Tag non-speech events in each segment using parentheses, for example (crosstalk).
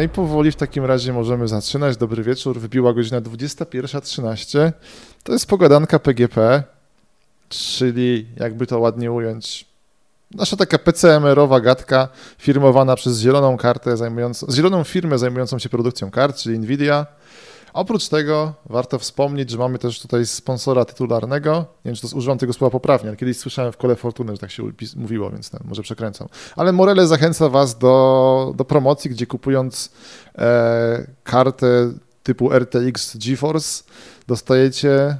No i powoli w takim razie możemy zaczynać. Dobry wieczór. Wybiła godzina 21.13. To jest pogadanka PGP, czyli jakby to ładnie ująć, nasza taka PCMR-owa gadka firmowana przez zieloną kartę zajmującą, zieloną firmę zajmującą się produkcją kart, czyli Nvidia. Oprócz tego warto wspomnieć, że mamy też tutaj sponsora tytularnego. Nie wiem, czy to używam tego słowa poprawnie, ale kiedyś słyszałem w kole Fortuny, że tak się mówiło, więc ten, może przekręcam. Ale Morele zachęca Was do, do promocji, gdzie kupując e, kartę typu RTX GeForce dostajecie e,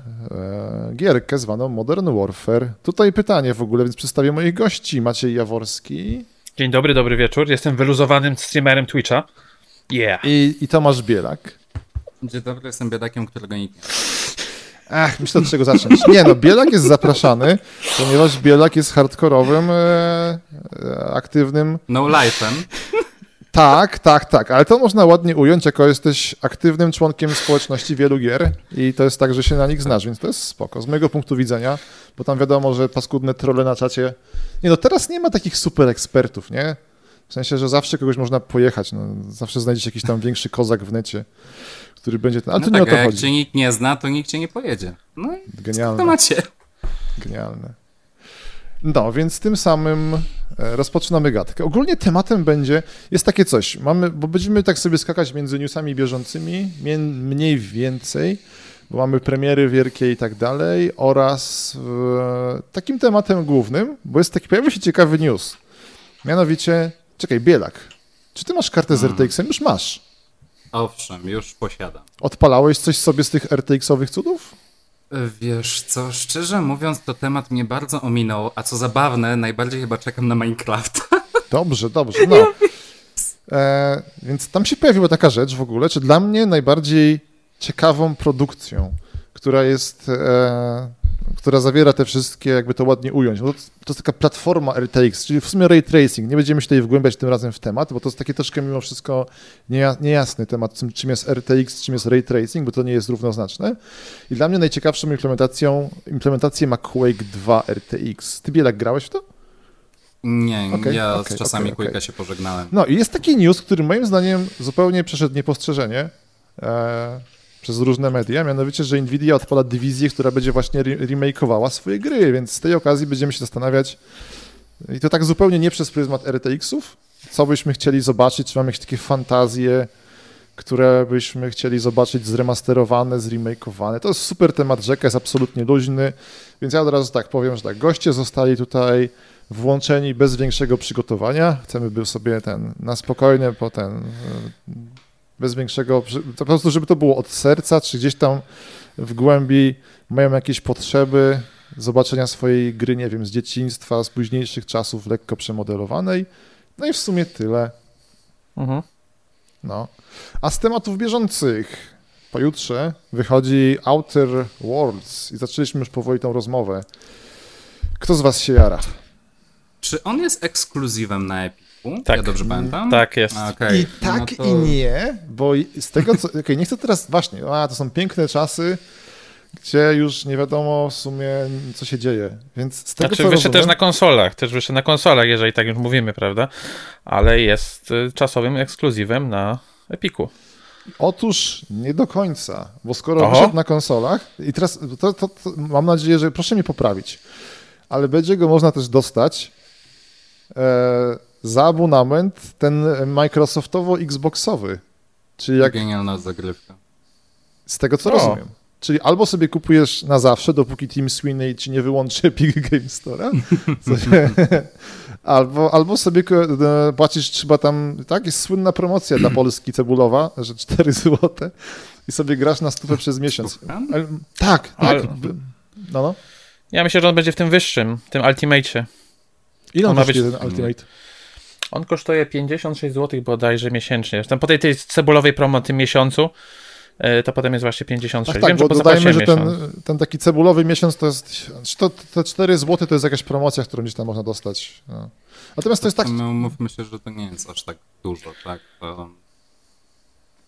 gierkę zwaną Modern Warfare. Tutaj pytanie w ogóle, więc przedstawię moich gości. Maciej Jaworski. Dzień dobry, dobry wieczór. Jestem wyluzowanym streamerem Twitcha. Yeah. I, i Tomasz Bielak. Dzień dobry, jestem biedakiem, którego nikt nie Ach, myślę, od czego zacząć. Nie, no, Bielak jest zapraszany, ponieważ Bielak jest hardkorowym, e, e, aktywnym... No life'em. Tak, tak, tak, ale to można ładnie ująć, jako jesteś aktywnym członkiem społeczności wielu gier i to jest tak, że się na nich znasz, więc to jest spoko. Z mojego punktu widzenia, bo tam wiadomo, że paskudne trolle na czacie... Nie no, teraz nie ma takich super ekspertów, nie? W sensie, że zawsze kogoś można pojechać, no, zawsze znajdziesz jakiś tam większy kozak w necie który będzie ten. No to tak, nie o to jak chodzi. cię nikt nie zna, to nikt cię nie pojedzie. No i Genialne. to macie. Genialne. No, więc tym samym e, rozpoczynamy gadkę. Ogólnie tematem będzie, jest takie coś, mamy, bo będziemy tak sobie skakać między newsami bieżącymi, mniej więcej, bo mamy premiery wielkie i tak dalej, oraz e, takim tematem głównym, bo jest taki, pojawił się ciekawy news. Mianowicie, czekaj, Bielak, czy ty masz kartę z Hmm. RTX-em? Już masz. Owszem, już posiadam. Odpalałeś coś sobie z tych RTX-owych cudów? Wiesz co, szczerze mówiąc, to temat mnie bardzo ominął, a co zabawne, najbardziej chyba czekam na Minecraft. (laughs) Dobrze, dobrze, no. E, więc tam się pojawiła taka rzecz w ogóle, czy dla mnie najbardziej ciekawą produkcją, która jest, e, która zawiera te wszystkie, jakby to ładnie ująć. No to, to jest taka platforma RTX, czyli w sumie ray tracing. Nie będziemy się tutaj wgłębiać tym razem w temat, bo to jest taki troszkę mimo wszystko nieja, niejasny temat, czym, jest RTX, czym jest ray tracing, bo to nie jest równoznaczne. I dla mnie najciekawszą implementacją, implementację ma Quake 2 RTX. Ty Bielak grałeś w to? Nie, Okej, ja okej, z czasami okej. Quake'a się pożegnałem. No i jest taki news, który moim zdaniem zupełnie przeszedł niepostrzeżenie e, przez różne media, mianowicie, że Nvidia odpala dywizję, która będzie właśnie re- remakeowała swoje gry, więc z tej okazji będziemy się zastanawiać i to tak zupełnie nie przez pryzmat RTX-ów, co byśmy chcieli zobaczyć, czy mamy jakieś takie fantazje, które byśmy chcieli zobaczyć zremasterowane, zremakeowane. To jest super temat, rzeka jest absolutnie luźny, więc ja od razu tak powiem, że tak, goście zostali tutaj włączeni bez większego przygotowania. Chcemy by sobie ten na spokojnie potem e, bez większego, po prostu żeby to było od serca, czy gdzieś tam w głębi mają jakieś potrzeby zobaczenia swojej gry, nie wiem, z dzieciństwa, z późniejszych czasów lekko przemodelowanej. No i w sumie tyle. Mhm. No. A z tematów bieżących pojutrze wychodzi Outer Worlds i zaczęliśmy już powoli tą rozmowę. Kto z was się jara? Czy on jest ekskluzywem na Epiku? Tak. Ja dobrze pamiętam? Tak jest. Okej. I tak No to- i nie, bo z tego co. Okej, nie chcę teraz. Właśnie, a to są piękne czasy, gdzie już nie wiadomo w sumie, co się dzieje. Więc z tego Znaczy co wyszedł rozumiem, też na konsolach, też wyszedł na konsolach, jeżeli tak już mówimy, prawda? Ale jest y, czasowym ekskluzywem na Epiku. Otóż nie do końca, bo skoro Oho. wyszedł na konsolach, i teraz to, to, to mam nadzieję, że proszę mnie poprawić, ale będzie go można też dostać e, za abonament ten Microsoftowo-Xboxowy. Czyli jak Genialna zagrywka. z tego co O. rozumiem. Czyli albo sobie kupujesz na zawsze, dopóki Team Sweeney ci nie wyłączy Epic Game Store'a, (laughs) (laughs) albo, albo sobie e, płacisz trzeba tam, tak, jest słynna promocja dla Polski cebulowa, że 4 (laughs) złote i sobie grasz na stówę przez miesiąc. Ale- Tak, tak. Ale- No, no. Ja myślę, że on będzie w tym wyższym, tym Ultimate'cie. Ile on On ma być- ten Ultimate? On kosztuje 56 zł bodajże miesięcznie. Zresztą po tej, tej cebulowej promo tym miesiącu, y, to potem jest właśnie 56. Tak, tak, Wiem, bo że dodajmy, że ten, ten taki cebulowy miesiąc to jest, to, te 4 złote to jest jakaś promocja, którą gdzieś tam można dostać. No. Natomiast to jest tak, No, mówmy się, że to nie jest aż tak dużo, tak? To,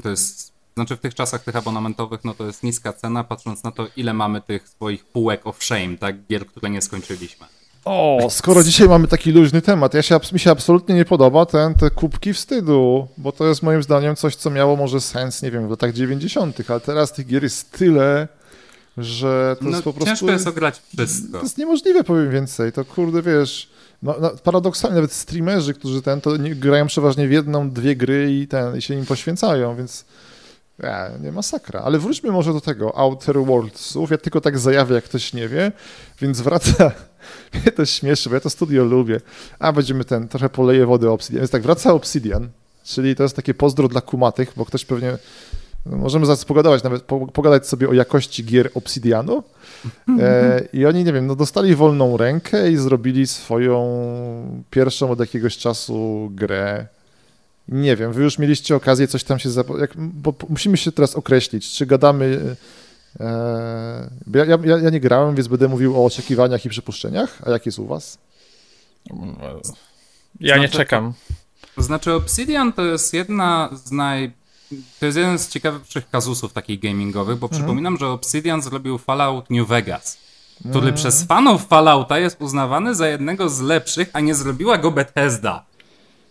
to jest, znaczy w tych czasach tych abonamentowych, no to jest niska cena, patrząc na to, ile mamy tych swoich półek of shame, tak? Gier, które nie skończyliśmy. O, skoro dzisiaj mamy taki luźny temat, ja się, mi się absolutnie nie podoba ten, te kubki wstydu, bo to jest moim zdaniem coś, co miało może sens, nie wiem, w latach 90., ale teraz tych gier jest tyle, że to no, jest po prostu... Ciężko jest ograć wszystko. To jest niemożliwe, powiem więcej. To kurde, wiesz, no, no, paradoksalnie nawet streamerzy, którzy ten, to nie, grają przeważnie w jedną, dwie gry i ten, i się im poświęcają, więc ja, nie masakra. Ale wróćmy może do tego Outer Worldsów. Ja tylko tak zajawię, jak ktoś nie wie, więc wraca... (laughs) Mnie to śmieszy, bo ja to studio lubię. A, będziemy ten, trochę poleję wody Obsidian. Więc tak, wraca Obsidian, czyli to jest takie pozdro dla kumatych, bo ktoś pewnie... No, możemy zaraz pogadać, nawet po, pogadać sobie o jakości gier Obsidianu. E, I oni, nie wiem, no dostali wolną rękę i zrobili swoją pierwszą od jakiegoś czasu grę. Nie wiem, wy już mieliście okazję coś tam się... Bo musimy się teraz określić, czy gadamy... E, ja, ja, ja nie grałem, więc będę mówił o oczekiwaniach i przypuszczeniach. A jak jest u was? Ja nie czekam. To znaczy Obsidian to jest jedna z naj... To jest jeden z ciekawszych kazusów takich gamingowych, bo Mhm. przypominam, że Obsidian zrobił Fallout New Vegas, który przez fanów Fallouta jest uznawany za jednego z lepszych, a nie zrobiła go Bethesda.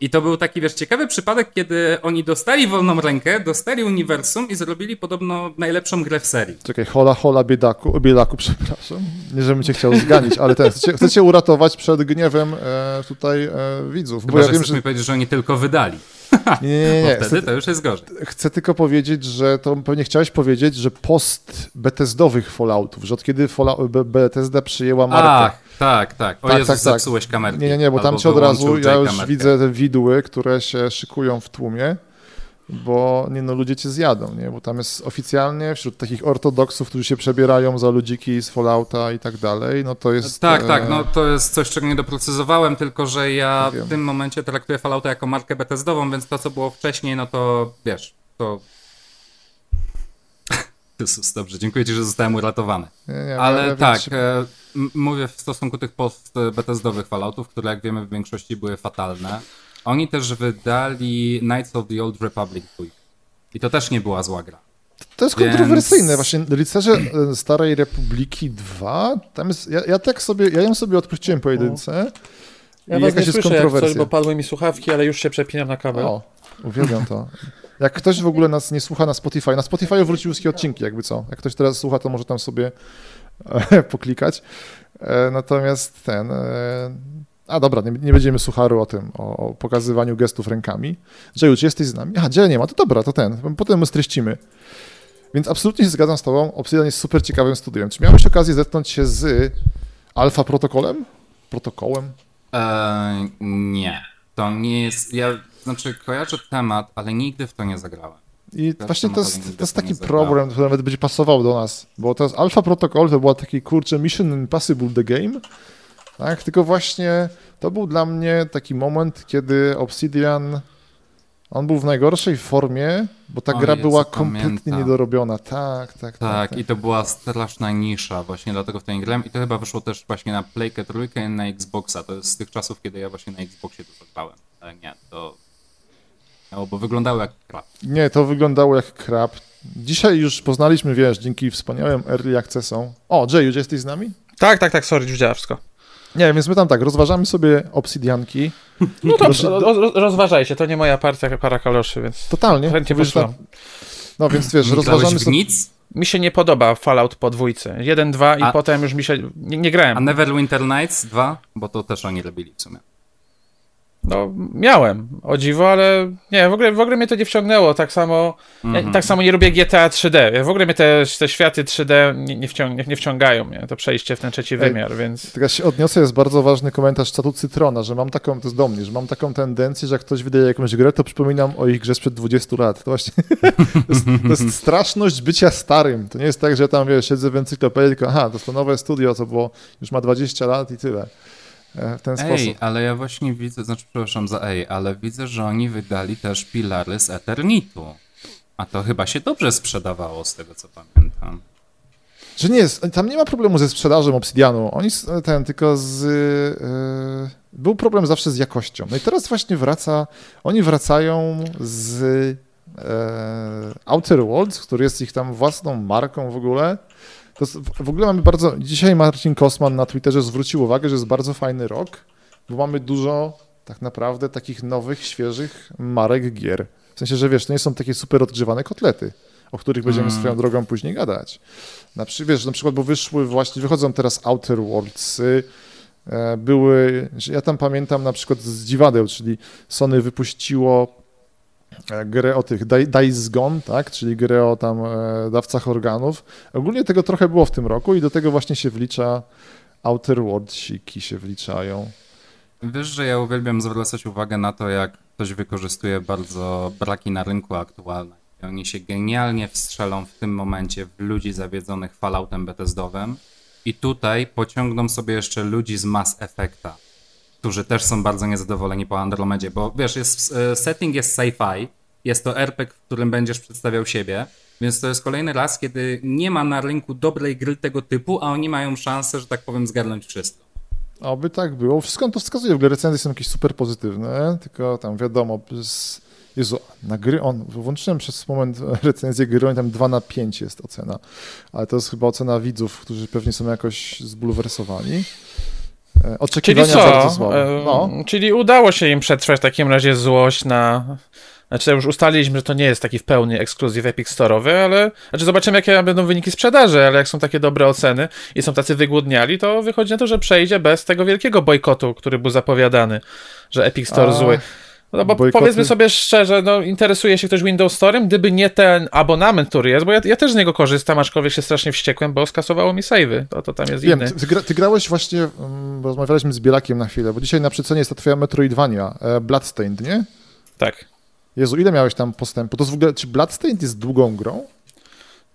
I to był taki, wiesz, ciekawy przypadek, kiedy oni dostali wolną rękę, dostali uniwersum i zrobili podobno najlepszą grę w serii. Czekaj, hola, hola, biedaku, biedaku, przepraszam. Nie, żebym cię chciał zganić, ale ten, chcecie, chcecie uratować przed gniewem e, tutaj e, widzów. Chyba, Bo ja że wiem, że... powiedzieć, że oni tylko wydali. (laughs) Nie, nie, nie. Bo wtedy Chcę, to już jest gorzej. chcę tylko powiedzieć, że to pewnie chciałeś powiedzieć, że post Bethesdowych Falloutów, że od kiedy Fallout, Be- Bethesda przyjęła markę. Ach, tak, tak. O Tak, Jezus, tak, tak. zepsułeś kamerkę. Nie, nie, nie, bo tam Albo ci od razu, ja już kamerkę. widzę te widły, które się szykują w tłumie, bo nie no, ludzie cię zjadą, nie, bo tam jest oficjalnie wśród takich ortodoksów, którzy się przebierają za ludziki z Fallouta i tak dalej, no to jest... Tak, e, tak, no to jest coś, czego nie doprecyzowałem, tylko że ja Wiem. w tym momencie traktuję Fallouta jako markę Bethesdową, więc to, co było wcześniej, no to wiesz, to... (laughs) Jezus, dobrze, dziękuję ci, że zostałem uratowany. Nie, nie, Ale ja- tak, czy- e, mówię w stosunku tych post-Bethesdowych Falloutów, które jak wiemy w większości były fatalne. Oni też wydali Knights of the Old Republic 2. I to też nie była zła gra. To jest Więc- kontrowersyjne. Właśnie Rycerze e, Starej Republiki 2, tam jest, ja, ja tak sobie, ja ją sobie odpuściłem po jedynce Ja i was jakaś nie jest słyszę jak coś, bo padły mi słuchawki, ale już się przepinam na kabel. O, uwielbiam to. Jak ktoś w ogóle nas nie słucha na Spotify, na Spotify wróciły wszystkie odcinki, jakby co. Jak ktoś teraz słucha, to może tam sobie e, poklikać. E, natomiast ten... A dobra, nie, nie będziemy sucharu o tym, o, o pokazywaniu gestów rękami. Jay, czy jesteś z nami? A, Jay nie ma, to dobra, to ten, potem my streścimy. Więc absolutnie się zgadzam z tobą, Obsidian jest super ciekawym studiem. Czy miałeś okazję zetknąć się z alfa protokolem? Protokołem? E, nie, to nie jest. Ja znaczy kojarzę temat, ale nigdy w to nie zagrałem. I Też właśnie to jest, to jest taki problem, który nawet będzie pasował do nas, bo jest Alpha Protocol, to była taki kurczę Mission Impossible The Game, tak, tylko właśnie to był dla mnie taki moment, kiedy Obsidian, on był w najgorszej formie, bo ta O gra Jezu, była kompletnie pamiętam. niedorobiona, tak, tak, tak. Tak, i to była straszna nisza, właśnie dlatego w nie grałem. I to chyba wyszło też właśnie na Playkę trójkę i na Xboxa. To jest z tych czasów, kiedy ja właśnie na Xboxie to zagrałem. Ale nie, to. No, bo wyglądało jak krap. Nie, to wyglądało jak krab. Dzisiaj już poznaliśmy, wiesz, dzięki wspaniałym early accessom. O, Jay, już jesteś z nami? Tak, tak, tak, sorry, już działa wszystko. Nie, więc my tam tak, rozważamy sobie obsydianki. (laughs) No dobrze, roz, roz, rozważajcie, to nie moja partia para kaloszy, więc Totalnie. chętnie Wiesz, posłucham. No więc wiesz, Nie rozważamy sobie... nic? Mi się nie podoba Fallout po dwójce. Jeden, dwa i A- potem już mi się... Nie, nie grałem. A Neverwinter Nights 2? Bo to też oni robili w sumie. No, miałem, o dziwo, ale nie, w ogóle, w ogóle mnie to nie wciągnęło. Tak samo, Mhm. ja, tak samo nie lubię GTA 3D. Ja W ogóle mnie te, te światy 3D nie, nie, wciąg, nie, nie wciągają mnie, to przejście w ten trzeci wymiar, więc... Się odniosę, jest bardzo ważny komentarz czatu Cytrona, że mam taką, to jest do mnie, że mam taką tendencję, że jak ktoś wydaje jakąś grę, to przypominam o ich grze sprzed 20 lat. To właśnie, (laughs) to jest, to jest straszność bycia starym. To nie jest tak, że ja tam, wiesz, siedzę w encyklopedii, tylko aha, to jest to nowe studio, co było, już ma 20 lat i tyle. E, W ten Ej, sposób. ale ja właśnie widzę, znaczy przepraszam za ej, ale widzę, że oni wydali też Pilary z Eternitu. A to chyba się dobrze sprzedawało z tego co pamiętam. Że nie jest, tam nie ma problemu ze sprzedażą Obsidianu. Oni ten tylko z. Yy, był problem zawsze z jakością. No i teraz właśnie wraca. Oni wracają z yy, Outer Worlds, który jest ich tam własną marką w ogóle. To jest, w ogóle mamy bardzo. Dzisiaj Marcin Kosman na Twitterze zwrócił uwagę, że jest bardzo fajny rok, bo mamy dużo tak naprawdę takich nowych, świeżych marek gier. W sensie, że wiesz, to nie są takie super odgrzewane kotlety, o których będziemy Mm. swoją drogą później gadać. Na, wiesz, na przykład, bo wyszły właśnie, wychodzą teraz Outer Worldsy, e, były, ja tam pamiętam na przykład z dziwadeł, czyli Sony wypuściło grę o tych Di- Dice Gone, tak, czyli grę o tam e, dawcach organów. Ogólnie tego trochę było w tym roku i do tego właśnie się wlicza Outer Worldsiki się wliczają. Wiesz, że ja uwielbiam zwracać uwagę na to, jak ktoś wykorzystuje bardzo braki na rynku aktualne. I oni się genialnie wstrzelą w tym momencie w ludzi zawiedzonych Falloutem Bethesdowym i tutaj pociągną sobie jeszcze ludzi z Mass Effecta, którzy też są bardzo niezadowoleni po Andromedzie, bo wiesz, jest, e, setting jest sci-fi, jest to RPG, w którym będziesz przedstawiał siebie, więc to jest kolejny raz, kiedy nie ma na rynku dobrej gry tego typu, a oni mają szansę, że tak powiem, zgarnąć wszystko. Oby tak było. Wszystko to wskazuje, w ogóle recenzje są jakieś super pozytywne, tylko tam wiadomo, z... Jezu, na gry on, włączyłem przez moment (laughs) recenzję gry, on tam 2 na 5 jest ocena, ale to jest chyba ocena widzów, którzy pewnie są jakoś zbulwersowani. E, Czyli Oczekiwania co? bardzo słabe. No. Czyli udało się im przetrwać w takim razie złość na. Znaczy, już ustaliliśmy, że to nie jest taki w pełni ekskluzyw Epic Store'owy, ale. Znaczy, zobaczymy, jakie będą wyniki sprzedaży, ale jak są takie dobre oceny i są tacy wygłodniali, to wychodzi na to, że przejdzie bez tego wielkiego bojkotu, który był zapowiadany, że Epic Store A, zły. No bo bojkoty- powiedzmy sobie szczerze, no interesuje się ktoś Windows Store'em, gdyby nie ten abonament, który jest, bo ja, ja też z niego korzystam, aczkolwiek się strasznie wściekłem, bo skasowało mi save'y, to, to tam jest Wiem, inny. ty, ty, gra, ty grałeś właśnie, bo rozmawialiśmy z Bielakiem na chwilę, bo dzisiaj na przecenie jest ta twoja Metroidvania, e, Bloodstained, nie? Tak. Jezu, ile miałeś tam postępu? To jest w ogóle, czy Bloodstained jest długą grą?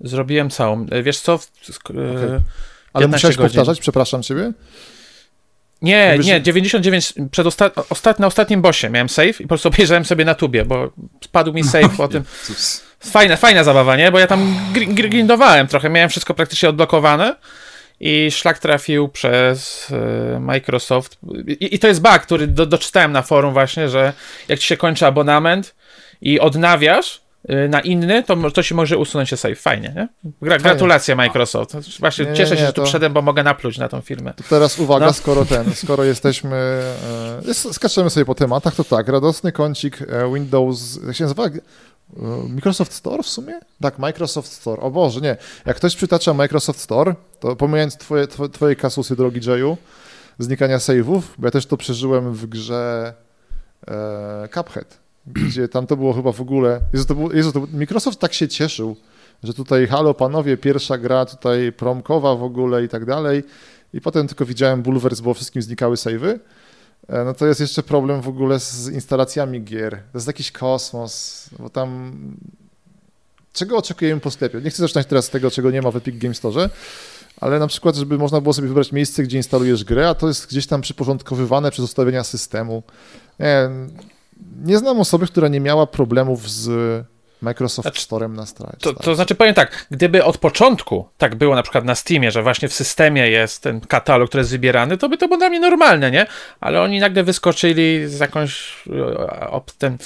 Zrobiłem całą. E, Wiesz co? W- e, Okej. Ale 15 musiałeś godzin. powtarzać, przepraszam ciebie? Nie, Jakbyś- nie, 99, przed osta ostat na ostatnim bossie miałem save i po prostu obejrzałem sobie na tubie, bo spadł mi save po (laughs) tym. Fajna, fajna zabawa, nie? Bo ja tam gr- gr- grindowałem trochę, miałem wszystko praktycznie odblokowane i szlak trafił przez e, Microsoft. I, I to jest bug, który do, doczytałem na forum właśnie, że jak ci się kończy abonament i odnawiasz na inny, to, to ci może usunąć się save. Fajnie, nie? Gra, gratulacje Microsoft. Właśnie Nie, cieszę się, nie, że tu to- przyszedłem, bo mogę napluć na tą firmę. To teraz uwaga, No. skoro ten, skoro jesteśmy, e, skaczemy sobie po tematach, to tak, radosny kącik e, Windows, jak się nazywa? E, Microsoft Store w sumie? Tak, Microsoft Store. O Boże, nie. Jak ktoś przytacza Microsoft Store, to pomijając twoje, twoje, twoje kasusy, drogi Jayu, znikania save'ów, bo ja też to przeżyłem w grze e, Cuphead, gdzie tam to było chyba w ogóle, Jezu, to było, Jezu, to, Microsoft tak się cieszył, że tutaj halo panowie, pierwsza gra tutaj promkowa w ogóle i tak dalej i potem tylko widziałem bulwers, bo wszystkim znikały save'y, E, no to jest jeszcze problem w ogóle z instalacjami gier. To jest jakiś kosmos, bo tam czego oczekujemy po sklepie? Nie chcę zaczynać teraz z tego, czego nie ma w Epic Game Store, ale na przykład, żeby można było sobie wybrać miejsce, gdzie instalujesz grę, a to jest gdzieś tam przyporządkowywane przez ustawienia systemu. Nie, nie znam osoby, która nie miała problemów z Microsoft Znaczy, Storem na stronie. To, to znaczy powiem tak, gdyby od początku tak było na przykład na Steamie, że właśnie w systemie jest ten katalog, który jest wybierany, to by to było dla mnie normalne, nie? Ale oni nagle wyskoczyli z jakąś e, ten,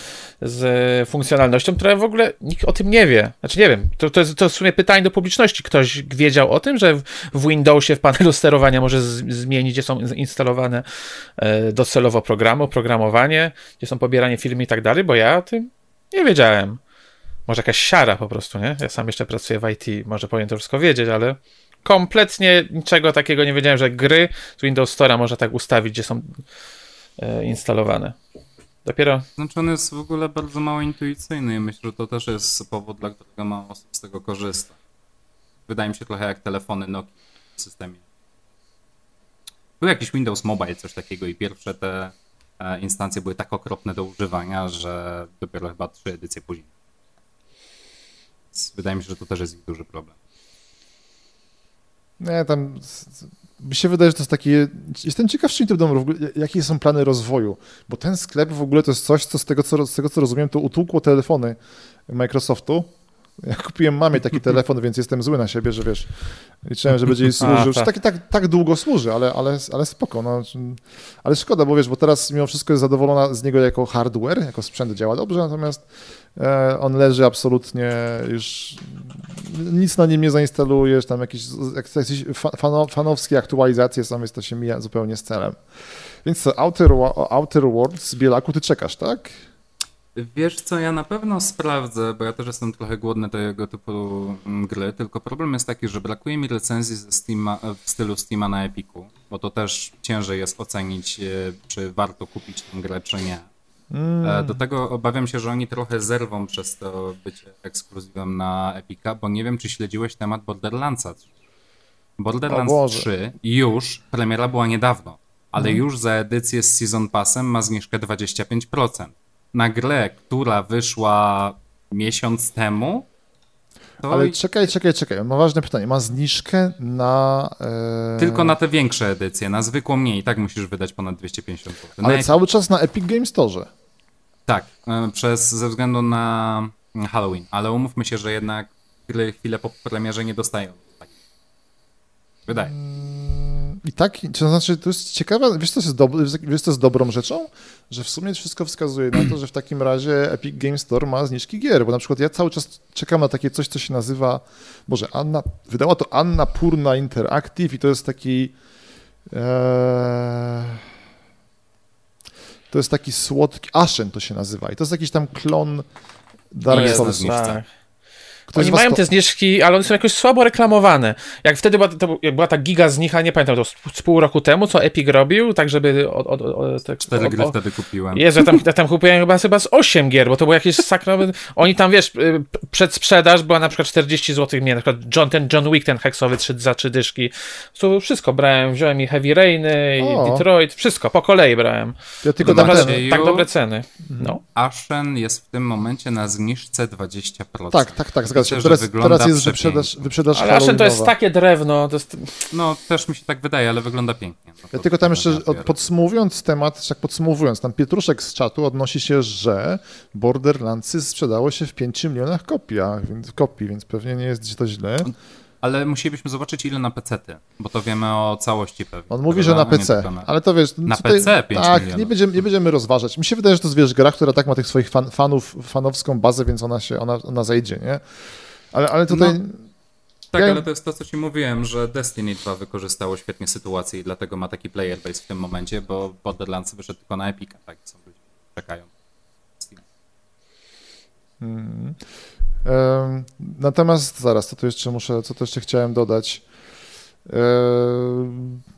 z funkcjonalnością, która w ogóle nikt o tym nie wie. Znaczy nie wiem, to, to, jest, to w sumie pytanie do publiczności. Ktoś wiedział o tym, że w, w Windowsie w panelu sterowania może z, zmienić, gdzie są instalowane e, docelowo programy, oprogramowanie, gdzie są pobieranie filmy i tak dalej, bo ja o tym nie wiedziałem. Może jakaś siara po prostu, nie? Ja sam jeszcze pracuję w IT, może powinien to wszystko wiedzieć, ale kompletnie niczego takiego nie wiedziałem, że gry z Windows Store'a można tak ustawić, gdzie są e, instalowane. Dopiero Znaczy on jest w ogóle bardzo mało intuicyjny i myślę, że to też jest powód, dla którego mało osób z tego korzysta. Wydaje mi się trochę jak telefony Nokia w systemie. Był jakiś Windows Mobile, coś takiego i pierwsze te e, instancje były tak okropne do używania, że dopiero chyba trzy edycje później. Wydaje mi się, że to też jest ich duży problem. Nie, tam s- s- mi się wydaje, że to jest takie. Jestem ciekaw, czy to będą jakie są plany rozwoju, bo ten sklep w ogóle to jest coś, co z tego, co, z tego co rozumiem, to utłukło telefony Microsoftu. Ja kupiłem mamie taki (laughs) telefon, więc jestem zły na siebie, że wiesz, liczyłem, że będzie jej służył. tak. Tak, tak, tak długo służy, ale, ale, ale spoko. No. Ale szkoda, bo wiesz, bo teraz mimo wszystko jest zadowolona z niego jako hardware, jako sprzęt działa dobrze, natomiast e, on leży absolutnie już nic na nim nie zainstalujesz, tam jakieś, jak jakieś fa- fano, fanowskie aktualizacje są, więc to się mija zupełnie z celem. Więc co, Outer, Outer Worlds z Bielaku ty czekasz, tak? Wiesz co, ja na pewno sprawdzę, bo ja też jestem trochę głodny tego typu mm, gry, tylko problem jest taki, że brakuje mi recenzji ze Steama, w stylu Steama na Epiku, bo to też ciężej jest ocenić, e, czy warto kupić tę grę, czy nie. E, Do tego obawiam się, że oni trochę zerwą przez to bycie ekskluzywem na Epika, bo nie wiem, czy śledziłeś temat Borderlandsa. Borderlands Boże. 3 już, premiera była niedawno, ale Mhm. już za edycję z Season Passem ma zniżkę 25%. Na grę, która wyszła miesiąc temu, to Ale czekaj, czekaj, czekaj. Mam ważne pytanie. Ma zniżkę na. E... tylko na te większe edycje, na zwykłą nie i tak musisz wydać ponad 250 zł. Na Ale cały czas na Epic Game Store. Tak, e, przez, ze względu na Halloween, ale umówmy się, że jednak gry chwilę po premierze nie dostają. Tak. Wydaje. I tak, to znaczy, to jest ciekawe, wiesz co, jest dob- wiesz, co jest dobrą rzeczą? Że w sumie wszystko wskazuje na to, że w takim razie Epic Game Store ma zniżki gier, bo na przykład ja cały czas czekam na takie coś, co się nazywa, Boże, Anna, wydała to Anna Purna Interactive i to jest taki e, to jest taki słodki, Ashen to się nazywa i to jest jakiś tam klon Dark zniżce. Tak. Ktoś Oni mają to- te zniżki, ale one są jakoś słabo reklamowane. Jak wtedy była, to, jak była ta giga znicha, nie pamiętam, to z, z pół roku temu, co Epic robił, tak żeby... Od, od, od, tak, Cztery o- gry o- wtedy kupiłem. Jezu, ja tam, (laughs) ja tam kupiłem chyba, chyba z 8 gier, bo to było jakieś sakrowe... Oni tam, wiesz, y, p- przedsprzedaż była na przykład 40 zł, nie, na przykład John, ten John Wick, ten heksowy trzy, za trzy dyszki. To wszystko brałem, wziąłem i Heavy Rainy, i O. Detroit, wszystko, po kolei brałem. Ja tylko Naprawdę, ten, tak dobre ceny. No. Ashen jest w tym momencie na zniżce 20%. tak, tak, tak, zgadza się. Teraz, teraz jest wyprzedaż, wyprzedaż Ale Ashen to jest takie drewno, to jest... No, też mi się tak wydaje, ale wygląda pięknie. No, Ja tylko tam jeszcze ja od, podsumowując temat, jak podsumowując, tam Pietruszek z czatu odnosi się, że Borderlandsy sprzedało się w 5 milionach kopiach, więc, kopii, więc pewnie nie jest to źle. Ale musielibyśmy zobaczyć ile na PC-ty, bo to wiemy o całości pewnie. On mówi, że na PC, na- ale to wiesz... Na tutaj- PC 5 Tak, milionów. nie będziemy, nie będziemy rozważać. Mi się wydaje, że to jest, wiesz, gra, która tak ma tych swoich fan, fanów, fanowską bazę, więc ona się, ona, ona zajdzie, nie? Ale, ale tutaj... No. Tak, Ja- ale to jest to, co ci mówiłem, że Destiny 2 wykorzystało świetnie sytuację i dlatego ma taki player base w tym momencie, bo Borderlands wyszedł tylko na Epica, tak? Są ludzie, czekają. Steam. Mhm. Natomiast zaraz, co tu jeszcze muszę, co tu jeszcze chciałem dodać.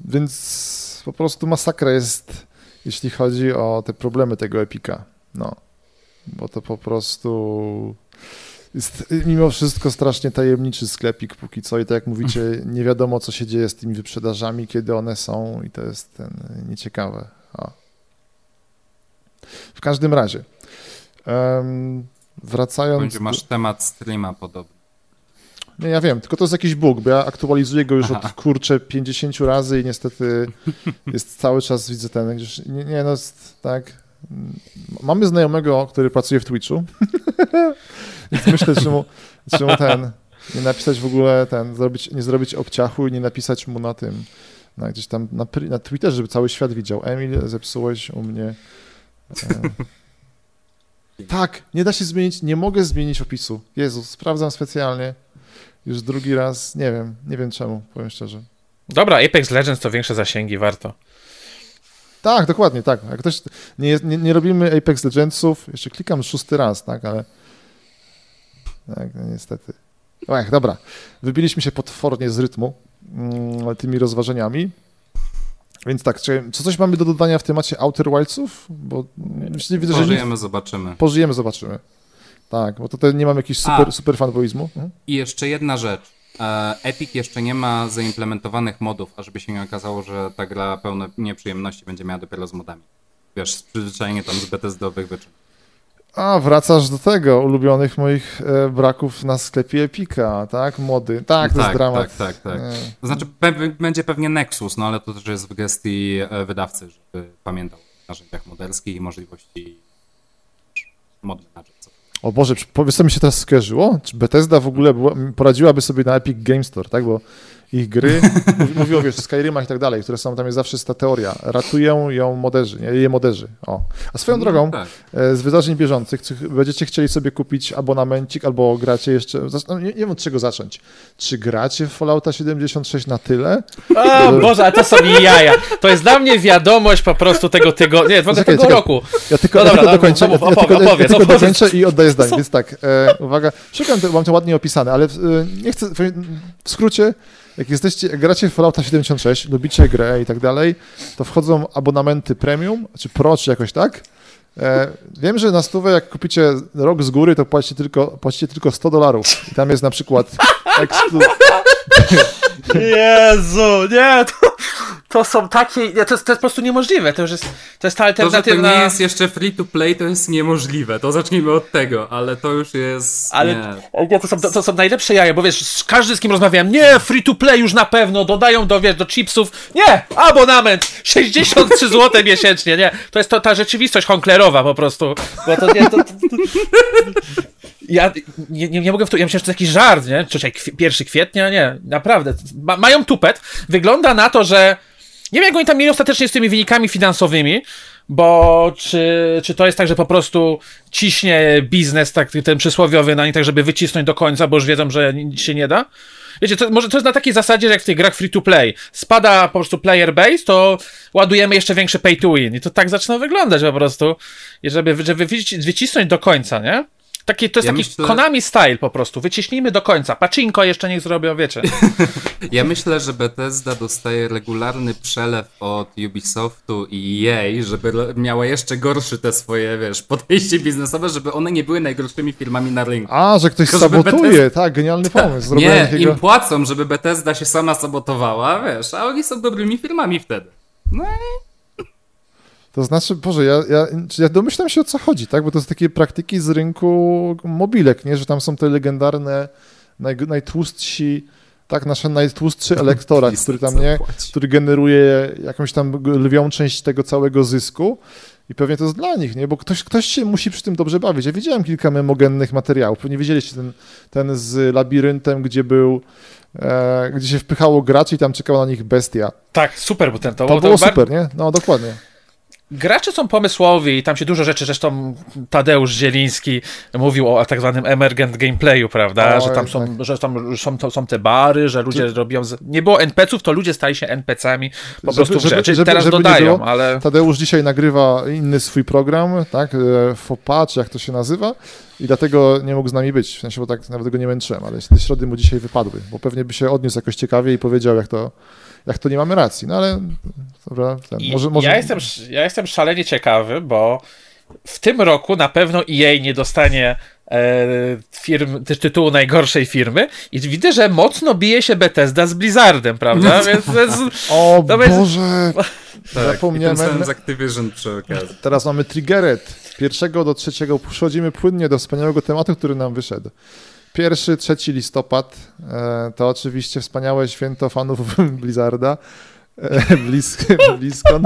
Więc po prostu masakra jest, jeśli chodzi o te problemy tego Epika. No, bo to po prostu jest mimo wszystko strasznie tajemniczy sklepik póki co i tak jak mówicie, nie wiadomo co się dzieje z tymi wyprzedażami, kiedy one są i to jest ten nieciekawe. O. W każdym razie. Wracając. Będzie masz temat streama podobny. Nie, ja wiem, tylko to jest jakiś bóg, bo ja aktualizuję go już Aha. od kurczę 50 razy i niestety (laughs) jest cały czas, widzę ten, już, nie, nie no, jest, tak. Mamy znajomego, który pracuje w Twitchu, (laughs) więc myślę, czy mu, ten, nie napisać w ogóle ten, zrobić, nie zrobić obciachu i nie napisać mu na tym, na gdzieś tam na, na Twitterze, żeby cały świat widział. Emil, zepsułeś u mnie. E, tak, nie da się zmienić, nie mogę zmienić opisu. Jezu, sprawdzam specjalnie. Już drugi raz, nie wiem, nie wiem czemu, powiem szczerze. Dobra, Apex Legends to większe zasięgi, warto. Tak, dokładnie, tak. Jak ktoś, nie, nie, nie robimy Apex Legendsów, jeszcze klikam szósty raz, tak, ale tak, no niestety. Ech, dobra, wybiliśmy się potwornie z rytmu mm, tymi rozważaniami. Więc tak, czy, czy coś mamy do dodania w temacie Outer Wildsów? Bo myślę, widzę, że nic, Pożyjemy, zobaczymy. pożyjemy, zobaczymy. Tak, bo tutaj nie mam jakiegoś super, A. super fanboizmu. Mhm. I jeszcze jedna rzecz. E, Epic jeszcze nie ma zaimplementowanych modów, ażeby się nie okazało, że ta gra pełne nieprzyjemności będzie miała dopiero z modami. Wiesz, przyzwyczajenie tam z Bethesdowych wyczyn. A, wracasz do tego, ulubionych moich e, braków na sklepie Epika, tak? Mody. Tak, to jest dramat. Tak, tak, tak. E, To znaczy, pe- będzie pewnie Nexus, no ale to też jest w gestii e, wydawcy, żeby pamiętał o narzędziach moderskich i możliwości mod manager. co- O Boże, powiedz, co mi się teraz skojarzyło? Czy Bethesda w ogóle była, poradziłaby sobie na Epic Game Store, tak? Bo ich gry, (laughs) mówiło wiesz, o Skyrimach i tak dalej, które są, tam jest zawsze ta teoria, ratują ją moderzy, nie? je moderzy. O. A swoją no, drogą, tak. E, z wydarzeń bieżących, będziecie chcieli sobie kupić abonamencik albo gracie jeszcze, no, nie, nie wiem od czego zacząć. Czy gracie w Fallouta 76 na tyle? O Boże, a to są jaja. To jest dla mnie wiadomość po prostu tego tygodnia, nie, w ogóle tego roku. Ja tylko, no ja dobra, tylko dokończę, no, ja, tylko, opowiedz, ja tylko dokończę i oddaję zdanie, więc tak, e, uwaga, szukam, mam to ładnie opisane, ale e, nie chcę, w skrócie, jak jesteście, jak gracie w Fallouta 76, lubicie grę i tak dalej, to wchodzą abonamenty premium, czy pro, czy jakoś tak. E, wiem, że na stówę, jak kupicie rok z góry, to płacicie tylko, płacicie tylko 100 dolarów. I tam jest na przykład (laughs) Jezu, nie, to, to są takie. To, jest, to jest po prostu niemożliwe. To już jest, to jest ta alternatywna. To, że to nie jest jeszcze free to play, to jest niemożliwe. To zacznijmy od tego, ale to już jest. Ale nie. nie to, są, to, to, są najlepsze jaja, bo wiesz, każdy z kim rozmawiałem, nie, free to play już na pewno, dodają do, wiesz, do chipsów. Nie, abonament 63 (laughs) zł miesięcznie, nie. To jest to, ta rzeczywistość honklerowa po prostu. Bo to nie. To, ja nie, nie, nie mogę w to. Ja myślę, że to jakiś żart, nie? Czy 1 kwietnia? Nie, naprawdę. Ma, mają tupet. Wygląda na to, że nie wiem, jak oni tam mieli ostatecznie z tymi wynikami finansowymi, bo czy, czy to jest tak, że po prostu ciśnie biznes tak, ten przysłowiowy na nich, tak żeby wycisnąć do końca, bo już wiedzą, że się nie da? Wiecie, to, może to jest na takiej zasadzie, że jak w tych grach free to play spada po prostu player base, to ładujemy jeszcze większy pay to win. I to tak zaczyna wyglądać po prostu, żeby, żeby wycisnąć do końca, nie? Taki, to jest ja taki myślę... Konami style po prostu. Wyciśnijmy do końca. Pacinko jeszcze niech zrobią, wiecie. (laughs) ja myślę, że Bethesda dostaje regularny przelew od Ubisoftu i EA, żeby miała jeszcze gorszy te swoje, wiesz, podejście biznesowe, żeby one nie były najgorszymi firmami na rynku. A, że ktoś Tylko sabotuje. Bethesda... Tak, genialny pomysł. Nie, takiego... im płacą, żeby Bethesda się sama sabotowała, wiesz, a oni są dobrymi firmami wtedy. No i to znaczy, Boże, ja, ja, ja domyślam się o co chodzi, tak? Bo to są takie praktyki z rynku mobilek, nie? Że tam są te legendarne, naj, najtłustsi, tak, nasz najtłustszy elektorat, który tam, nie? Który generuje jakąś tam lwią część tego całego zysku. I pewnie to jest dla nich, nie? Bo ktoś, ktoś się musi przy tym dobrze bawić. Ja widziałem kilka memogennych materiałów. Pewnie widzieliście ten, ten z labiryntem, gdzie był e, gdzie się wpychało graczy i tam czekała na nich bestia. Tak, super był ten. To, to było super, nie? No, dokładnie. Gracze są pomysłowi i tam się dużo rzeczy, zresztą Tadeusz Zieliński mówił o tak zwanym emergent gameplayu, prawda, że tam, są, tak. że tam są, to, są te bary, że ludzie robią... Z... Nie było NPC-ów, to ludzie stali się NPC-ami po prostu żeby, żeby, żeby, teraz żeby dodają, było, ale... Tadeusz dzisiaj nagrywa inny swój program, tak, e, FOPA, czy jak to się nazywa? I dlatego nie mógł z nami być, w sensie, bo tak nawet go nie męczyłem, ale te środy mu dzisiaj wypadły, bo pewnie by się odniósł jakoś ciekawie i powiedział, jak to jak to nie mamy racji. No ale dobra, ten, może, może... Ja, jestem, ja jestem szalenie ciekawy, bo w tym roku na pewno EA nie dostanie e, firm, tytułu najgorszej firmy i widzę, że mocno bije się Bethesda z Blizzardem, prawda? (laughs) Więc, więc o Boże! tak, zapomniałem. I z Activision przy okazji. Teraz mamy Triggeret. Pierwszego do trzeciego przechodzimy płynnie do wspaniałego tematu, który nam wyszedł. Pierwszy, trzeci listopad e, to oczywiście wspaniałe święto fanów (laughs) Blizzarda. E, (laughs) blisko, blisko.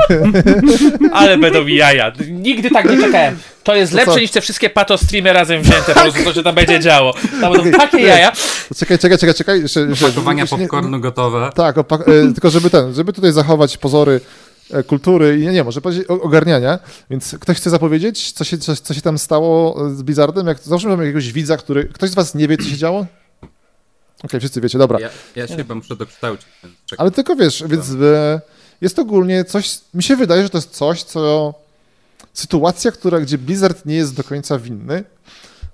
(laughs) Ale będą jaja. Nigdy tak nie czekałem. To jest to lepsze co? niż te wszystkie pato streamy razem wzięte, po prostu to się tam będzie działo. Tam będą takie jaja. Czekaj, czekaj, czekaj, czekaj. Jeszcze, jeszcze, Opakowania popcornu gotowe. Tak, opak- e, tylko żeby ten, żeby tutaj zachować pozory kultury i nie, nie, może powiedzieć ogarniania, więc ktoś chce zapowiedzieć, co się, co, co się tam stało z Blizzardem? Jak, zawsze mamy jakiegoś widza, który... Ktoś z was nie wie, co się działo? Okej, okay, wszyscy wiecie, dobra. Ja, ja się chyba muszę dokształcić. Ale tylko wiesz, więc e, jest ogólnie coś, mi się wydaje, że to jest coś, co sytuacja, która, gdzie Blizzard nie jest do końca winny,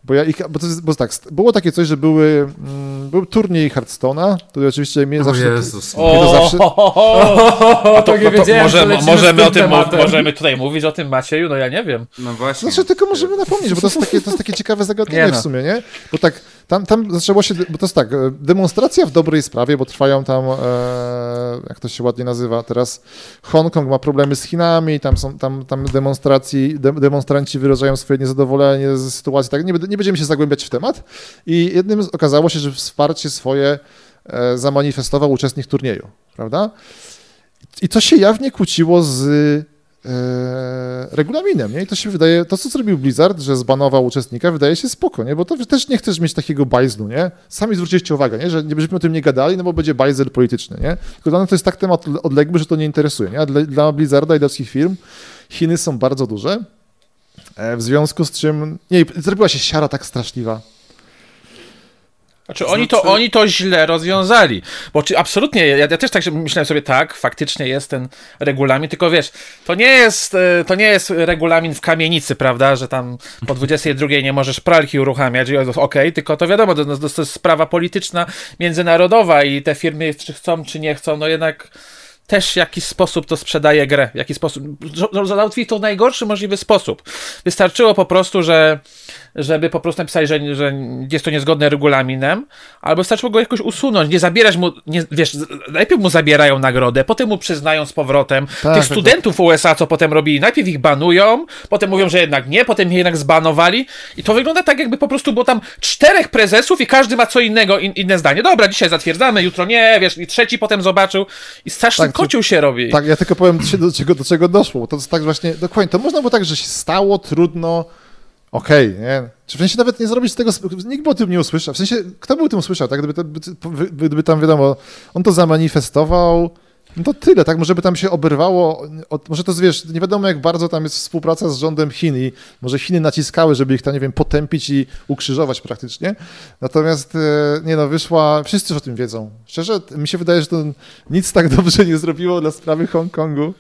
bo ja ich, bo to jest, bo tak, było takie coś, że były, mm, był turniej Hearthstone'a, który oczywiście mnie zawsze... Jezus. Mnie to zawsze... (laughs) A to, nie no możemy, o tym, możemy tutaj mówić o tym Macieju? No ja nie wiem. No właśnie. Znaczy tylko możemy napomnieć, bo to jest takie, to jest takie ciekawe zagadnienie no. w sumie, nie? Bo tak, tam, tam zaczęło się, bo to jest tak, e, demonstracja w dobrej sprawie, bo trwają tam, e, jak to się ładnie nazywa teraz, Hongkong ma problemy z Chinami, tam są tam, tam demonstracji, de, demonstranci wyrażają swoje niezadowolenie ze sytuacji, tak, nie, nie będziemy się zagłębiać w temat i jednym okazało się, że wsparcie swoje e, zamanifestował uczestnik turnieju, prawda? I to się jawnie kłóciło z regulaminem, nie? I to się wydaje, to co zrobił Blizzard, że zbanował uczestnika, wydaje się spoko, nie? Bo to też nie chcesz mieć takiego bajzlu, nie? Sami zwróciliście uwagę, nie? Że nie będziemy o tym nie gadali, no bo będzie bajzel polityczny, nie? Tylko dla nas to jest tak temat odległy, że to nie interesuje, nie? A dla, dla Blizzarda i dla wszystkich firm Chiny są bardzo duże, e, w związku z czym, nie, zrobiła się siara tak straszliwa, znaczy, oni, to, znaczy- oni to źle rozwiązali. Bo czy absolutnie, ja, ja, też tak myślałem sobie, tak, faktycznie jest ten regulamin, tylko wiesz, to nie jest, e, to nie jest regulamin w kamienicy, prawda, że tam po 22 nie możesz pralki uruchamiać, okej, okay, tylko to wiadomo, to, to, to jest sprawa polityczna, międzynarodowa i te firmy, czy chcą, czy nie chcą, no jednak też w jakiś sposób to sprzedaje grę, w jaki sposób, załatwi to w najgorszy możliwy sposób. Wystarczyło po prostu, że żeby po prostu napisać, że, że jest to niezgodne regulaminem, albo wystarczyło go jakoś usunąć, nie zabierać mu, nie, wiesz, najpierw mu zabierają nagrodę, potem mu przyznają z powrotem. Tak, Tych tak, tak. studentów tak. USA, co potem robili, najpierw ich banują, potem mówią, że jednak nie, potem ich jednak zbanowali i to wygląda tak, jakby po prostu było tam czterech prezesów i każdy ma co innego, in, inne zdanie. Dobra, dzisiaj zatwierdzamy, jutro nie, wiesz, i trzeci potem zobaczył i straszny tak, kocioł się robi. Tak, ja tylko powiem, do czego, do czego doszło, to jest tak właśnie, dokładnie, to można było tak, że się stało, trudno, okej, okay, nie? Czy w sensie nawet nie zrobić tego, nikt by o tym nie usłyszał, w sensie, kto by o tym usłyszał, tak? Gdyby, gdyby, gdyby tam, wiadomo, on to zamanifestował, no to tyle, tak? Może by tam się oberwało, od, może to wiesz, nie wiadomo jak bardzo tam jest współpraca z rządem Chin i może Chiny naciskały, żeby ich tam, nie wiem, potępić i ukrzyżować praktycznie. Natomiast, e, nie no, wyszła, wszyscy już o tym wiedzą. Szczerze, mi się wydaje, że to nic tak dobrze nie zrobiło dla sprawy Hongkongu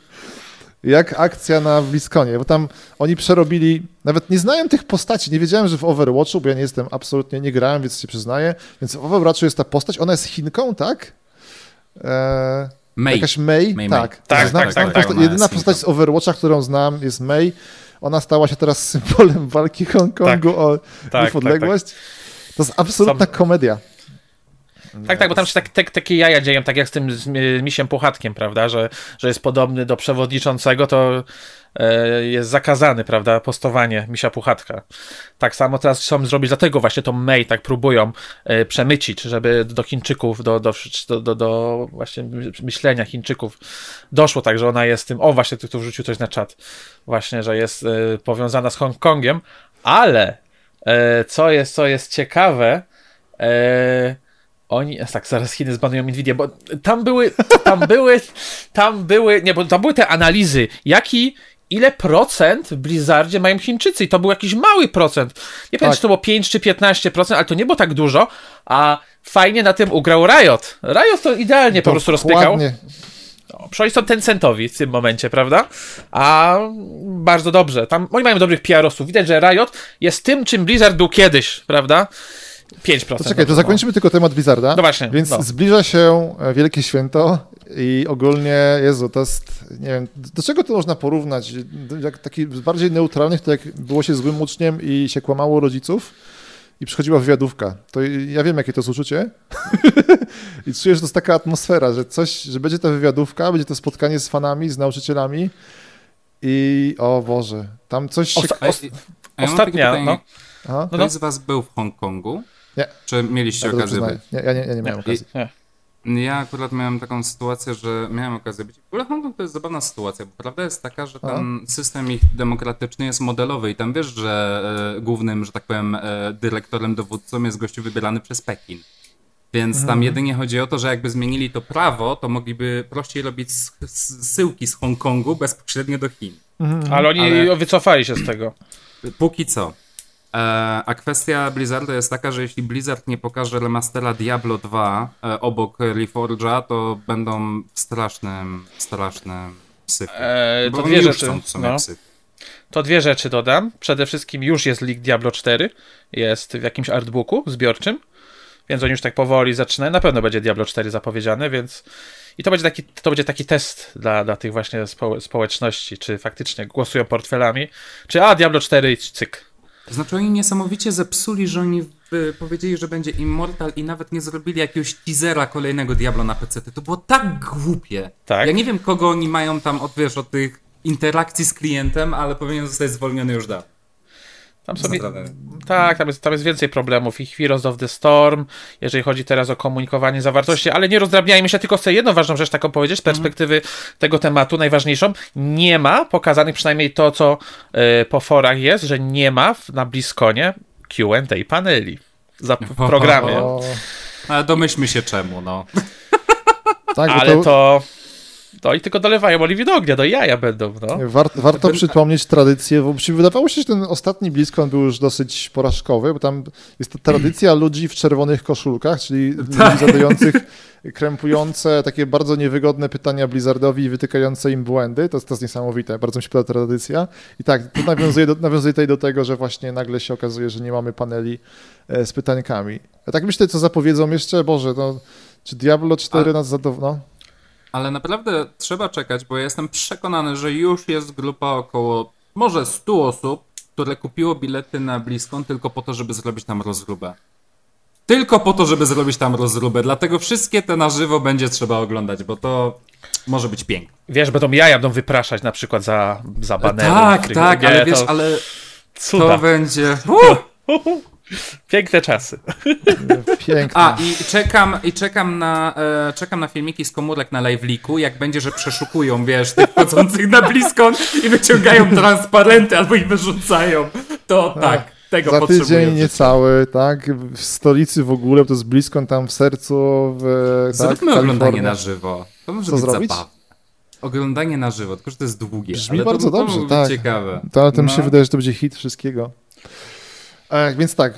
jak akcja na BlizzConie, bo tam oni przerobili, nawet nie znałem tych postaci, nie wiedziałem, że w Overwatchu, bo ja nie jestem absolutnie, nie grałem, więc się przyznaję, więc w Overwatchu jest ta postać, ona jest Chinką, tak? Eee, May. Jakaś May? May, tak. Tak, tak, znam, tak, tak, tak, Jedyna postać z Overwatcha, którą znam jest May, ona stała się teraz (laughs) symbolem walki Hongkongu tak, o tak, niepodległość. To jest absolutna Sam... komedia. Tak, tak, bo tam się tak, tak, takie jaja dzieją, tak jak z tym z misiem Puchatkiem, prawda, że, że jest podobny do przewodniczącego, to jest zakazany, prawda, postowanie misia Puchatka. Tak samo teraz chcą zrobić, dlatego właśnie to May tak próbują e, przemycić, żeby do Chińczyków, do, do, do, do właśnie myślenia Chińczyków doszło tak, że ona jest tym, o właśnie, tu, tu wrzucił coś na czat, właśnie, że jest e, powiązana z Hongkongiem, ale co jest, co jest ciekawe, oni, tak, zaraz Chiny zbanują Nvidia, bo tam były, tam były, tam były, nie, bo tam były te analizy, jaki, ile procent w Blizzardzie mają Chińczycy i to był jakiś mały procent. Nie pamiętam, tak. czy to było 5 czy 15%, ale to nie było tak dużo, a fajnie na tym ugrał Riot. Riot to idealnie po prostu rozpykał. No, przynajmniej są tencentowi w tym momencie, prawda? A bardzo dobrze. Tam oni mają dobrych PR-owców. Widać, że Riot jest tym, czym Blizzard był kiedyś, prawda? 5%. To czekaj, to zakończymy no. tylko temat Blizzarda. No właśnie. Więc no. zbliża się e, Wielkie Święto i ogólnie, Jezu, to jest, nie wiem, do czego to można porównać? Jak taki bardziej neutralnych, to jak było się złym uczniem i się kłamało rodziców i przychodziła wywiadówka. To ja wiem, jakie to jest uczucie (laughs) i czuję, że to jest taka atmosfera, że coś, że będzie ta wywiadówka, będzie to spotkanie z fanami, z nauczycielami i o Boże, tam coś się... Osta osta ostatnia, no. Aha. Ktoś z was był w Hongkongu? Nie. Czy mieliście ja okazję? Nie, ja nie, ja nie miałem okazji. Nie. Ja akurat miałem taką sytuację, że miałem okazję być. W ogóle Hongkong to jest zabawna sytuacja, bo prawda jest taka, że ten A? system ich demokratyczny jest modelowy i tam wiesz, że e, głównym, że tak powiem, e, dyrektorem, dowódcą jest gościu wybierany przez Pekin. Więc tam mhm. jedynie chodzi o to, że jakby zmienili to prawo, to mogliby prościej robić zsyłki z Hongkongu bezpośrednio do Chin. Mhm. Ale oni Ale... wycofali się z tego. Póki co. E, a kwestia Blizzarda jest taka, że jeśli Blizzard nie pokaże remastera Diablo 2 e, obok Reforge'a, to będą w strasznym, strasznym syfie. Eee, to dwie rzeczy. No. To dwie rzeczy dodam. Przede wszystkim już jest leak Diablo 4, jest w jakimś artbooku zbiorczym, więc oni już tak powoli zaczynają. Na pewno będzie Diablo 4 zapowiedziane, więc i to będzie taki, to będzie taki test dla, dla tych właśnie społeczności, czy faktycznie głosują portfelami, czy a Diablo 4 i cyk, znaczy oni niesamowicie zepsuli, że oni powiedzieli, że będzie Immortal i nawet nie zrobili jakiegoś teasera kolejnego Diablo na PC. To było tak głupie. Tak? Ja nie wiem, kogo oni mają tam od, wiesz, od tych interakcji z klientem, ale powinien zostać zwolniony już dawno. Tam sobie, tak, tam jest, tam jest więcej problemów. I Heroes of the Storm, jeżeli chodzi teraz o komunikowanie zawartości, ale nie rozdrabniajmy się, tylko chcę jedną ważną rzecz taką powiedzieć z perspektywy tego tematu, najważniejszą. Nie ma pokazanych przynajmniej to, co y, po forach jest, że nie ma w, na Bliskonie Q&A paneli. Za w programie. O, Ale domyślmy się czemu, no. tak, Ale to... To i tylko dolewają oliwy do ognia, do jaja będą, no. War, warto przypomnieć tradycję, bo wydawało się, że ten ostatni BlizzCon był już dosyć porażkowy, bo tam jest to tradycja (clears throat) ludzi w czerwonych koszulkach, czyli (clears throat) ludzi zadających krępujące, takie bardzo niewygodne pytania Blizzardowi i wytykające im błędy. To, to jest niesamowite, bardzo mi się podoba tradycja. I tak, to nawiązuje, do, nawiązuje tutaj do tego, że właśnie nagle się okazuje, że nie mamy paneli e, z pytankami. Ja tak myślę, co zapowiedzą jeszcze, Boże, to czy Diablo 4 A- nas zadowolą? Ale naprawdę trzeba czekać, bo ja jestem przekonany, że już jest grupa około może 100 osób, które kupiło bilety na BlizzCon tylko po to, żeby zrobić tam rozróbę. Tylko po to, żeby zrobić tam rozróbę. Dlatego wszystkie te na żywo będzie trzeba oglądać, bo to może być piękne. Wiesz, będą jaja będą wypraszać na przykład za, za banery. tak, tak, ale wiesz, to ale cuda. to będzie... (laughs) Piękne czasy. Pięknie. A, i czekam, i czekam na, e, czekam na filmiki z komórek na live'liku, jak będzie, że przeszukują, wiesz, tych chodzących na BlizzCon i wyciągają transparenty albo ich wyrzucają. To tak, tego Za potrzebuję. tydzień niecały, tak? W stolicy w ogóle, bo to jest blisko tam w sercu. W, tak, Zróbmy oglądanie Kalifornia. na żywo. To może Co być zrobić? zabawne. Oglądanie na żywo, tylko że to jest długie. Brzmi ale bardzo to, dobrze, to może tak. ciekawe. To, ale to mi się No. wydaje, że to będzie hit wszystkiego. E, więc tak,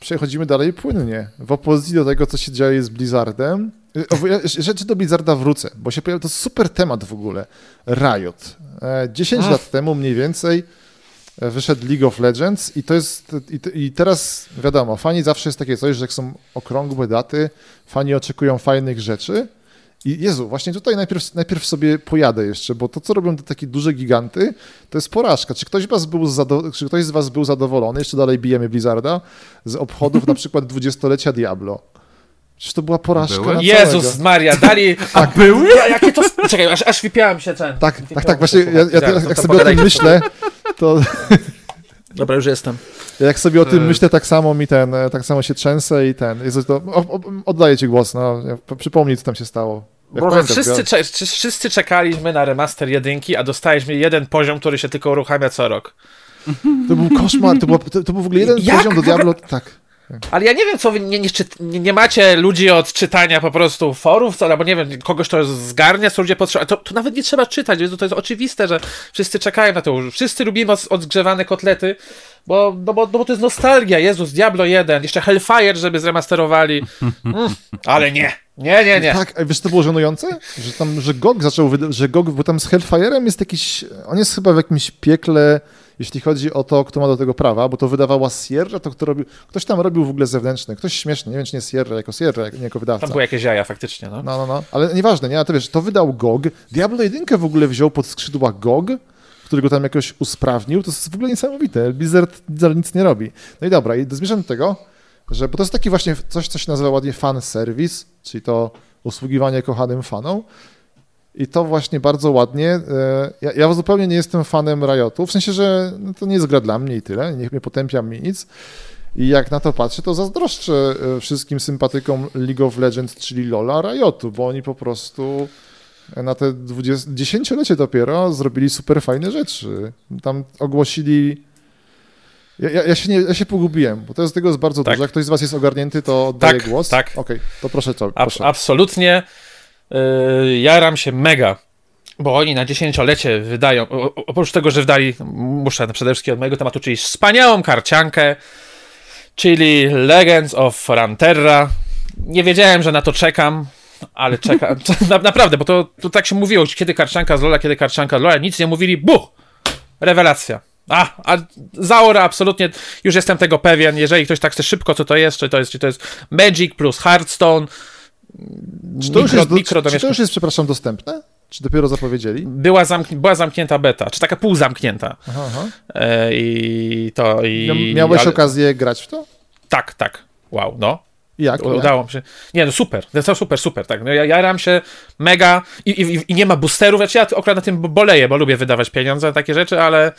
przechodzimy dalej płynnie. W opozycji do tego, co się dzieje z Blizzardem. E, ja Rzeczy do Blizzarda wrócę, bo się pojawił, to super temat w ogóle. Riot. E, 10 Ach. lat temu mniej więcej e, wyszedł League of Legends i to jest, i, i teraz wiadomo, fani zawsze jest takie coś, że jak są okrągłe daty, fani oczekują fajnych rzeczy i Jezu, właśnie tutaj najpierw, najpierw sobie pojadę jeszcze, bo to, co robią te takie duże giganty, to jest porażka. Czy ktoś, was był zado- czy ktoś z was był zadowolony, jeszcze dalej bijemy Blizzarda, z obchodów na przykład dwudziestolecia Diablo? Przecież to była porażka Były? na Jezus całego. Maria, dali... (laughs) A były? Ja, jakie to... Czekaj, aż, aż wypiałem się ten. Tak, tak, Wypiałem tak, właśnie się, ja, ja, jak sobie o tym myślę, to (laughs) Dobra, już jestem. jak sobie o tym E. myślę, tak samo mi ten, tak samo się trzęsę i ten, Jezu, to, o, o, oddaję ci głos, no, przypomnij, co tam się stało. Boże, wszyscy, cze- wszyscy czekaliśmy na remaster jedynki, a dostaliśmy jeden poziom, który się tylko uruchamia co rok. To był koszmar, to, było, to, to był w ogóle jeden Jak poziom do Diablo, tak. Ale ja nie wiem, co wy nie, nie, nie, nie macie ludzi od czytania po prostu forów, co, albo nie wiem, kogoś to zgarnia, co ludzie potrzebują. To, to nawet nie trzeba czytać, Jezu, to jest oczywiste, że wszyscy czekają na to. Wszyscy lubimy od, odgrzewane kotlety, bo, no bo, no bo to jest nostalgia. Jezus, Diablo 1, jeszcze Hellfire, żeby zremasterowali. (laughs) Mm, ale nie, nie, nie, nie. Tak, a wiesz, to było żenujące? Że tam, że GOG zaczął, że GOG, bo tam z Hellfire'em jest jakiś, on jest chyba w jakimś piekle, jeśli chodzi o to, kto ma do tego prawa, bo to wydawała Sierra, to kto robił, ktoś tam robił w ogóle zewnętrzny, ktoś śmieszny, nie wiem, czy nie Sierra, jako Sierra, nie jako wydawca. Tam były jakieś jaja faktycznie, no. No, no, no, ale nieważne, nie, ale to wiesz, to wydał GOG, Diablo 1 w ogóle wziął pod skrzydła GOG, który go tam jakoś usprawnił, to jest w ogóle niesamowite, Blizzard, Blizzard nic nie robi. No i dobra, i zmierzam do tego, że, bo to jest taki właśnie coś, co się nazywa ładnie fan service, czyli to usługiwanie kochanym fanom, i to właśnie bardzo ładnie. e, Ja, ja zupełnie nie jestem fanem Riotu, w sensie, że no, to nie jest gra dla mnie i tyle, niech mnie potępiam mi nic. I jak na to patrzę, to zazdroszczę e, wszystkim sympatykom League of Legends, czyli LoLa, Riotu, bo oni po prostu na te 20, dziesięciolecie dopiero zrobili super fajne rzeczy. Tam ogłosili. Ja, ja, ja, się nie, ja się pogubiłem, bo to jest tego jest bardzo Tak. dużo. Jak ktoś z Was jest ogarnięty, to oddaję Tak, głos. tak. Okej, to proszę. Ab- Proszę. absolutnie yy, jaram się mega, bo oni na dziesięciolecie wydają, o, oprócz tego, że wydali, muszę przede wszystkim od mojego tematu, czyli wspaniałą karciankę, czyli Legends of Frontera. Nie wiedziałem, że na to czekam, ale czekam. (laughs) (laughs) Na, naprawdę, bo to, to tak się mówiło, kiedy karcianka z Lola, kiedy karcianka z Lola, nic nie mówili, buch! Rewelacja. A, a Zaora absolutnie, już jestem tego pewien, jeżeli ktoś tak chce szybko, co to jest, czy to jest, czy to jest Magic plus Hearthstone, Czy to, już mikro- jest, do, mikro czy to domieszka- już jest, przepraszam, dostępne? Czy dopiero zapowiedzieli? była, zamk- była zamknięta beta, czy taka półzamknięta. Aha, aha. E, I to i. Mia- Miałeś ale- okazję grać w to? Tak, tak. Wow, no. Jak? Udało mi się. Nie, no super, to super, super, tak. No ja jaram się mega i, i, i nie ma boosterów, znaczy ja akurat na tym boleję, bo lubię wydawać pieniądze na takie rzeczy, ale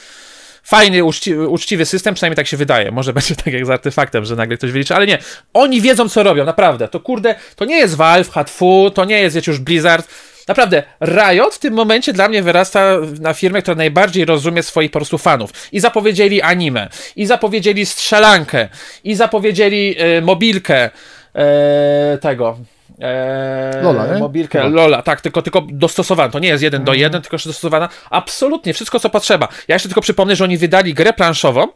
fajny, uczciwy, uczciwy system, przynajmniej tak się wydaje. Może (laughs) będzie tak jak z artefaktem, że nagle ktoś wyliczy, ale nie. Oni wiedzą, co robią, naprawdę. To kurde, to nie jest Valve, Hatfu, to nie jest wiecie, już Blizzard. Naprawdę, Riot w tym momencie dla mnie wyrasta na firmę, która najbardziej rozumie swoich po prostu fanów. I zapowiedzieli anime, i zapowiedzieli strzelankę, i zapowiedzieli e, mobilkę e, tego. E, Lola, nie? Mobilkę, Chyba. Lola, tak, tylko, tylko dostosowana. To nie jest jeden do Mhm. jeden, tylko dostosowana. Absolutnie, wszystko co potrzeba. Ja jeszcze tylko przypomnę, że oni wydali grę planszową,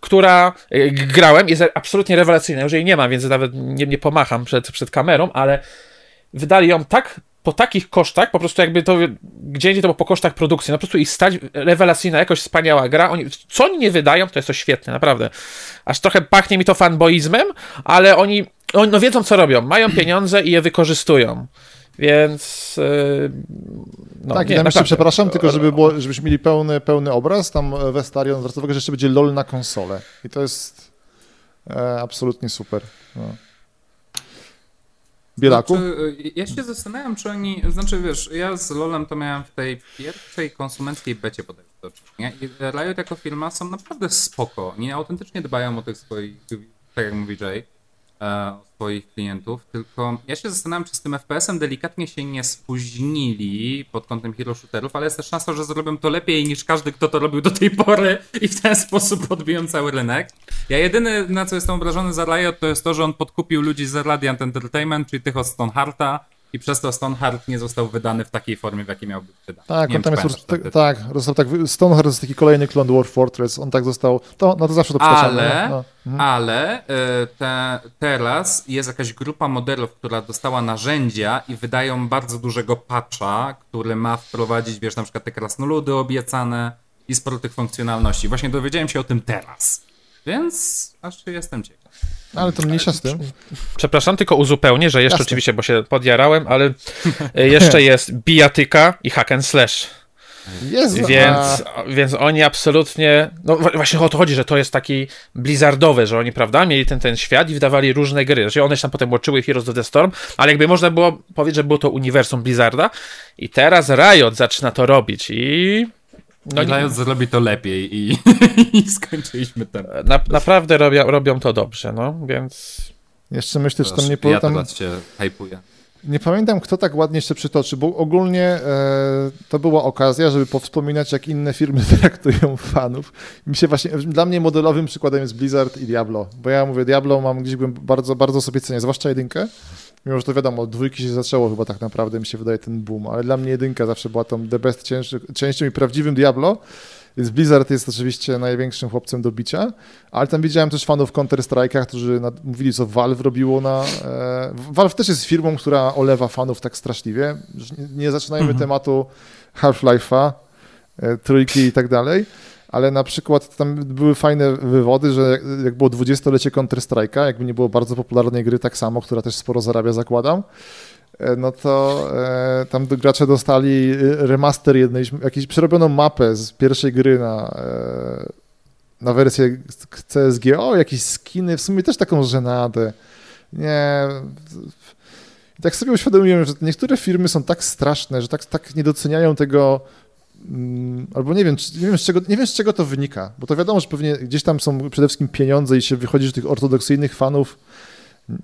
która e, grałem, jest absolutnie rewelacyjna. Już jej nie mam, więc nawet nie, nie pomacham przed, przed kamerą, ale wydali ją tak po takich kosztach, po prostu jakby to, gdzie indziej to było po kosztach produkcji, no po prostu ich stać, rewelacyjna, jakoś wspaniała gra, oni, co oni nie wydają, to jest to świetne, naprawdę. Aż trochę pachnie mi to fanboizmem, ale oni, oni no wiedzą co robią, mają (clears throat) pieniądze i je wykorzystują, więc yy, no, tak, nie, ja jeszcze naprawdę. przepraszam, tylko żeby było, żebyśmy mieli pełny, pełny obraz, tam e, Westarion zwraca uwagę, że jeszcze będzie LOL na konsolę. I to jest e, absolutnie super. No. Bielaku? Znaczy, ja się zastanawiam, czy oni, znaczy wiesz, ja z LoLem to miałem w tej pierwszej konsumenckiej becie bodajże do czynienia i Riot jako firma są naprawdę spoko. Nie autentycznie dbają o tych swoich, tak jak mówi Jay, e, o swoich klientów, tylko ja się zastanawiam, czy z tym FPS-em delikatnie się nie spóźnili pod kątem hero shooterów, ale jest też szansa, że zrobią to lepiej niż każdy, kto to robił do tej pory i w ten sposób odbiją cały rynek. Ja jedyny, na co jestem obrażony za Riot, to jest to, że on podkupił ludzi z Radiant Entertainment, czyli tych od Stonehearta i przez to Stoneheart nie został wydany w takiej formie, w jakiej miał być wydany. Tak, nie on tam jest, tak, tak, został tak, Stoneheart jest taki kolejny klon Dwarf Fortress, on tak został, to, no to zawsze to przytaczamy. Ale, no, no. ale y, te, teraz jest jakaś grupa modelów, która dostała narzędzia i wydają bardzo dużego patcha, który ma wprowadzić, wiesz, na przykład te krasnoludy obiecane i sporo tych funkcjonalności. Właśnie dowiedziałem się o tym teraz. Więc aż jestem ciekaw. Ale to mniejsza z tym. Przepraszam, tylko uzupełnię, że jeszcze Jasne. oczywiście, bo się podjarałem, ale e, jeszcze jest bijatyka i hack and slash. Jezu, Więc, a, więc oni absolutnie. No właśnie o to chodzi, że to jest taki blizzardowy, że oni, prawda, mieli ten, ten świat i wydawali różne gry. Że one się tam potem łączyły Heroes of the Storm, ale jakby można było powiedzieć, że było to uniwersum Blizzarda. I teraz Riot zaczyna to robić i. No, No, Riot zrobi to lepiej i, (laughs) i skończyliśmy ten. na, naprawdę robią, robią to dobrze, no więc. jeszcze myślę, że tam nie, ja po, tam, teraz się hypuję. nie pamiętam, kto tak ładnie jeszcze przytoczy, bo ogólnie e, to była okazja, żeby powspominać, jak inne firmy (laughs) traktują fanów. Mi się właśnie, dla mnie modelowym przykładem jest Blizzard i Diablo, bo ja mówię, Diablo mam gdzieś bym bardzo, bardzo sobie cenię, zwłaszcza jedynkę, mimo że to wiadomo, od dwójki się zaczęło chyba tak naprawdę, mi się wydaje ten boom, ale dla mnie jedynka zawsze była tą the best częścią i prawdziwym Diablo, więc Blizzard jest oczywiście największym chłopcem do bicia, ale tam widziałem też fanów Counter-Strike'a, którzy nad, mówili, co Valve robiło na... E, Valve też jest firmą, która olewa fanów tak straszliwie. Nie, nie zaczynajmy tematu Half-Life'a, e, trójki i tak dalej, ale na przykład tam były fajne wywody, że jak, było 20-lecie Counter-Strike'a, jakby nie było bardzo popularnej gry tak samo, która też sporo zarabia, zakładam, e, no to e, tam gracze dostali e, remaster jednej, jakąś przerobioną mapę z pierwszej gry na, e, na wersję CSG. O, jakieś skiny, w sumie też taką żenadę. Nie. Tak sobie uświadomiłem, że niektóre firmy są tak straszne, że tak, tak nie doceniają tego, albo nie wiem, nie wiem, z czego, nie wiem, z czego to wynika, bo to wiadomo, że pewnie gdzieś tam są przede wszystkim pieniądze i się wychodzi, że tych ortodoksyjnych fanów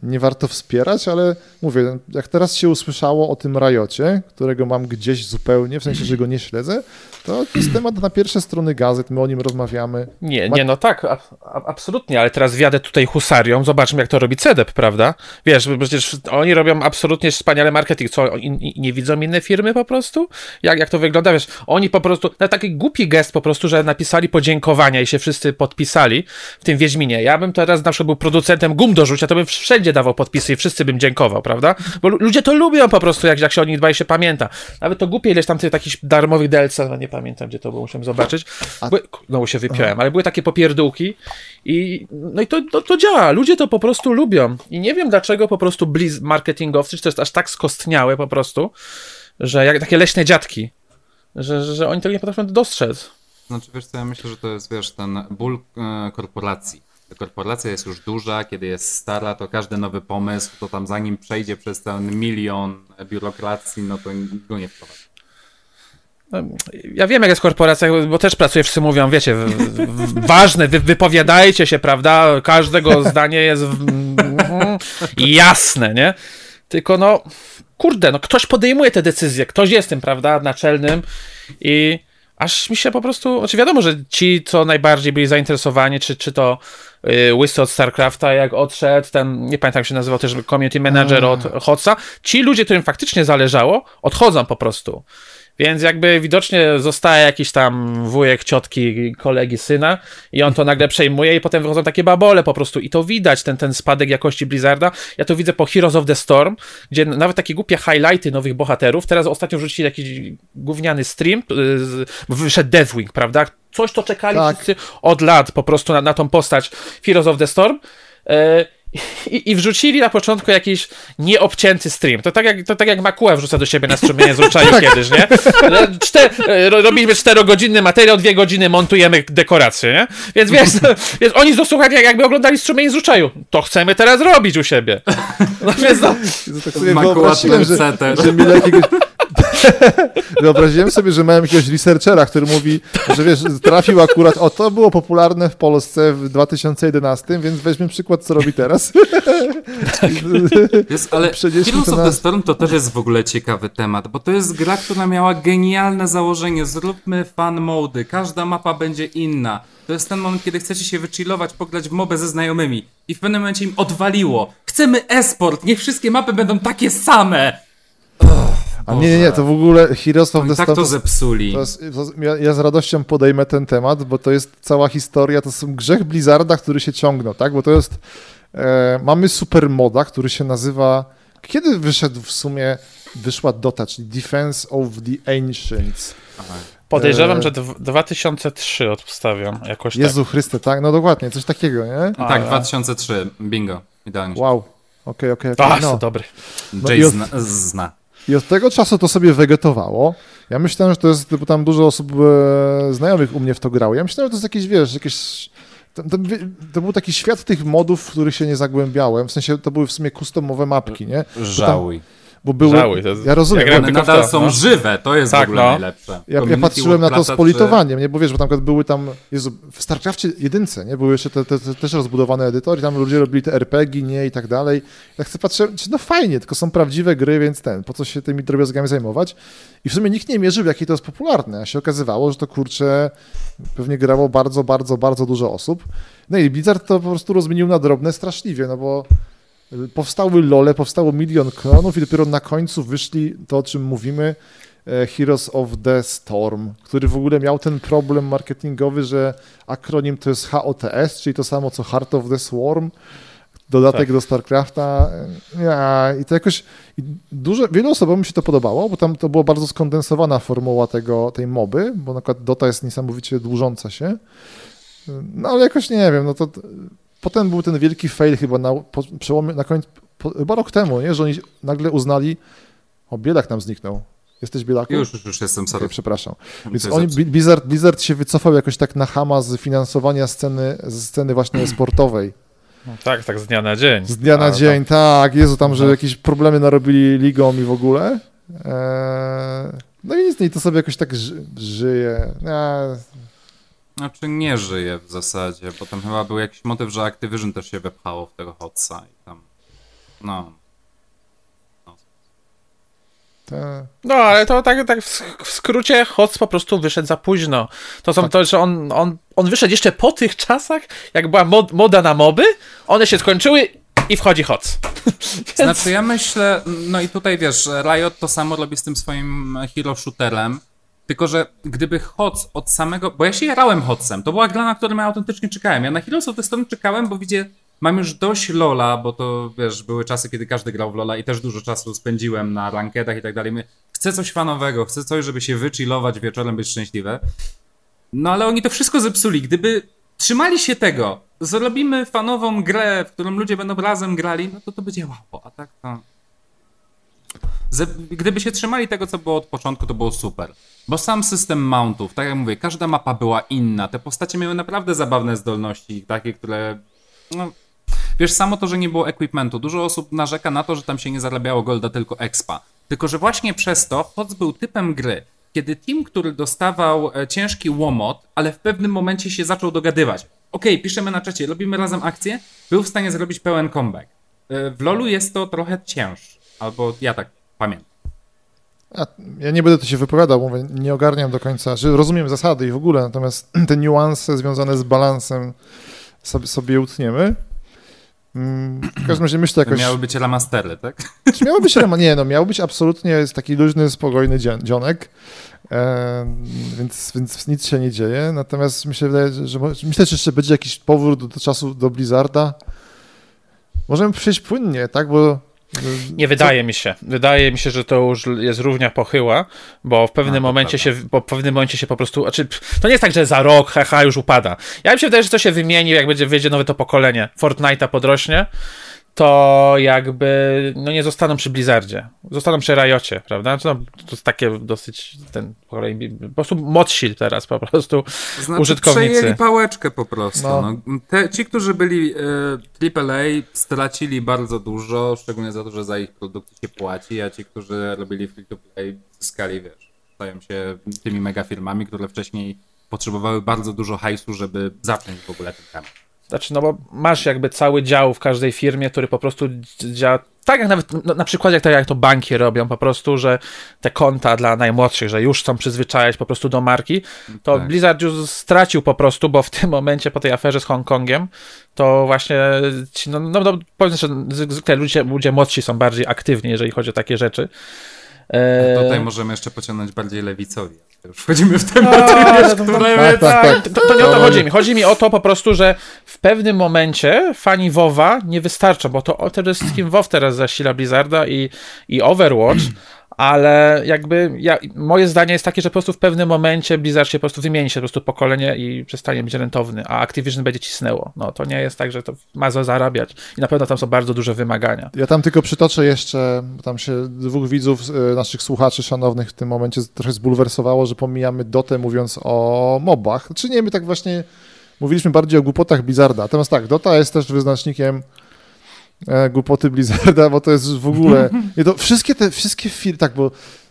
nie warto wspierać, ale mówię, jak teraz się usłyszało o tym Rajocie, którego mam gdzieś zupełnie, w sensie, że go nie śledzę, to jest temat na pierwsze strony gazet, my o nim rozmawiamy. Nie, nie, no tak, a, a, absolutnie, ale teraz wjadę tutaj husarią, zobaczmy jak to robi CEDEP, prawda? Wiesz, bo przecież oni robią absolutnie wspaniale marketing, co, i, i nie widzą inne firmy po prostu? Jak, jak to wygląda, wiesz, oni po prostu, na taki głupi gest po prostu, że napisali podziękowania i się wszyscy podpisali w tym Wiedźminie. Ja bym teraz na przykład był producentem gum do rzucia, to bym wszędzie dawał podpisy i wszyscy bym dziękował, prawda? Bo lu- ludzie to lubią po prostu, jak, jak się o nich dba i się pamięta. Nawet to głupie ileś tam tych takich darmowych DLC, no nie pamiętam, gdzie to było, musiałem zobaczyć. Były, no się wypiąłem, ale były takie popierdółki i no i to, to, to działa. Ludzie to po prostu lubią. I nie wiem dlaczego po prostu blizz marketingowcy, czy to jest aż tak skostniałe po prostu, że jak takie leśne dziadki, że, że, że oni tego nie potrafią dostrzec. Znaczy, wiesz co, ja myślę, że to jest, wiesz, ten ból e, korporacji. Korporacja jest już duża, kiedy jest stara, to każdy nowy pomysł, to tam zanim przejdzie przez ten milion biurokracji, no to go nie wprowadzi. ja wiem, jak jest korporacja, bo też pracuję, wszyscy mówią, wiecie, w, w, ważne, wy, wypowiadajcie się, prawda? Każdego zdanie jest w, jasne, nie? Tylko no, kurde, no ktoś podejmuje te decyzje, ktoś jest tym, prawda, naczelnym i aż mi się po prostu, znaczy wiadomo, że ci, co najbardziej byli zainteresowani, czy, czy to Łysy od StarCrafta, jak odszedł, ten, nie pamiętam jak się nazywał też community manager od Hotsa, ci ludzie, którym faktycznie zależało, odchodzą po prostu. Więc jakby widocznie zostaje jakiś tam wujek, ciotki, kolegi, syna i on to nagle przejmuje i potem wychodzą takie babole po prostu i to widać, ten, ten spadek jakości Blizzarda. Ja to widzę po Heroes of the Storm, gdzie nawet takie głupie highlighty nowych bohaterów, teraz ostatnio wrzucili jakiś gówniany stream, y, wyszedł Deathwing, prawda? Coś to czekali tak. wszyscy od lat po prostu na, na tą postać Heroes of the Storm. E, i, I, wrzucili na początku jakiś nieobcięty stream. To tak jak, to tak jak Makuła wrzuca do siebie na strumienie z uczaju (laughs) tak. kiedyś, nie? Czter, robimy czterogodzinny materiał, dwie godziny montujemy dekoracje, nie? Więc wiesz, (laughs) więc oni słuchali jakby oglądali strumienie z uczaju. To chcemy teraz robić u siebie. (laughs) No więc no. Tak sobie wyobraziłem, że, że mieli jakiegoś (laughs) Wyobraziłem sobie, że miałem jakiegoś researchera, który mówi, że wiesz, trafił akurat, o to było popularne w Polsce w 2011, więc weźmy przykład, co robi teraz. Jest, ale (laughs) Heroes of the Storm to też jest w ogóle ciekawy temat, bo to jest gra, która miała genialne założenie. Zróbmy fan mody, każda mapa będzie inna. To jest ten moment, kiedy chcecie się wychillować, pograć w mobę ze znajomymi i w pewnym momencie im odwaliło. Chcemy esport, niech wszystkie mapy będą takie same. A nie, nie, nie, to w ogóle Heroes of the Storm... tak to zepsuli. To jest, to, ja, ja, z radością podejmę ten temat, bo to jest cała historia, to są grzech Blizzarda, który się ciągnął, tak? Bo to jest... E, mamy super moda, który się nazywa... Kiedy wyszedł w sumie, wyszła Dota, czyli Defense of the Ancients. Aha. Podejrzewam, e... że 2003 odstawiam jakoś Jezu tak. Chryste, tak? No dokładnie, coś takiego, nie? A, tak, 2003, bingo, idealnie. Wow, okej, okej. Okay, okay, no. dobry. Jay no zna, zna. I od tego czasu to sobie wegetowało. Ja myślałem, że to jest, bo tam dużo osób e, znajomych u mnie w to grało. Ja myślałem, że to jest jakieś, wiesz, jakieś... To, to, to, był taki świat tych modów, w których się nie zagłębiałem. W sensie to były w sumie customowe mapki, nie? Żałuj. Bo były, Żałuj, to, ja rozumiem. Jak one nadal są no. żywe, to jest tak, w ogóle no. najlepsze. Ja, ja patrzyłem na to z politowaniem, nie? bo wiesz, bo tam były tam, Jezu, w StarCraftie jedynce, nie? Były jeszcze te, te, te, też rozbudowane edytory, tam ludzie robili te RPG, nie? I tak dalej. Ja chcę patrzeć, no fajnie, tylko są prawdziwe gry, więc ten, po co się tymi drobiazgami zajmować? I w sumie nikt nie mierzył, jakie to jest popularne, a się okazywało, że to kurczę, pewnie grało bardzo, bardzo, bardzo dużo osób. No i Blizzard to po prostu rozmienił na drobne straszliwie, no bo powstały lole, powstało milion klonów i dopiero na końcu wyszli to, o czym mówimy, e, Heroes of the Storm, który w ogóle miał ten problem marketingowy, że akronim to jest HOTS, czyli to samo co Heart of the Swarm, dodatek tak. do StarCrafta. Ja, I to jakoś dużo, wielu osobom mi się to podobało, bo tam to była bardzo skondensowana formuła tego, tej moby, bo na przykład Dota jest niesamowicie dłużąca się. No ale jakoś nie wiem, no to potem był ten wielki fail chyba na przełomie, na końcu, po, chyba rok temu, nie? że oni nagle uznali, o, Bielak nam zniknął. Jesteś Bielaku? Już, już, już jestem, sorry. Okay, przepraszam. Więc oni, Blizzard, Blizzard się wycofał jakoś tak na hama z finansowania sceny, z sceny właśnie (clears throat) sportowej. No tak, tak z dnia na dzień. Z dnia na dzień, tak. Jezu, tam, że no. jakieś problemy narobili ligą i w ogóle. Eee, no i nic, no i to sobie jakoś tak ży, żyje. Eee, znaczy nie żyje w zasadzie, bo tam chyba był jakiś motyw, że Activision też się wepchało w tego Hotsa i tam, no. no. No, ale to tak, tak w skrócie Hots po prostu wyszedł za późno. To są tak. to, że on, on, on wyszedł jeszcze po tych czasach, jak była mod, moda na moby, one się skończyły i wchodzi Hots. (laughs) Więc... Znaczy ja myślę, no i tutaj wiesz, Riot to samo robi z tym swoim hero shooterem, tylko, że gdyby HOTS od samego. Bo ja się jarałem HOTSem. To była gra, na którą ja autentycznie czekałem. Ja na Heroes of the Storm czekałem, bo widzę, mam już dość Lola, bo to wiesz, były czasy, kiedy każdy grał w Lola i też dużo czasu spędziłem na ranketach i tak dalej. Chcę coś fanowego, chcę coś, żeby się wychillować wieczorem, być szczęśliwe. No ale oni to wszystko zepsuli. Gdyby trzymali się tego, zrobimy fanową grę, w którą ludzie będą razem grali, no to to by działało. A tak to. Gdyby się trzymali tego, co było od początku, to było super. Bo sam system mountów, tak jak mówię, każda mapa była inna. Te postacie miały naprawdę zabawne zdolności, takie, które. No, wiesz, samo to, że nie było equipmentu. Dużo osób narzeka na to, że tam się nie zarabiało golda, tylko expa. Tylko, że właśnie przez to HOTS był typem gry, kiedy team, który dostawał e, ciężki łomot, ale w pewnym momencie się zaczął dogadywać. Okej, okay, piszemy na czacie, robimy razem akcję, był w stanie zrobić pełen comeback. E, w LoLu jest to trochę cięższe, albo ja tak pamiętam. Ja, nie będę tu się wypowiadał, mówię, nie ogarniam do końca, że rozumiem zasady i w ogóle, natomiast (clears throat) te niuanse związane z balansem sobie, sobie utniemy. Mm, w każdym razie myślę jakoś... To miały być remastery, tak? Czy miały być rema... Nie, no miał być absolutnie taki luźny, spokojny dzionek, e, więc, więc nic się nie dzieje, natomiast myślę, że, że myślę, że jeszcze będzie jakiś powrót do, do czasu do Blizzarda. Możemy przejść płynnie, tak, bo nie wydaje Co? mi się. Wydaje mi się, że to już jest równia pochyła, bo w pewnym no, momencie się, bo w pewnym momencie się po prostu, znaczy, to nie jest tak, że za rok, haha, już upada. Ja mi się wydaje, że to się wymieni, jak będzie wyjdzie nowe to pokolenie. Fortnite'a podrośnie to jakby no nie zostaną przy Blizzardzie. Zostaną przy Riocie, prawda? No, to jest takie dosyć ten po prostu modsi teraz po prostu znaczy, użytkownicy. Przejęli pałeczkę po prostu. No. No. Te, ci, którzy byli e, AAA stracili bardzo dużo, szczególnie za to, że za ich produkty się płaci, a ci, którzy robili free to play zyskali, wiesz, stają się tymi mega firmami, które wcześniej potrzebowały bardzo dużo hajsu, żeby zacząć w ogóle ten temat. Znaczy, no bo masz jakby cały dział w każdej firmie, który po prostu działa tak jak nawet no, na przykład jak to, jak to banki robią, po prostu, że te konta dla najmłodszych, że już chcą przyzwyczajać po prostu do marki, to tak. Blizzard już stracił po prostu, bo w tym momencie po tej aferze z Hongkongiem, to właśnie ci, no, no, no powiem, że zwykle ludzie, ludzie młodsi są bardziej aktywni, jeżeli chodzi o takie rzeczy. E... Tutaj możemy jeszcze pociągnąć bardziej lewicowi. Już wchodzimy w temat. Tak, tak, tak. To, to, nie o to chodzi mi. Chodzi mi o to po prostu, że w pewnym momencie fani WoWa nie wystarcza, bo to przede wszystkim WoW teraz zasila Blizzarda i, i Overwatch, ale jakby ja, moje zdanie jest takie, że po prostu w pewnym momencie Blizzard się po prostu wymieni się po prostu pokolenie i przestanie być rentowny, a Activision będzie cisnęło. No to nie jest tak, że to ma za zarabiać i na pewno tam są bardzo duże wymagania. Ja tam tylko przytoczę jeszcze, tam się dwóch widzów, e, naszych słuchaczy szanownych w tym momencie trochę zbulwersowało, że pomijamy Dotę mówiąc o mobach. Czy nie, my tak właśnie mówiliśmy bardziej o głupotach Blizzarda. Natomiast tak, Dota jest też wyznacznikiem głupoty Blizzarda, bo to jest w ogóle... Nie, to wszystkie te, wszystkie firmy, tak, bo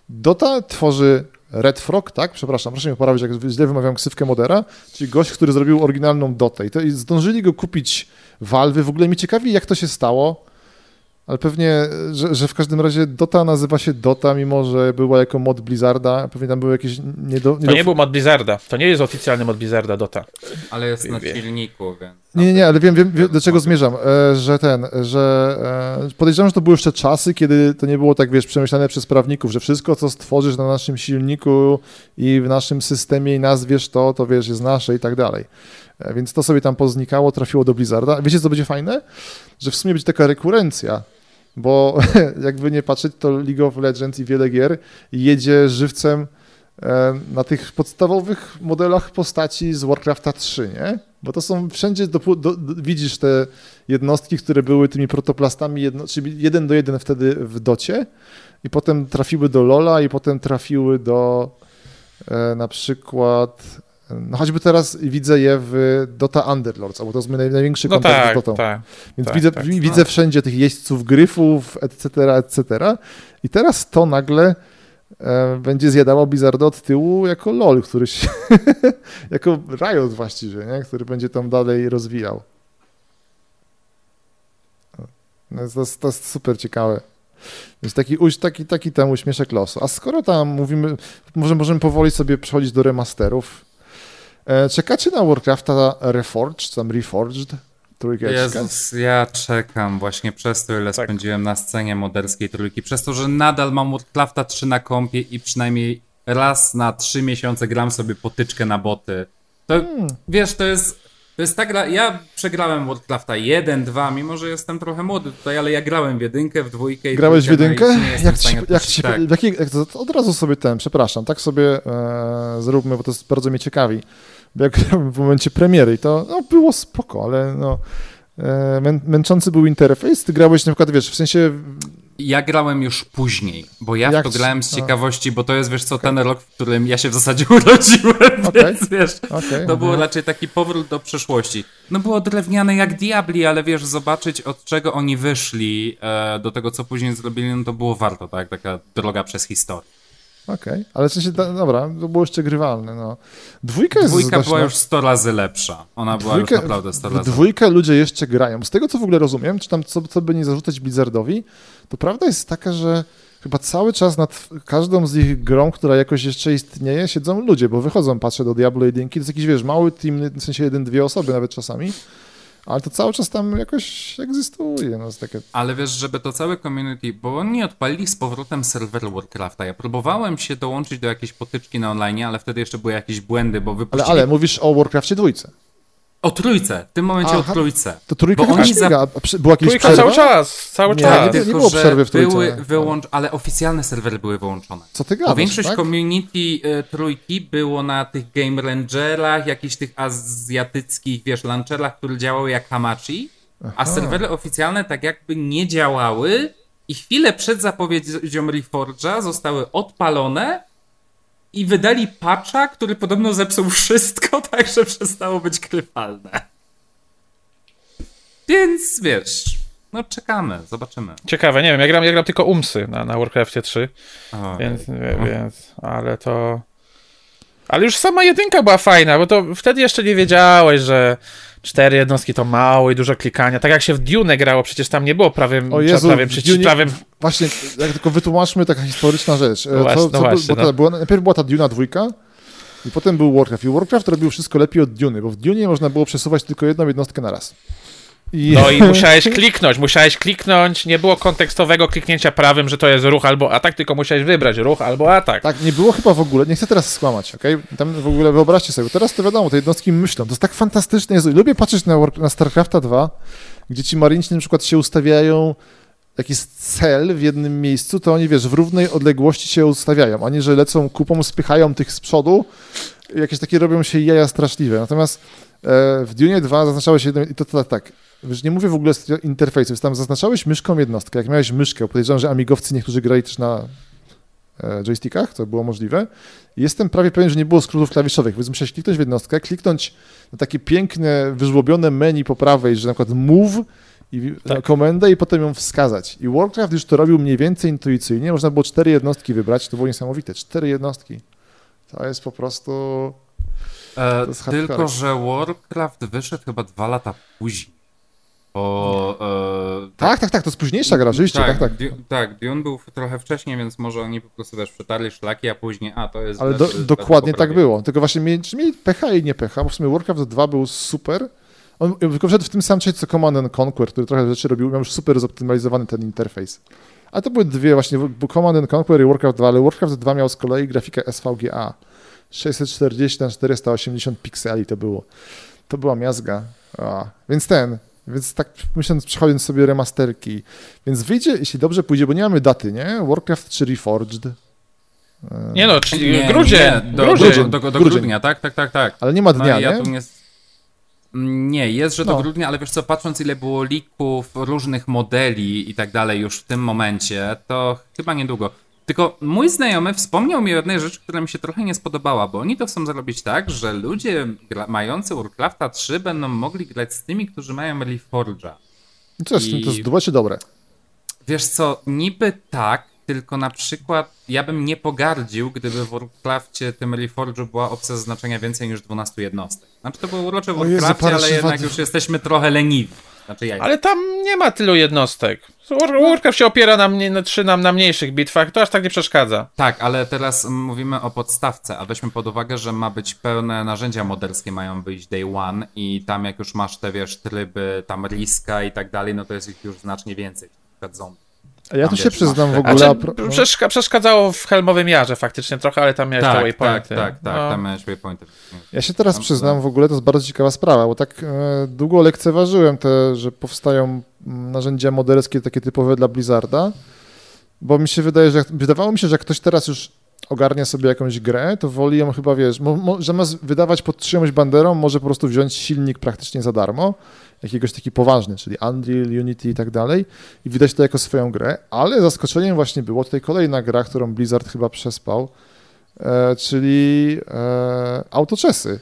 Dota tworzy Red Frog, tak? Przepraszam, proszę mnie poprawić, jak źle wymawiam ksywkę Modera, czyli gość, który zrobił oryginalną Dotę i, to, i zdążyli go kupić Valve. W ogóle mi ciekawi, jak to się stało, ale pewnie, że, że, w każdym razie Dota nazywa się Dota, mimo że była jako mod Blizzarda. Pewnie tam były jakieś niedo... niedo... To nie był mod Blizzarda. To nie jest oficjalny mod Blizzarda Dota. Ale jest na silniku, więc... Nie, nie, nie, ale wiem, wiem, wiem do czego zmierzam, e, że ten, że e, podejrzewam, że to były jeszcze czasy, kiedy to nie było tak, wiesz, przemyślane przez prawników, że wszystko, co stworzysz na naszym silniku i w naszym systemie i nazwiesz to, to wiesz, jest nasze i tak dalej. E, więc to sobie tam poznikało, trafiło do Blizzarda. Wiecie, co będzie fajne? Że w sumie będzie taka rekurencja bo (laughs) jakby nie patrzeć, to League of Legends i wiele gier jedzie żywcem na tych podstawowych modelach postaci z Warcrafta 3, nie? Bo to są wszędzie, do, do, widzisz te jednostki, które były tymi protoplastami, jedno, czyli jeden do jeden wtedy w docie i potem trafiły do Lola i potem trafiły do e, na przykład no choćby teraz widzę je w Dota Underlords, bo to jest mój największy no kontakt tak, z Dotą. Tak, Więc tak, widzę, tak, widzę wszędzie tych jeźdźców, gryfów, etc., etc. I teraz to nagle e, będzie zjadało Blizzard od tyłu jako LOL, który się, (laughs) jako Riot właściwie, nie? który będzie tam dalej rozwijał. No, to, to jest super ciekawe. Więc taki, taki, taki ten uśmieszek losu. A skoro tam mówimy, może możemy powoli sobie przechodzić do remasterów. E, czekacie na Warcrafta Reforged, tam Reforged? Trójkę Jezus, ja czekam właśnie przez to, ile tak. spędziłem na scenie moderskiej trójki, przez to, że nadal mam Warcrafta 3 na kompie i przynajmniej raz na 3 miesiące gram sobie potyczkę na boty. To, hmm. wiesz, to jest, to jest ta gra, ja przegrałem Warcrafta 1, 2, mimo że jestem trochę młody tutaj, ale ja grałem w jedynkę, w dwójkę. Grałeś w jedynkę? Jak ci, jak ci, tak. jak, jak, od razu sobie ten, przepraszam, tak sobie e, zróbmy, bo to jest, bardzo mnie ciekawi jak (laughs) w momencie premiery i to no, było spoko, ale no, e, mę, męczący był interfejs. Ty grałeś na przykład, wiesz, w sensie... Ja grałem już później, bo ja jak w to grałem z ciekawości, bo to jest, wiesz co, okay. ten rok, w którym ja się w zasadzie (laughs) urodziłem, okay. więc wiesz, okay. to było raczej taki powrót do przeszłości. No było drewniane jak diabli, ale wiesz, zobaczyć od czego oni wyszli e, do tego, co później zrobili, no to było warto, tak? Taka droga przez historię. Okej, ale w sensie, dobra, to było jeszcze grywalne, no. Dwójka jest Dwójka była na- już 100 razy lepsza. Ona była już naprawdę 100 w razy dwójkę ludzie jeszcze grają. Z tego, co w ogóle rozumiem, czy tam co, co by nie zarzucać Blizzardowi, to prawda jest taka, że chyba cały czas nad każdą z ich grą, która jakoś jeszcze istnieje, siedzą ludzie, bo wychodzą, patrzę do Diablo 1, to jest jakiś, wiesz, mały team, w sensie jeden, dwie osoby nawet czasami, ale to cały czas tam jakoś egzystuje, no takie... Ale wiesz, żeby to całe community, bo oni odpalili z powrotem serwer Warcrafta. Ja próbowałem się dołączyć do jakiejś potyczki na online, ale wtedy jeszcze były jakieś błędy, bo Ale, wypuścili... ale mówisz o Warcraftie dwójce. O trójce, w tym momencie Aha. o trójce. To trójka Bo oni za- była jakieś Trójka przerwa? cały czas, cały Nie, czas. nie, nie było że przerwy w trójce. były wyłącz... ale oficjalne serwery były wyłączone. Co ty Bo gadasz, większość tak? community y, trójki było na tych Game Rangerach, jakichś tych azjatyckich, wiesz, launcherach, które działały jak Hamachi, a serwery oficjalne tak jakby nie działały i chwilę przed zapowiedzią Reforge'a zostały odpalone i wydali patcha, który podobno zepsuł wszystko, (laughs) tak że przestało być grywalne. Więc wiesz, no czekamy, zobaczymy. Ciekawe, nie wiem, ja gram, ja gram tylko umsy na, na Warcraftie 3, O, więc, więc, ale to... Ale już sama jedynka była fajna, bo to wtedy jeszcze nie wiedziałeś, że cztery jednostki to mało i dużo klikania. Tak jak się w Dune grało, przecież tam nie było prawym, O Jezu, prawym, w przyci- Dune- prawym Właśnie, jak tylko wytłumaczmy taka historyczna rzecz. E, No właśnie, co, no co, by- właśnie, bo no. była, najpierw była ta Duna dwójka i potem był Warcraft. I Warcraft robił wszystko lepiej od Duny, bo w Dunie można było przesuwać tylko jedną jednostkę na raz. I, No i (laughs) musiałeś kliknąć, musiałeś kliknąć, nie było kontekstowego kliknięcia prawym, że to jest ruch albo atak, tylko musiałeś wybrać ruch albo atak. tak, nie było chyba w ogóle, nie chcę teraz skłamać, okej? Tam w ogóle wyobraźcie sobie, teraz to wiadomo, te jednostki myślą, to jest tak fantastyczne. Jezu, lubię patrzeć na, na StarCrafta 2, gdzie ci marynci na przykład się ustawiają jak jest cel w jednym miejscu, to oni, wiesz, w równej odległości się ustawiają, ani że lecą kupą, spychają tych z przodu, jakieś takie robią się jaja straszliwe. Natomiast e, w Dune 2 zaznaczałeś jedno, i to, to tak, wiesz, nie mówię w ogóle z interfejsu, jest tam zaznaczałeś myszką jednostkę, jak miałeś myszkę, podejrzewam, że amigowcy niektórzy grali też na e, joystickach, to było możliwe. I Jestem prawie pewien, że nie było skrótów klawiszowych, więc musiałeś kliknąć w jednostkę, kliknąć na takie piękne, wyżłobione menu po prawej, że na przykład move i Tak. komendę i potem ją wskazać. I Warcraft już to robił mniej więcej intuicyjnie, można było cztery jednostki wybrać, to było niesamowite, cztery jednostki. To jest po prostu... E, jest tylko, że Warcraft wyszedł chyba dwa lata później. Bo. E, Tak, tak, tak, to jest późniejsza gra, rzeczywiście, tak, tak. Du- tak, Dune był trochę wcześniej, więc może oni po prostu wiesz, przetarli szlaki, a później, a to jest. Ale do, dokładnie tak było. Tylko właśnie mieli, mieli pecha i nie pecha, bo w sumie Warcraft 2 był super. On tylko wszedł w tym samym czasie co Command and Conquer, który trochę rzeczy robił, miał już super zoptymalizowany ten interfejs. A to były dwie właśnie, był Command and Conquer i Warcraft 2, ale Warcraft 2 miał z kolei grafikę SVGA. 640 na 480 pikseli to było. To była miazga. A, więc ten, więc tak myśląc, przechodząc sobie remasterki. Więc wyjdzie, jeśli dobrze pójdzie, bo nie mamy daty, nie? Warcraft 3 Reforged. E, Nie no, czyli Nie, grudzień, nie, do, grudzień. Do, do, do Grudzień. grudnia, tak, tak, tak, tak. Ale nie ma No dnia, i ja nie? tu nie... Nie, jest, że do No. grudnia, ale wiesz co, patrząc ile było lików różnych modeli i tak dalej już w tym momencie, to chyba niedługo. Tylko mój znajomy wspomniał mi o jednej rzeczy, która mi się trochę nie spodobała, bo oni to chcą zrobić tak, że ludzie mający Warcrafta 3 będą mogli grać z tymi, którzy mają Reforge'a. Co, I- to jest czy dobre? Wiesz co, niby tak, tylko na przykład ja bym nie pogardził, gdyby w Warcrafcie tym Reforge'u była opcja zaznaczenia więcej niż 12 jednostek. Znaczy to było urocze w O Jezu, ale jednak już jesteśmy trochę leniwi. Znaczy ja. Ale tam nie ma tylu jednostek. War- Warcraft się opiera na, mnie, na, czy na, na mniejszych bitwach, to aż tak nie przeszkadza. Tak, ale teraz mówimy o podstawce, a weźmy pod uwagę, że ma być pełne narzędzia moderskie mają wyjść day one i tam jak już masz te, wiesz, tryby, tam riska i tak dalej, no to jest ich już znacznie więcej. Na przykład zombie. A ja Tam tu się wiesz, przyznam w te- ogóle... A a czy, pro- no. przeszka- przeszkadzało w Helmowym Jarze faktycznie trochę, ale tam miałeś te Tak, tak, waypointy. tak, tak, No. tam miałeś waypointy. Ja się teraz Tam- przyznam w ogóle, to jest bardzo ciekawa sprawa, bo tak e, długo lekceważyłem te, że powstają narzędzia moderskie takie typowe dla Blizzarda, bo mi się wydaje, że jak, wydawało mi się, że jak ktoś teraz już ogarnia sobie jakąś grę, to woli ją chyba, wiesz, mo, mo, zamiast wydawać pod czyjąś banderą, może po prostu wziąć silnik praktycznie za darmo, jakiegoś taki poważny, czyli Unreal, Unity i tak dalej i wydać to jako swoją grę, ale zaskoczeniem właśnie było tutaj kolejna gra, którą Blizzard chyba przespał, e, czyli e, autoczesy.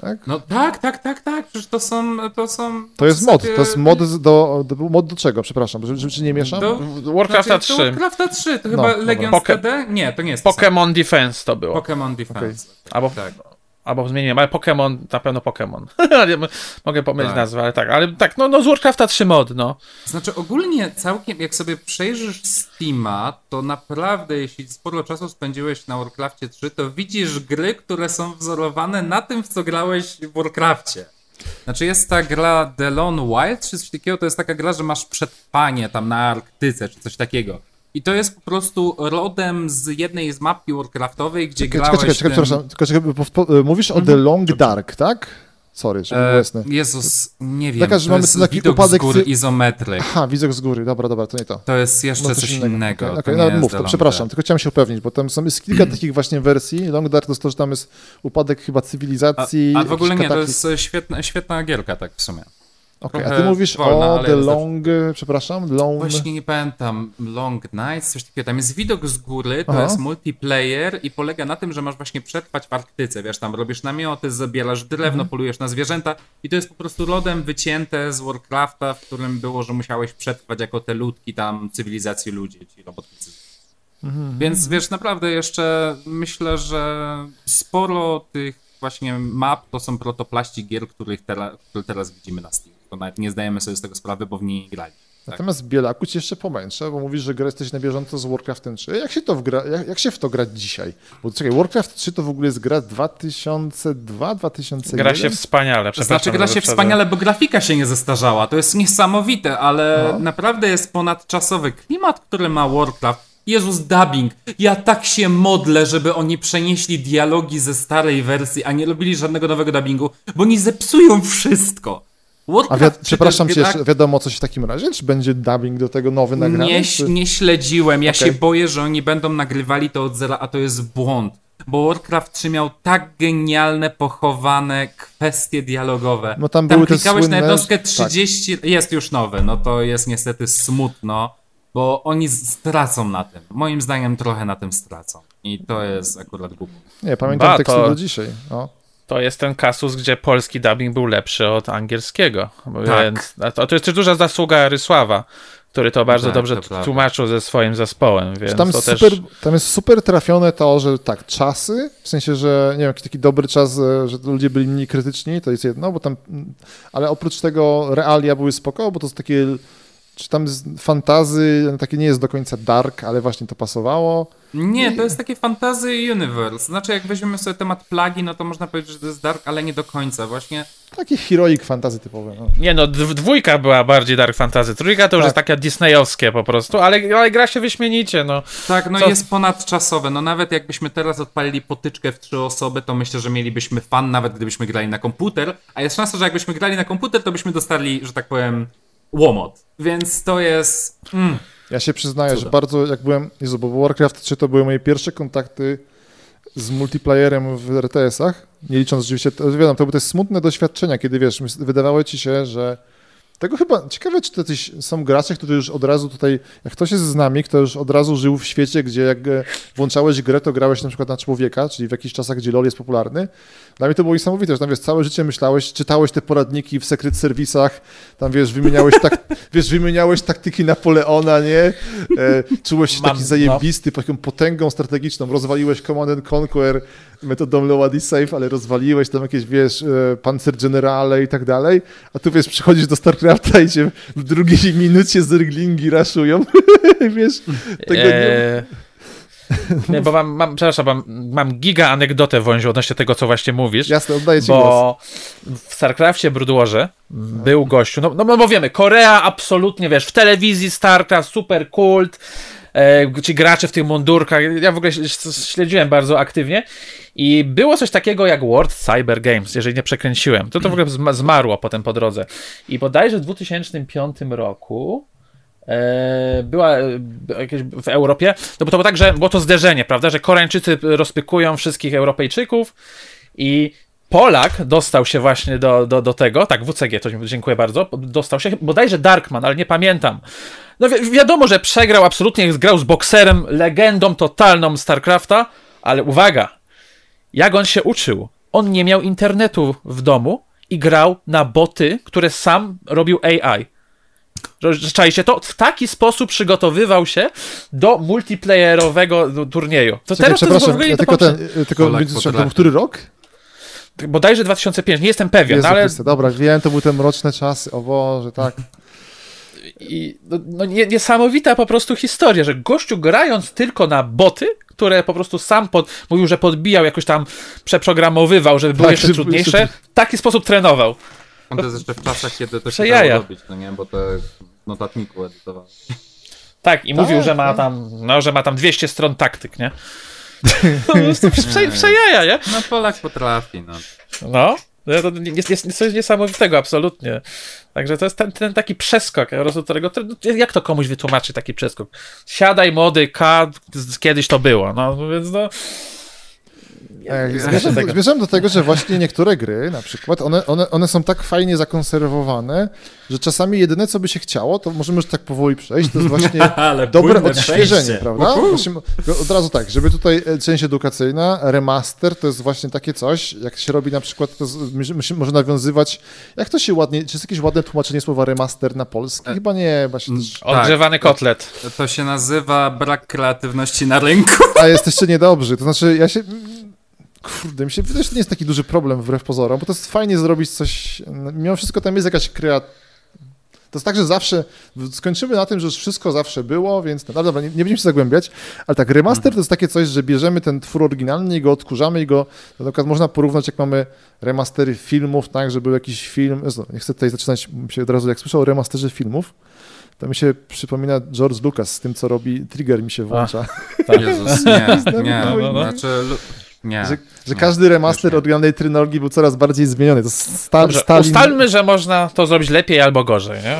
Tak? No tak, tak, tak, tak, przecież to są... To, są To jest mod. To jest mod do, do, mod do czego, przepraszam, żeby, żeby nie mieszam? Do, Warcrafta znaczy, 3. Do Warcrafta 3, to No, chyba. Legends Poke-? Nie, to nie jest. Pokémon Defense to było. Pokémon Defense. Albo, Tak. Albo zmieniłem, ale Pokémon, na pewno Pokémon. (laughs) Mogę pomylić Tak. nazwę, ale tak, ale tak, no, no z Warcrafta 3 mod, no. Znaczy ogólnie całkiem, jak sobie przejrzysz Steama, to naprawdę, jeśli sporo czasu spędziłeś na Warcraftie 3, to widzisz gry, które są wzorowane na tym, w co grałeś w Warcrafcie. Znaczy jest ta gra The Lone Wild, czy coś takiego, to jest taka gra, że masz przetrwanie tam na Arktyce, czy coś takiego. I to jest po prostu rodem z jednej z mapki Warcraftowej, gdzie Czekaj, grałeś czekaj, czekaj, tym... przepraszam. Tylko, czekaj, bo- mówisz o The Long Dark, tak? Sorry, było E, jasne. Jezus, nie wiem, Taka, że mamy taki widok upadek z góry izometryk. Aha, widok z góry, dobra, dobra, to nie to. To jest jeszcze No, coś innego. Okej, to okej, nie no, mów, to przepraszam, tylko chciałem się upewnić, bo tam są, jest kilka (clears throat) takich właśnie wersji. Long Dark to jest to, że tam jest upadek chyba cywilizacji. A, a w ogóle nie, to jest świetna, świetna gierka, tak w sumie. Okej, a ty mówisz wolna, o The Long, przepraszam, Long... Właśnie nie pamiętam, Long Nights, coś takiego. Tam jest widok z góry, to Aha. jest multiplayer i polega na tym, że masz właśnie przetrwać w Arktyce. Wiesz, tam robisz namioty, zabierasz drewno, Mhm. polujesz na zwierzęta i to jest po prostu rodem wycięte z Warcrafta, w którym było, że musiałeś przetrwać jako te ludki tam cywilizacji ludzi, ci robotnicy. Mhm. Więc wiesz, naprawdę jeszcze myślę, że sporo tych właśnie map to są protoplaści gier, których które teraz widzimy na Steam. To nawet nie zdajemy sobie z tego sprawy, bo w niej nie grali. Tak. Natomiast Bielaku ci jeszcze pomęczę, bo mówisz, że gra jesteś na bieżąco z Warcraftem 3. Jak się, to wgra, jak, jak się w to grać dzisiaj? Bo czekaj, Warcraft 3 to w ogóle jest gra 2002, 2001? Gra się wspaniale, To przepraszam. znaczy gra się wyprzedzę. wspaniale, bo grafika się nie zestarzała. To jest niesamowite, ale No. naprawdę jest ponadczasowy klimat, który ma Warcraft. Jezus, dubbing. Ja tak się modlę, żeby oni przenieśli dialogi ze starej wersji, a nie robili żadnego nowego dubbingu, bo oni zepsują wszystko. A przepraszam cię, jeszcze wiadomo coś w takim razie? Czy będzie dubbing do tego nowy nagrany? Nie, czy... nie śledziłem. Ja Okej. się boję, że oni będą nagrywali to od zera, a to jest błąd. Bo Warcraft 3 miał tak genialne, pochowane kwestie dialogowe. No tam były te klikałeś słynne- na jednostkę tak. 30, jest już nowy, no to jest niestety smutno, bo oni stracą na tym. Moim zdaniem trochę na tym stracą. I to jest akurat głupie. Nie, pamiętam Ba, teksty to- do dzisiaj. O. To jest ten kasus, gdzie polski dubbing był lepszy od angielskiego. Tak. Więc, a to, to jest też duża zasługa Rysława, który to bardzo Tak, dobrze to tłumaczył ze swoim zespołem. Więc Tam to jest, też... super, tam jest super trafione to, że tak, czasy, w sensie, że nie wiem, jakiś taki dobry czas, e, że ludzie byli mniej krytyczni, to jest jedno, bo tam, ale oprócz tego realia były spoko, bo to jest takie, czy tam z fantazy, takie nie jest do końca dark, ale właśnie to pasowało. Nie, to jest takie fantasy universe. Znaczy, jak weźmiemy sobie temat plagi, no to można powiedzieć, że to jest dark, ale nie do końca. Właśnie Takie heroic fantazy typowe. No. Nie no, dw- dwójka była bardziej Dark Fantasy, trójka to już Tak. jest taka disneyowskie po prostu, ale, ale gra się wyśmienicie, no. Tak, no Co- jest ponadczasowe. No nawet jakbyśmy teraz odpalili potyczkę w trzy osoby, to myślę, że mielibyśmy fan, nawet gdybyśmy grali na komputer. A jest szansa, że jakbyśmy grali na komputer, to byśmy dostali, że tak powiem, łomot. Więc to jest... Mm. Ja się przyznaję, Cuda. że bardzo, jak byłem, Jezu, bo Warcraft 3 to były moje pierwsze kontakty z multiplayerem w RTS-ach, nie licząc oczywiście, to, wiadomo, to były te smutne doświadczenia, kiedy wiesz, wydawało ci się, że tego chyba, ciekawe, czy to jacyś są gracze, którzy już od razu tutaj, jak ktoś jest z nami, kto już od razu żył w świecie, gdzie jak e, włączałeś grę, to grałeś na przykład na człowieka, czyli w jakichś czasach, gdzie LoL jest popularny. Dla mnie to było niesamowite, że tam wiesz, całe życie myślałeś, czytałeś te poradniki w secret serwisach, tam wiesz, wymieniałeś, tak, (laughs) wiesz, wymieniałeś taktyki Napoleona, nie? E, czułeś się taki zajebisty, taką potęgą strategiczną, rozwaliłeś Command and Conquer metodą load i save, ale rozwaliłeś tam jakieś, wiesz, e, pancergenerale i tak dalej, a tu wiesz, przychodzisz do StarCrafta i cię w drugiej (laughs) minucie zerglingi raszują, (laughs) wiesz, tego nie... Eee, (laughs) nie, bo mam, mam, przepraszam, mam, mam giga anegdotę wąziu odnośnie tego, co właśnie mówisz. Jasne, oddaję ci głos. Bo w StarCraftie Broodwarze był gościu, no, no, bo wiemy, Korea absolutnie, wiesz, w telewizji StarCraft, super kult, e, ci gracze w tych mundurkach, ja w ogóle śledziłem bardzo aktywnie i było coś takiego jak World Cyber Games, jeżeli nie przekręciłem, to to w ogóle zma- zmarło potem po drodze. I bodajże w 2005 roku e, była e, jakieś w Europie, to, to było tak, że było to zderzenie, prawda, że Koreańczycy rozpykują wszystkich Europejczyków i Polak dostał się właśnie do, do, do tego, tak, WCG, to dziękuję bardzo, dostał się, bodajże Darkman, ale nie pamiętam. No wi wiadomo, że przegrał absolutnie, grał z bokserem, legendą totalną StarCrafta, ale uwaga, jak on się uczył? on nie miał internetu w domu i grał na boty, które sam robił AI. Czajcie to? W taki sposób przygotowywał się do multiplayerowego turnieju. To Czekaj, teraz to jest w ogóle ja nie tylko do ten, y, tylko Polak między- który rok? Bodajże 2005, nie jestem pewien, Jezu ale Chryste, dobra, wiem, to były te mroczne czasy, o Boże, tak. (laughs) i, no, no, nie, niesamowita po prostu historia, że gościu grając tylko na boty, które po prostu sam pod, mówił, że podbijał, jakoś tam przeprogramowywał, żeby było Tak, jeszcze trudniejsze, jeszcze- w taki sposób trenował. On to jest jeszcze w czasach, kiedy to się dało robić, no nie? Bo to w notatniku edytował. Tak, i Tak, mówił, że ma tak. tam, no, że ma tam 200 stron taktyk, nie? (laughs) Po prostu prze, przejaja, nie? No Polak potrafi, no. No, to jest, jest coś niesamowitego, absolutnie. Także to jest ten, ten taki przeskok, którego, jak to komuś wytłumaczy taki przeskok? Siadaj młody, K, kiedyś to było, no więc no... Nie Zmierzam, do tego, że właśnie niektóre gry, na przykład, one, one, one są tak fajnie zakonserwowane, że czasami jedyne, co by się chciało, to możemy już tak powoli przejść, to jest właśnie (laughs) Ale dobre odświeżenie, przejście. prawda? Właśnie, od razu tak, żeby tutaj e, część edukacyjna, remaster to jest właśnie takie coś, jak się robi na przykład, to z- może nawiązywać, jak to się ładnie, czy jest jakieś ładne tłumaczenie słowa remaster na polski? E, Chyba nie, właśnie też... Odgrzewany kotlet. To się nazywa brak kreatywności na rynku. A jesteście niedobrzy. To znaczy, ja się. Kurde, mi się wydaje, że to nie jest taki duży problem wbrew pozorom, bo to jest fajnie zrobić coś. Mimo wszystko tam jest jakaś kreat. To jest tak, że zawsze skończymy na tym, że już wszystko zawsze było, więc. No dobra, nie, nie będziemy się zagłębiać, ale tak, remaster to jest takie coś, że bierzemy ten twór oryginalny i go odkurzamy i go. Na przykład można porównać, jak mamy remastery filmów, tak, że był jakiś film. Nie chcę tutaj zaczynać się od razu, jak słyszę o remasterze filmów. To mi się przypomina George Lucas z tym, co robi Trigger mi się włącza. Jezus, nie, (laughs) nie. No, no, no. Znaczy, nie. Że, że nie. każdy remaster oryginalnej trylogii był coraz bardziej zmieniony. To sta, Dobrze, Stalin... ustalmy, że można to zrobić lepiej albo gorzej, nie?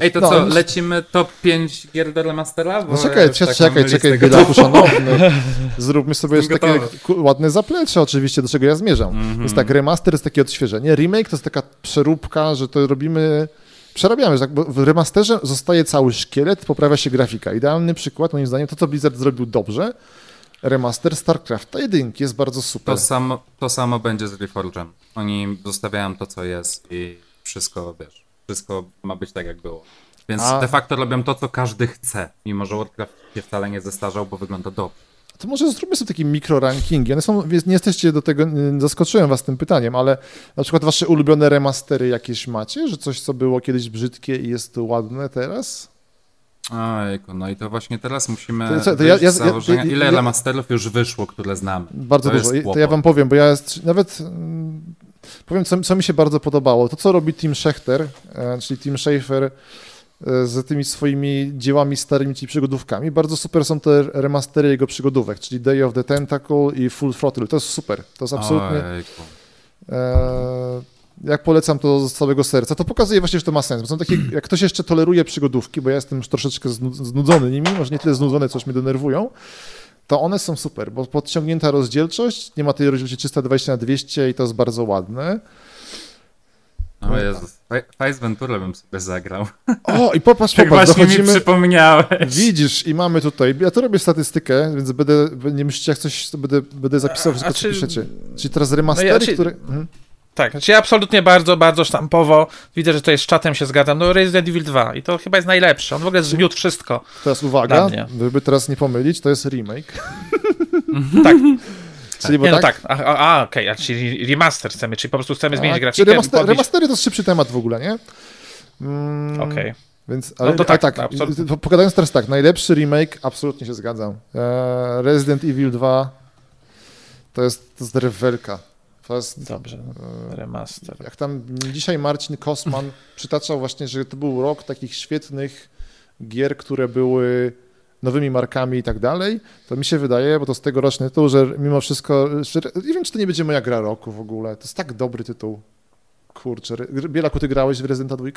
Ej, to No, co, już- lecimy top 5 gier do remastera? Bo No ja czekaj, już czekaj, czekaj. Bielaku szanowny. (laughs) Zróbmy sobie jeszcze takie ładne zaplecze oczywiście, do czego ja zmierzam. Mhm. Więc tak, remaster jest takie odświeżenie, remake to jest taka przeróbka, że to robimy... Przerabiamy, tak, bo w remasterze zostaje cały szkielet, poprawia się grafika. Idealny przykład, moim zdaniem, to co Blizzard zrobił dobrze, remaster StarCrafta 1 jest bardzo super. To samo, to samo będzie z Reforge'em. Oni zostawiają to, co jest i wszystko, wiesz, wszystko ma być tak, jak było. Więc A- de facto robią to, co każdy chce, mimo że Warcraft się wcale nie zestarzał, bo wygląda dobrze. To może zróbmy sobie takie mikrorankingi. One są, nie jesteście do tego, zaskoczyłem was tym pytaniem, ale na przykład wasze ulubione remastery jakieś macie? Że coś, co było kiedyś brzydkie i jest ładne teraz? Ojku, no i to właśnie teraz musimy To- to- ja- ja- założenia, ja- ile ja- remasterów już wyszło, które znamy. Bardzo To dużo. To ja wam powiem, bo ja jest, nawet mm, powiem, co, co mi się bardzo podobało. To, co robi Tim Schechter, e, czyli Tim Schafer e, z tymi swoimi dziełami starymi, czyli przygodówkami. Bardzo super są te remastery jego przygodówek, czyli Day of the Tentacle i Full Throttle. To jest super. To jest absolutnie... Ojku. E, jak polecam to z całego serca, to pokazuje właśnie, że to ma sens. Bo są takie, jak ktoś jeszcze toleruje przygodówki, bo ja jestem już troszeczkę znu- znudzony nimi, może nie tyle znudzony, co już mnie denerwują, to one są super, bo podciągnięta rozdzielczość, nie ma tej rozdzielczości 320 na 200 i to jest bardzo ładne. O Jezus, Fa- Face Ventura bym sobie zagrał. O, i popatrz, (laughs) Tak popatrz, właśnie mi dochodzimy... przypomniałeś. Widzisz, i mamy tutaj, ja tu robię statystykę, więc będę, nie myślicie jak coś, to będę, będę zapisywał wszystko, A co czy- piszecie. Czyli teraz remastery, No ja- czy- które... Mhm. Tak, znaczy ja absolutnie bardzo, bardzo sztampowo widzę, że to jest z czatem się zgadzam. No Resident Evil 2 i to chyba jest najlepsze. On w ogóle zmiótł wszystko. Teraz uwaga, żeby teraz nie pomylić, to jest remake. (laughs) Tak, (laughs) Czyli bo nie, no tak, tak. A, a, a okej, a czyli remaster chcemy, czyli po prostu chcemy zmienić A, grafikę. Czy remaster, podbić- remastery to jest szybszy temat w ogóle, nie? Mm, Okej. Więc, ale, No to tak, tak, absolutnie. po- pogadając teraz tak, najlepszy remake, absolutnie się zgadzam. E, Resident Evil 2 to jest, to jest rewelka. To jest, Dobrze, e, remaster. jak tam dzisiaj Marcin Kosman (laughs) przytaczał właśnie, że to był rok takich świetnych gier, które były nowymi markami i tak dalej, to mi się wydaje, bo to z tegoroczny tytuł, że mimo wszystko, że, nie wiem, czy to nie będzie moja gra roku w ogóle. To jest tak dobry tytuł. Kurczę, Bielaku, ty grałeś w Residenta 2?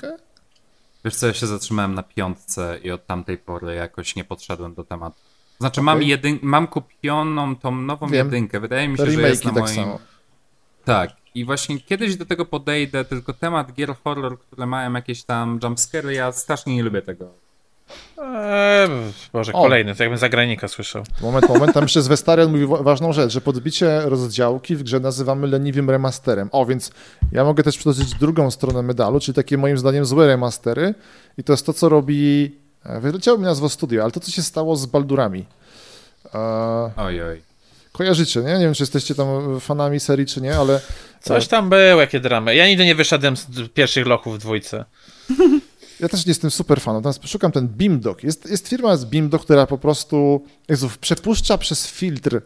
Wiesz co, ja się zatrzymałem na piątce i od tamtej pory jakoś nie podszedłem do tematu. Znaczy mam, Okej. jedyn- mam kupioną tą nową Wiem. jedynkę, wydaje mi się, Te że jest na tak moim... samo. Tak. I właśnie kiedyś do tego podejdę, tylko temat gier horror, które mają jakieś tam jumpscary, ja strasznie nie lubię tego. Eee, Boże, O. kolejny, to jakbym zagranika słyszał. Moment, moment, tam jeszcze Zwestarian mówi wa- ważną rzecz, że podbicie rozdziałki w grze nazywamy leniwym remasterem. O, więc ja mogę też przytoczyć drugą stronę medalu, czyli takie moim zdaniem złe remastery i to jest to, co robi, e, wyleciało mi nazwa studio, ale to, co się stało z Baldurami. E, Oj, oj. Kojarzycie, nie? Nie wiem, czy jesteście tam fanami serii, czy nie, ale Coś tam było, jakie dramy. Ja nigdy nie wyszedłem z pierwszych lochów w dwójce. (laughs) Ja też nie jestem super fanem. Szukam ten Beamdog. Jest, jest firma z Beamdog, która po prostu Jezu, przepuszcza przez filtr.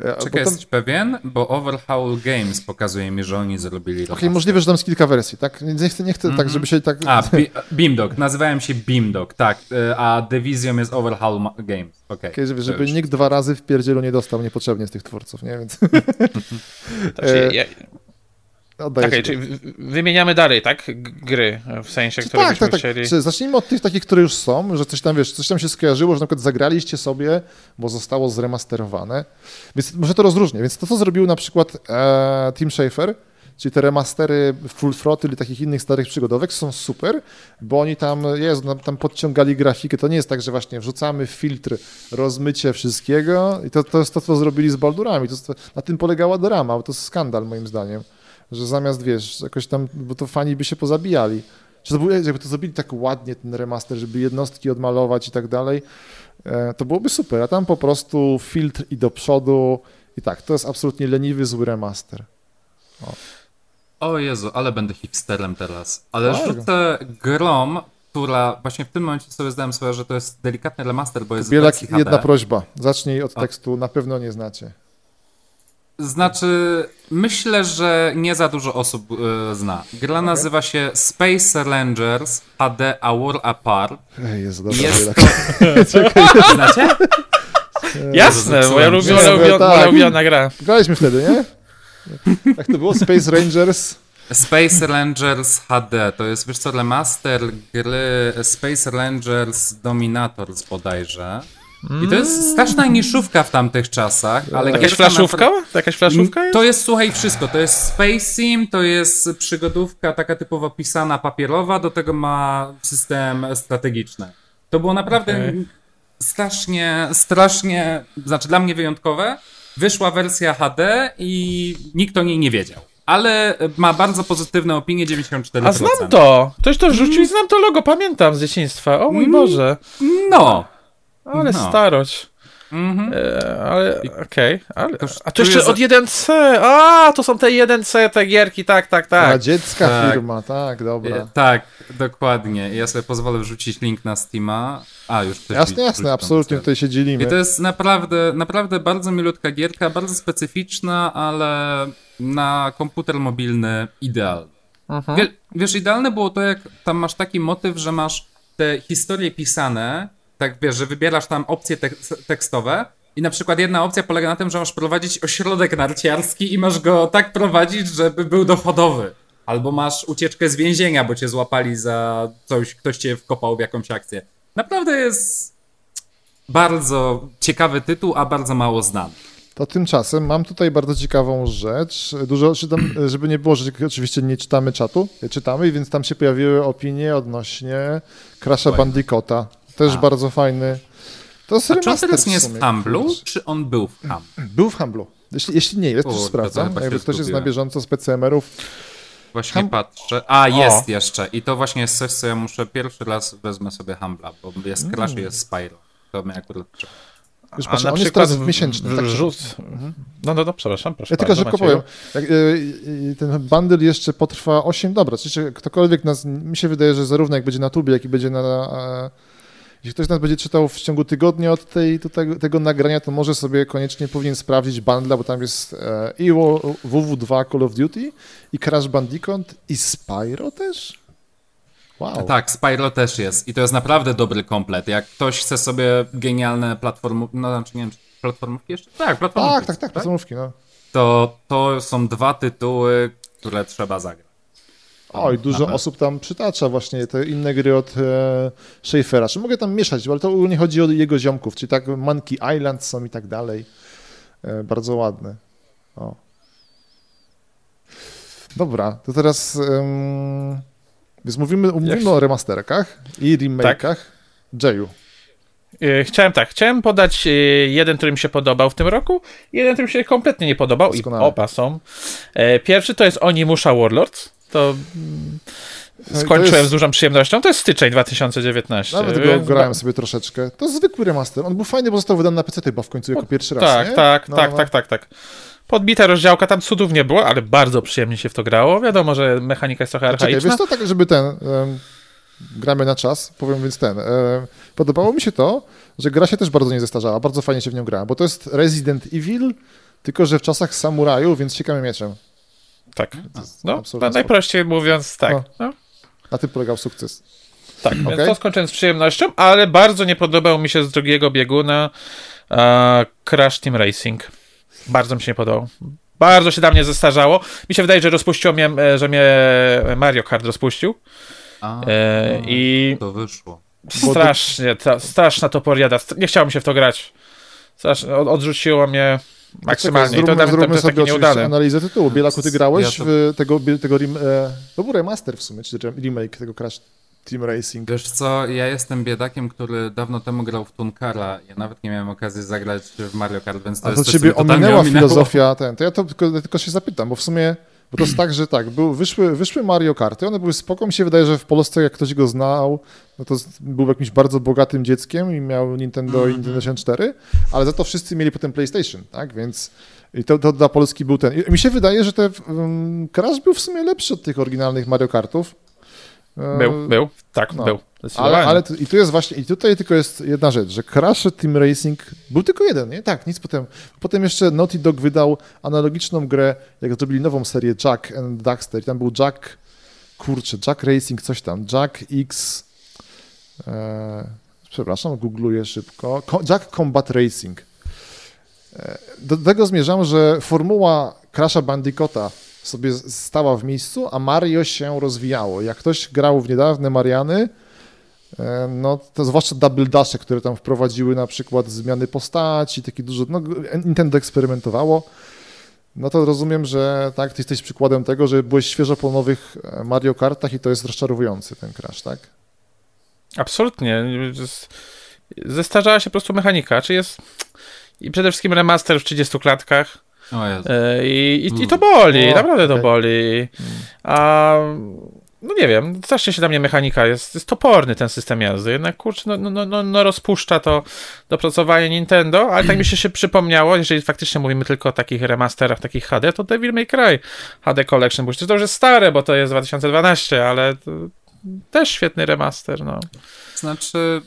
E, Czekaj, tam- jesteś pewien? Bo Overhaul Games pokazuje mi, że oni zrobili Okej, remaster. możliwe, że tam jest kilka wersji, tak? Nie nie chcę, nie chcę tak, żeby się tak... A, Bi- Beamdog. Nazywałem się Beamdog, tak. y, A Division jest Overhaul Ma- Games. Okej. Żeby, to żeby już. nikt dwa razy w pierdzielu nie dostał niepotrzebnie z tych twórców, nie? Więc (laughs) Znaczy, (laughs) E, ja, oddaję Okej, ci czyli wymieniamy dalej, tak? Gry, w sensie, które tak, byśmy tak, tak. chcieli... Zacznijmy od tych takich, które już są, że coś tam, wiesz, coś tam się skojarzyło, że na przykład zagraliście sobie, bo zostało zremasterowane. Więc może to rozróżnię. Więc to, co zrobił na przykład e, Tim Schafer, czyli te remastery Full Throttle i takich innych starych przygodówek są super, bo oni tam, jest, tam podciągali grafikę. To nie jest tak, że właśnie wrzucamy filtr, rozmycie wszystkiego i to, to jest to, co zrobili z Baldurami. To na tym polegała drama, bo to jest skandal moim zdaniem, że zamiast, wiesz, jakoś tam, bo to fani by się pozabijali. Czy to był, jakby to zrobili tak ładnie, ten remaster, żeby jednostki odmalować i tak dalej, e, to byłoby super, a tam po prostu filtr i do przodu i tak, to jest absolutnie leniwy, zły remaster. O Jezu, ale będę hipsterem teraz. Ale Tak. rzucę grom, która właśnie w tym momencie sobie zdałem sprawę, że to jest delikatny remaster, bo jest Bielak, jedna prośba, zacznij od A. tekstu, na pewno nie znacie. Znaczy, myślę, że nie za dużo osób e, zna. Gra nazywa się Space Rangers HD A War Apart. Ej, jest dobra, Jest to... (laughs) Znacie? Jasne, Jezu, moja, ulubiona, ulubiona, Tak. moja ulubiona gra. Graliśmy wtedy, nie? Jak to było? Space Rangers? Space Rangers HD to jest, wiesz co, remaster gry Space Rangers Dominators bodajże. I to jest straszna niszówka w tamtych czasach, ale Jakaś flaszówka? napra- jakaś flaszówka jest? To jest, słuchaj, wszystko. To jest Space Sim, to jest przygodówka taka typowo pisana, papierowa, do tego ma system strategiczny. To było naprawdę Okej. strasznie, strasznie, znaczy dla mnie wyjątkowe. Wyszła wersja HD i nikt o niej nie wiedział. Ale ma bardzo pozytywne opinie, 94%. A znam to! Ktoś to wrzucił i znam to logo, pamiętam z dzieciństwa. O mój Mm. Boże. No. Ale No. starość. Mhm. E, ale, okej. ale Kosztuje A to jeszcze od 1C. A, to są te 1C, te gierki, tak, tak, tak. Radziecka Tak. firma, tak, dobra. E, Tak, dokładnie. Ja sobie pozwolę wrzucić link na Steama. A, już ktoś Jasne, jasne, absolutnie tutaj się dzielimy. I to jest naprawdę, naprawdę bardzo milutka gierka, bardzo specyficzna, ale na komputer mobilny idealny. Mhm. Wie, wiesz, idealne było to, jak tam masz taki motyw, że masz te historie pisane, tak wiesz, że wybierasz tam opcje tek- tekstowe i na przykład jedna opcja polega na tym, że masz prowadzić ośrodek narciarski i masz go tak prowadzić, żeby był dochodowy. Albo masz ucieczkę z więzienia, bo cię złapali za coś, ktoś cię wkopał w jakąś akcję. Naprawdę jest bardzo ciekawy tytuł, a bardzo mało znany. To tymczasem mam tutaj bardzo ciekawą rzecz. Dużo czytam, (clears throat) żeby nie było, że oczywiście nie czytamy czatu, czytamy, więc tam się pojawiły opinie odnośnie Crasha. Bandicoota. Też A. bardzo fajny. To jest A czy on teraz nie jest w Humblu, czy on był w Humblu? (clears throat) Był w Humblu. Jeśli, jeśli nie jest, to Kurde, to sprawdzam. Jakby ktoś jest na bieżąco z PCMR-ów. Właśnie Hum- patrzę. A, jest O. jeszcze. I to właśnie jest coś, co ja muszę pierwszy raz wezmę sobie Humbla, bo jest Crash i jest Spyro. To mnie akurat Już A patrzę, na on jest teraz w- miesięczny. w- tak, Rzut. No, no, no, przepraszam, proszę Ja tylko bardzo, szybko Macieju. powiem. Jak, e, e, ten bundle jeszcze potrwa 8. Dobra, czyli ktokolwiek nas. Mi się wydaje, że zarówno jak będzie na tubie, jak i będzie na. Jeśli ktoś nas będzie czytał w ciągu tygodnia od tej, tego, tego nagrania, to może sobie koniecznie powinien sprawdzić bundle, bo tam jest e, i Wo- WW2 Call of Duty, i Crash Bandicoot, i Spyro też? Wow. Tak, Spyro też jest. I to jest naprawdę dobry komplet. Jak ktoś chce sobie genialne platformy, no znaczy nie wiem, czy platformówki jeszcze? Tak, platformówki. Tak, tak, tak, podstawówki, no. To, to są dwa tytuły, które trzeba zagrać. Oj, dużo Nawet. osób tam przytacza właśnie te inne gry od e, Schaeffera. Czy mogę tam mieszać, ale to nie chodzi o jego ziomków, czyli tak Monkey Island są i tak dalej. E, bardzo ładne. O. Dobra, to teraz więc mówimy, mówimy o remasterkach i remake'ach. Jayu, Y, chciałem tak, chciałem podać y, jeden, który mi się podobał w tym roku, i jeden, który mi się kompletnie nie podobał i Doskonale. oba są. E, Pierwszy to jest Onimusha Warlords. To mm, No to skończyłem jest- z dużą przyjemnością. To jest styczeń 2019. Nawet go grałem sobie troszeczkę. To zwykły remaster. On był fajny, bo został wydany na PC chyba w końcu jako pierwszy raz, Tak, nie? tak, No, tak, no. tak, tak, tak. Podbita rozdziałka, tam cudów nie było, ale bardzo przyjemnie się w to grało. Wiadomo, że mechanika jest trochę Czekaj, archaiczna. wiesz to tak, żeby ten... em, gramy na czas, powiem więc ten. podobało mi się to, że gra się też bardzo nie zestarzała. Bardzo fajnie się w nią grała, bo to jest Resident Evil, tylko że w czasach samuraju, więc ciekawym mieczem. Tak. jest No, no najprościej mówiąc, tak. No. No. Na tym polegał sukces. Tak, więc Okej. to skończyłem z przyjemnością, ale bardzo nie podobał mi się z drugiego bieguna e, Crash Team Racing. Bardzo mi się nie podobał. Bardzo się dla mnie zestarzało. Mi się wydaje, że rozpuściło mnie, e, że mnie Mario Kart rozpuścił. A, E, no, I to wyszło. strasznie, ta, straszna to poriada. Nie chciało mi się w to grać. Strasznie, od, odrzuciło mnie maksymalnie. Zróbmy, nawet to zróbmy jest sobie takie oczywiście nieudane. analizę tytułu. Bielaku, ty grałeś Ja to- w tego, tego rem, e, to był remaster w sumie, czy remake tego Crash Team Racing. Wiesz co, ja jestem biedakiem, który dawno temu grał w Tunkara. Ja nawet nie miałem okazji zagrać w Mario Kart, więc to A jest to ciebie ominęła filozofia ten. To ja to tylko, tylko się zapytam, bo w sumie bo to jest tak, że tak, był, wyszły, wyszły Mario Karty, one były spoko, mi się wydaje, że w Polsce jak ktoś go znał, no to był jakimś bardzo bogatym dzieckiem i miał Nintendo Mhm. i Nintendo 64, ale za to wszyscy mieli potem PlayStation, tak, więc i to, to dla Polski był ten. I mi się wydaje, że ten um, Crash był w sumie lepszy od tych oryginalnych Mario Kartów. E, Był, był, tak, no. był. Ale, ale tu, i tu jest właśnie, i tutaj tylko jest jedna rzecz, że Crash Team Racing był tylko jeden, nie? Tak, nic potem. Potem jeszcze Naughty Dog wydał analogiczną grę, jak zrobili nową serię Jack and Daxter. I tam był Jack, kurczę, Jack Racing, coś tam, Jack X, e, przepraszam, googluję szybko, Ko- Jack Combat Racing. E, do tego zmierzam, że formuła Crasha Bandicoota sobie stała w miejscu, a Mario się rozwijało. Jak ktoś grał w niedawne Mariany, e, no to zwłaszcza Double Dashe, które tam wprowadziły na przykład zmiany postaci, takie dużo, no Nintendo eksperymentowało, no to rozumiem, że tak, ty jesteś przykładem tego, że byłeś świeżo po nowych e, Mario Kartach i to jest rozczarowujący ten crash, tak? Absolutnie. Zestarzała się po prostu mechanika. Czy jest. I przede wszystkim remaster w 30 klatkach. E, I, i, i to Mm. boli, O, naprawdę to okej. boli. A. No nie wiem, strasznie się dla mnie mechanika jest, jest toporny ten system jazdy. Jednak kurczę, no, no, no, no, no rozpuszcza to dopracowanie Nintendo, ale tak mi się, się przypomniało, jeżeli faktycznie mówimy tylko o takich remasterach, takich HD, to Devil May Cry HD Collection, bo to już jest stare, bo to jest 2012, ale to też świetny remaster, no. Znaczy,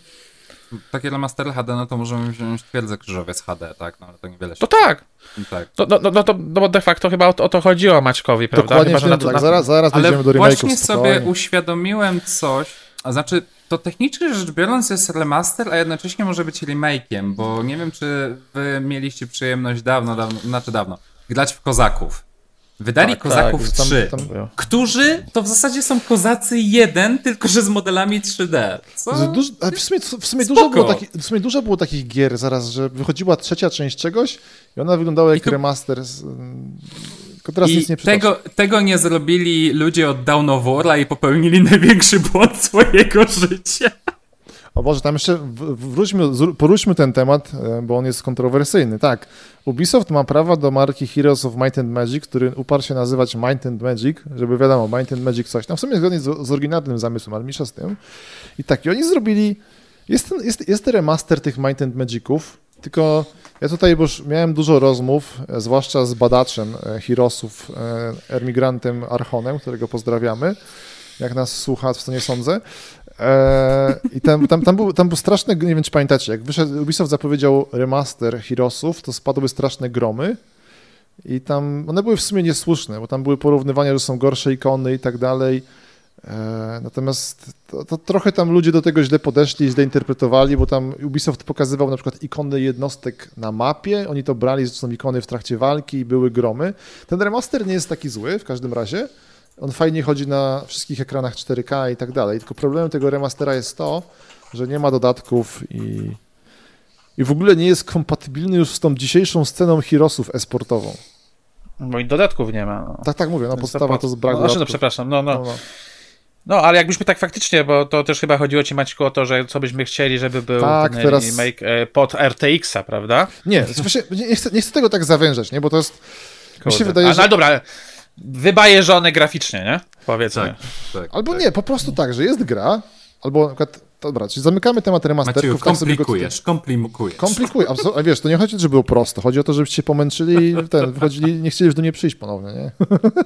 takie remastery HD, no to możemy wziąć twierdzę krzyżowiec HD, tak? No ale to niewiele się... To tak, tak. no, no, no, no, to, no bo de facto chyba o, o to chodziło Maćkowi, prawda? Dokładnie, Chyba, że na tak, na, zaraz, zaraz Ale dojdziemy do właśnie remake'ów. sobie spokojnie. uświadomiłem coś, a znaczy to technicznie rzecz biorąc jest remaster, a jednocześnie może być remake'iem, bo nie wiem, czy wy mieliście przyjemność dawno, dawno, znaczy dawno, grać w Kozaków. Wydali Tak, Kozaków tak, tam- 3, tam- którzy to w zasadzie są Kozacy 1, tylko że z modelami 3D. Co? Z Duż, a w sumie, w, sumie Spoko. dużo było taki, w sumie dużo było takich gier zaraz, że wychodziła trzecia część czegoś i ona wyglądała jak to- remaster. Z, tylko teraz I nic nie tego, tego nie zrobili ludzie od Down of War i popełnili (laughs) największy błąd swojego życia. O Boże, tam jeszcze wróćmy, poruszmy ten temat, e, bo on jest kontrowersyjny. Tak, Ubisoft ma prawa do marki Heroes of Might and Magic, który uparł się nazywać Might and Magic, żeby wiadomo, Might and Magic coś tam, w sumie zgodnie z, z oryginalnym zamysłem, ale mniejsza z tym. I tak, i oni zrobili, jest ten, jest, jest remaster tych Might and Magiców, tylko ja tutaj już miałem dużo rozmów, e, zwłaszcza z badaczem e, Heroesów, e, emigrantem Archonem, którego pozdrawiamy, jak nas słucha, w co nie sądzę. Eee, I tam, tam, tam, był, tam był straszny, nie wiem czy pamiętacie, jak wyszedł, Ubisoft zapowiedział remaster Heroesów, to spadły straszne gromy i tam, one były w sumie niesłuszne, bo tam były porównywania, że są gorsze ikony i tak dalej. Eee, natomiast to, to trochę tam ludzie do tego źle podeszli, źle interpretowali, bo tam Ubisoft pokazywał na przykład ikony jednostek na mapie, oni to brali, że są ikony w trakcie walki i były gromy. Ten remaster nie jest taki zły w każdym razie, on fajnie chodzi na wszystkich ekranach 4K i tak dalej. Tylko problemem tego remastera jest to, że nie ma dodatków i, i w ogóle nie jest kompatybilny już z tą dzisiejszą sceną Heroesów esportową. Bo i dodatków nie ma. No. Tak, tak mówię, no Więc podstawa po- to z braku no, znaczy, no, przepraszam, no, no. No, no. No, ale jakbyśmy tak faktycznie, bo to też chyba chodziło ci Maćku o to, że co byśmy chcieli, żeby był Tak, ten teraz- remake e, pod RTX-a, prawda? Nie, właśnie nie, chcę, nie chcę tego tak zawężać, nie? Bo to jest... Mi się wydaje, A, że... No dobra, wybajeżone graficznie, nie? Powiedzmy. Tak, tak. Albo tak. nie, po prostu tak, że jest gra, albo na przykład... Dobra, czyli zamykamy temat Macieju, remasterków. tak tutaj- komplikujesz, komplikujesz. Komplikuje, absol- a wiesz, to nie chodzi, żeby było prosto. Chodzi o to, żebyście się pomęczyli i ten, wychodzili, nie chcieli już do mnie przyjść ponownie, nie?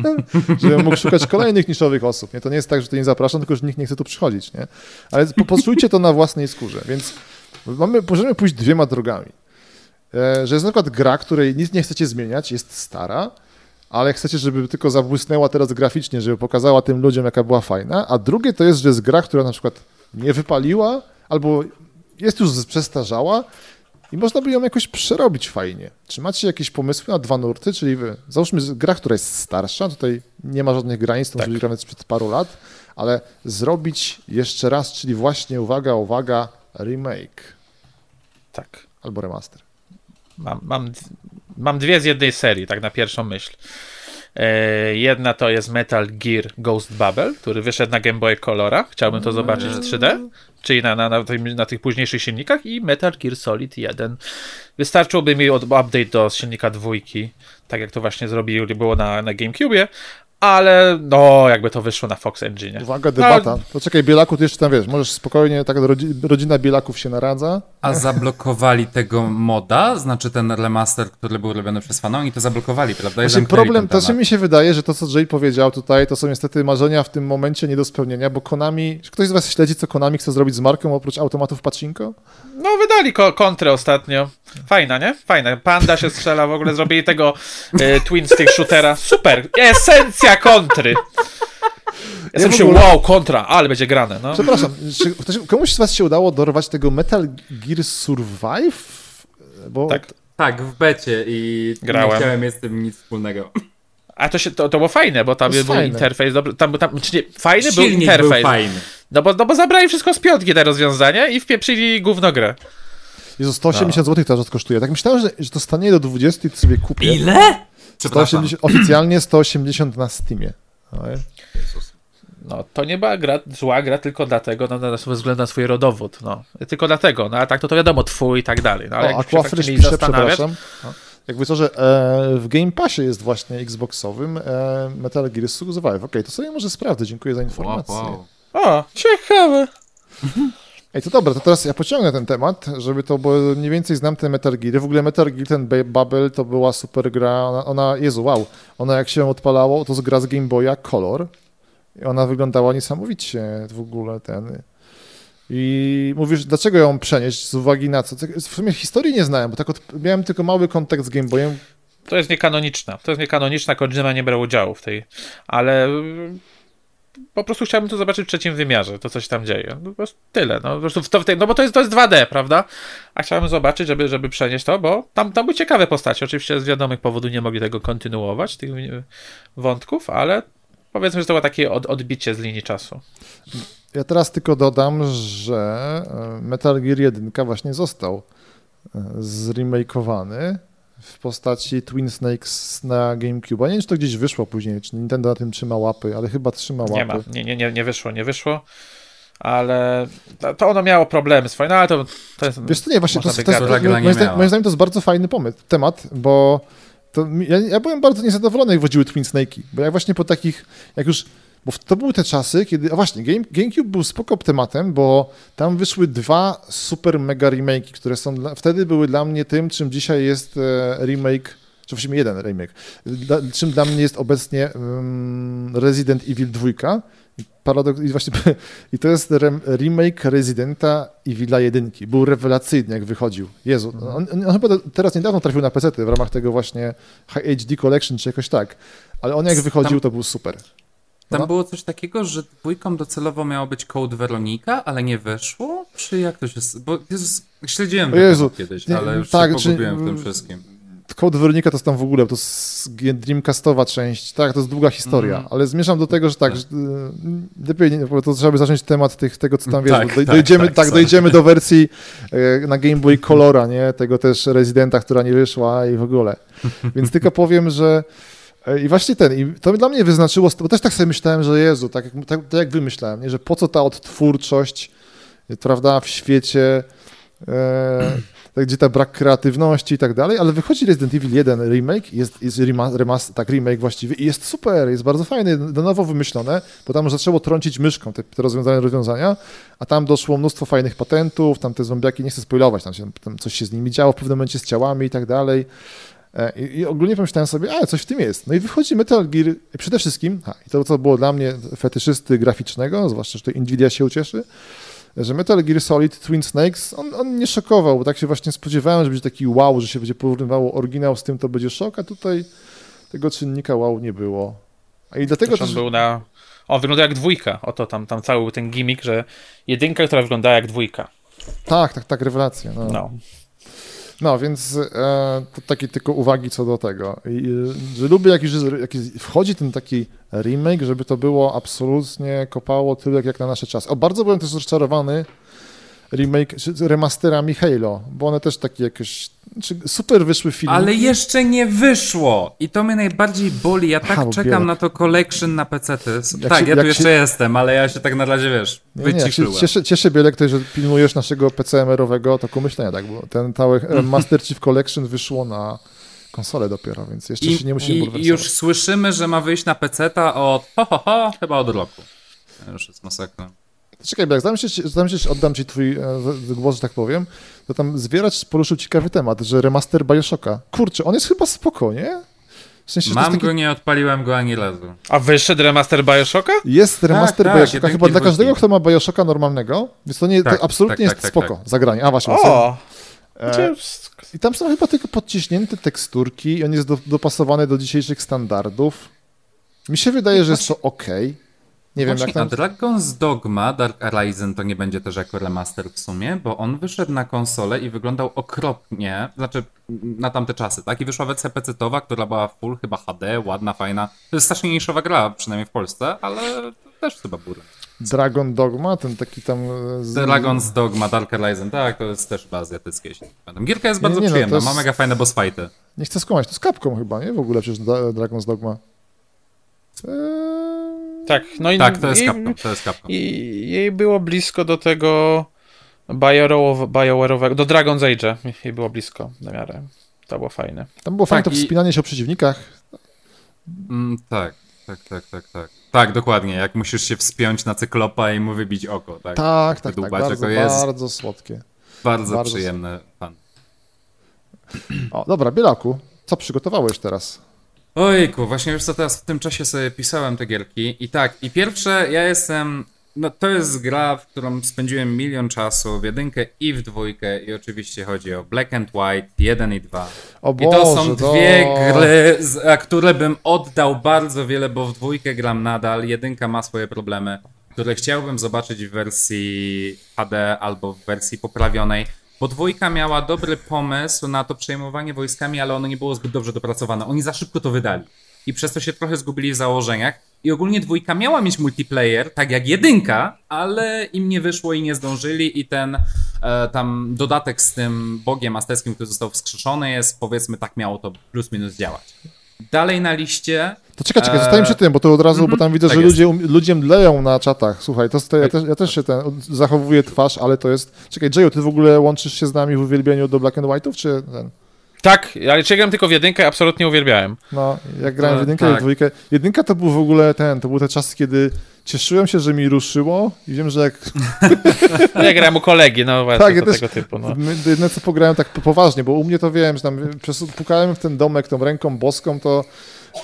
(laughs) Żebym mógł szukać kolejnych niszowych osób. Nie? To nie jest tak, że to nie zapraszam, tylko że nikt nie chce tu przychodzić, nie? Ale po- poczujcie to na własnej skórze, więc mamy, możemy pójść dwiema drogami. E, że jest na przykład gra, której nic nie chcecie zmieniać, jest stara, ale chcecie, żeby tylko zabłysnęła teraz graficznie, żeby pokazała tym ludziom, jaka była fajna, a drugie to jest, że jest gra, która na przykład nie wypaliła, albo jest już przestarzała i można by ją jakoś przerobić fajnie. Czy macie jakieś pomysły na dwa nurty? Czyli wy, załóżmy z- gra, która jest starsza, tutaj nie ma żadnych granic, to Tak. może grane sprzed paru lat, ale zrobić jeszcze raz, czyli właśnie, uwaga, uwaga, remake Tak. albo remaster. Mam, mam, mam dwie z jednej serii, tak na pierwszą myśl. E, jedna to jest Metal Gear Ghost Bubble, który wyszedł na Game Boy Colora. Chciałbym to zobaczyć w 3D, czyli na, na, na, na tych późniejszych silnikach. I Metal Gear Solid 1. Wystarczyłby mi update do silnika dwójki, tak jak to właśnie zrobili, było na, na GameCube, ale no, jakby to wyszło na Fox Engine. Uwaga, debata. To czekaj, Bielaku, ty jeszcze tam wiesz, możesz spokojnie, tak rodzi, rodzina Bielaków się naradza. A zablokowali tego moda, znaczy ten remaster, który był robiony przez fanów, oni to zablokowali, prawda? I zamknęli problem, to temat. mi się wydaje, że to, co Jay powiedział tutaj, to są niestety marzenia w tym momencie nie do spełnienia, bo Konami, czy ktoś z was śledzi, co Konami chce zrobić z marką oprócz automatów pachinko? No, wydali ko- kontrę ostatnio. Fajna, nie? Fajna. Panda się strzela, w ogóle zrobili tego e, twin stick shootera. Super. Esencja kontry. Jestem w się, ogóle- wow, kontra, ale będzie grane, no. Przepraszam, czy ktoś, komuś z was się udało dorwać tego Metal Gear Survive? Bo Tak. Tak, w becie i Grałem. nie chciałem mieć z tym nic wspólnego. A to, się, to, to było fajne, bo tam był fajne. interfejs dobry. Tam, tam, czy nie, fajny był Silnik interfejs. był fajny. No bo, no bo zabrali wszystko z piątki te rozwiązania i wpieprzyli gówno grę. Jezu, 180 zł teraz kosztuje. Tak myślałem, że, że to stanie do 20 i to sobie kupię. Ile? Przepraszam. 180, oficjalnie 180 na Steamie. Oj. No, to nie była gra, zła gra tylko dlatego, no, na, ze względu na swój rodowód, no. Tylko dlatego, no, a tak to to wiadomo, twój i tak dalej. No, ale O, jak się Aquafresh faktycznie pisze, przepraszam. Jakby co, że e, w Game Passie jest właśnie Xboxowym e, Metal Gear Survive. Okej, to sobie może sprawdzę, dziękuję za Wow, informację. wow. O, ciekawe. Ej, to dobra, to teraz ja pociągnę ten temat, żeby to, bo mniej więcej znam te Metal Geary. W ogóle Metal Gear, ten Bubble, to była super gra. Ona, ona, Jezu, wow, ona jak się odpalało, to z gra z Game Boya Color. I ona wyglądała niesamowicie w ogóle ten. I mówisz, dlaczego ją przenieść z uwagi na co? Tak, W sumie historii nie znałem, bo tak od, miałem tylko mały kontakt z Game Boyem. To jest niekanoniczna. To jest niekanoniczna, Kojima nie brał udziału w tej, ale po prostu chciałbym to zobaczyć w trzecim wymiarze, to co się tam dzieje. No, po prostu tyle. No, po prostu w to, w tej, no bo to jest, to jest 2D, prawda? A chciałem zobaczyć, żeby, żeby przenieść to, bo tam, tam były ciekawe postacie. Oczywiście z wiadomych powodów nie mogli tego kontynuować, tych y, wątków, ale powiedzmy, że to było takie od, odbicie z linii czasu. Ja teraz tylko dodam, że e, Metal Gear 1 właśnie został e, zremakeowany w postaci Twin Snakes na GameCube. Nie wiem, czy to gdzieś wyszło później, czy Nintendo na tym trzyma łapy, ale chyba trzyma łapy. Nie ma, nie, nie, nie, nie wyszło, nie wyszło. Ale to- to ono miało problemy swoje, no ale to, to jest. Wiesz co, nie, właśnie to, to, to jest, nie moim, zdaniem, moim zdaniem to jest bardzo fajny pomysł, temat, bo to, ja, ja byłem bardzo niezadowolony, jak wchodziły Twin Snake'i, bo jak właśnie po takich, jak już, bo to były te czasy, kiedy, a właśnie, Game, GameCube był spoko tematem, bo tam wyszły dwa super mega remake'i, które są, dla, wtedy były dla mnie tym, czym dzisiaj jest e, remake, czy właściwie jeden remake, dla, czym dla mnie jest obecnie mm, Resident Evil 2, i Paradoks, i właśnie, (laughs) i to jest rem, remake Residenta Evila 1. Był rewelacyjny, jak wychodził. Jezu, on, on, on chyba teraz niedawno trafił na PC w ramach tego właśnie High HD Collection, czy jakoś tak. Ale on jak wychodził, to był super. Tam No. było coś takiego, że dwójką docelowo miało być Code Weronika, ale nie weszło? Czy jak to się... Bo Jezus, śledziłem Jezu, kiedyś, nie, ale już tak, się czy- pogubiłem w tym wszystkim. Code Weronika to jest tam w ogóle, to jest Dreamcastowa część, tak, to jest długa historia, Mhm. ale zmierzam do tego, że tak, że, y, lepiej, to trzeba by zacząć temat tych, tego, co tam wiesz, Tak, tak, dojdziemy, tak, tak, dojdziemy do (laughs) wersji e, na Game Boy Colora, nie, tego też Residenta, która nie wyszła i w ogóle. (laughs) Więc tylko powiem, że I właśnie ten, i to dla mnie wyznaczyło, bo też tak sobie myślałem, że Jezu, tak jak, tak, tak jak wy myślałem, nie? że po co ta odtwórczość, e, prawda, w świecie, e, (clears throat) tak, gdzie ta brak kreatywności i tak dalej, ale wychodzi Resident Evil 1 remake, jest, jest remaster, tak, remake właściwie i jest super, jest bardzo fajny, na nowo wymyślone, bo tam zaczęło trącić myszką te, te rozwiązania, rozwiązania, a tam doszło mnóstwo fajnych patentów, tam te zombiaki, nie chcę spoilować, tam, się, tam coś się z nimi działo w pewnym momencie z ciałami i tak dalej, E, I, I, ogólnie pomyślałem sobie, a coś w tym jest. No i wychodzi Metal Gear, przede wszystkim, ha, i to co było dla mnie fetyszysty graficznego, zwłaszcza, że to Nvidia się ucieszy, że Metal Gear Solid Twin Snakes, on, on nie szokował, bo tak się właśnie spodziewałem, że będzie taki wow, że się będzie porównywało oryginał z tym, to będzie szok, a tutaj tego czynnika wow nie było. A i dlatego też... On był na... On wygląda jak dwójka. Oto tam, tam cały ten gimmick, że jedynka, która wygląda jak dwójka. Tak, tak, tak, rewelacja. No. no. No, więc e, to takie tylko uwagi co do tego. I, że lubię, jak już jak wchodzi ten taki remake, żeby to było absolutnie kopało tyle, jak na nasze czasy. O, bardzo byłem też rozczarowany remake, remasterami Halo, bo one też takie jakieś super wyszły filmy. Ale jeszcze nie wyszło i to mnie najbardziej boli. Ja tak czekam na to collection na PC. Tak, się, ja tu jeszcze się... jestem, ale ja się tak na razie, wiesz, nie, wyciszyłem. Nie, cieszę, cieszę Bielek że pilnujesz naszego PCMR-owego toku myślenia, tak, bo ten cały (laughs) Master Chief Collection wyszło na konsolę dopiero, więc jeszcze I, się nie musimy I już słyszymy, że ma wyjść na PC-ta od ho, ho, ho, chyba od roku. Już jest masakra. Czekaj, jak zanim się, oddam ci twój e, głos, że tak powiem, to tam Zwieracz poruszył ciekawy temat, że remaster Bioshocka. Kurczę, on jest chyba spoko, nie? W sensie, Mam taki... go, nie odpaliłem go ani razu. A wyszedł remaster Bioshocka? Jest remaster tak, Bioshocka, tak, chyba dla każdego, kto ma Bioshocka normalnego, więc to, nie, tak, to absolutnie tak, jest tak, spoko, tak. zagranie. A właśnie. O! E, I tam są chyba tylko podciśnięte teksturki i on jest do, dopasowany do dzisiejszych standardów. Mi się wydaje, że jest to ok. Nie wiem, jak tam... A Dragon's Dogma Dark Horizon to nie będzie też jako remaster w sumie, bo on wyszedł na konsolę i wyglądał okropnie, znaczy na tamte czasy, tak? I wyszła wersja PC-towa, która była full, chyba HD, ładna, fajna. To jest strasznie niszowa gra, przynajmniej w Polsce, ale też chyba bury. Dragon Dogma, ten taki tam... Z... Dragon's Dogma, Dark Horizon, tak, to jest też chyba azjatyckie, jeśli nie Gierka jest bardzo nie, no, przyjemna, no, jest... ma mega fajne boss fighty. Nie chcę skłamać, to jest Capcom chyba, nie? W ogóle przecież Dragon's Dogma. Eee... Tak, no i tak, to jest Capcom, to jest Capcom. I jej było blisko do tego BioWare'owego, do Dragon's Age'a jej było blisko na miarę. To było fajne. Tam było fajne tak, to i... wspinanie się o przeciwnikach. Mm, tak, tak, tak, tak, tak. Tak, dokładnie, jak musisz się wspiąć na cyklopa i mu wybić oko, tak? Tak, tak, tak, bardzo, jest bardzo słodkie. Bardzo, bardzo przyjemny pan. O, dobra, Bielaku, co przygotowałeś teraz? Ojku, właśnie już co teraz w tym czasie sobie pisałem te gierki. I tak, i pierwsze, ja jestem, no to jest gra, w którą spędziłem milion czasu, w jedynkę i w dwójkę. I oczywiście chodzi o Black and White 1 i 2. O Boże, I to są dwie gry, za które bym oddał bardzo wiele, bo w dwójkę gram nadal, jedynka ma swoje problemy, które chciałbym zobaczyć w wersji HD albo w wersji poprawionej bo dwójka miała dobry pomysł na to przejmowanie wojskami, ale ono nie było zbyt dobrze dopracowane. Oni za szybko to wydali. I przez to się trochę zgubili w założeniach. I ogólnie dwójka miała mieć multiplayer, tak jak jedynka, ale im nie wyszło i nie zdążyli i ten e, tam dodatek z tym bogiem azteckim, który został wskrzeszony jest, powiedzmy tak miało to plus minus działać. Dalej na liście. To czekaj, czekaj, zostałem przy tym, bo to od razu, mm -hmm, bo tam widzę, tak że ludzie, um, ludzie mdleją na czatach. Słuchaj, to, to ja, też, ja też się ten, zachowuję twarz, ale to jest... Czekaj, Jayo, ty w ogóle łączysz się z nami w uwielbieniu do Black and White'ów, czy ten... Tak, ale czy tylko w jedynkę, absolutnie uwielbiałem. No, jak grałem w jedynkę tak. i w dwójkę. Jedynka to był w ogóle ten, to był ten czas, kiedy cieszyłem się, że mi ruszyło i wiem, że jak... (laughs) ja grałem u kolegi, no właśnie, tak, ja też, tego typu. No. Jedyne co pograłem tak poważnie, bo u mnie to wiem, że tam pukałem w ten domek tą ręką boską, to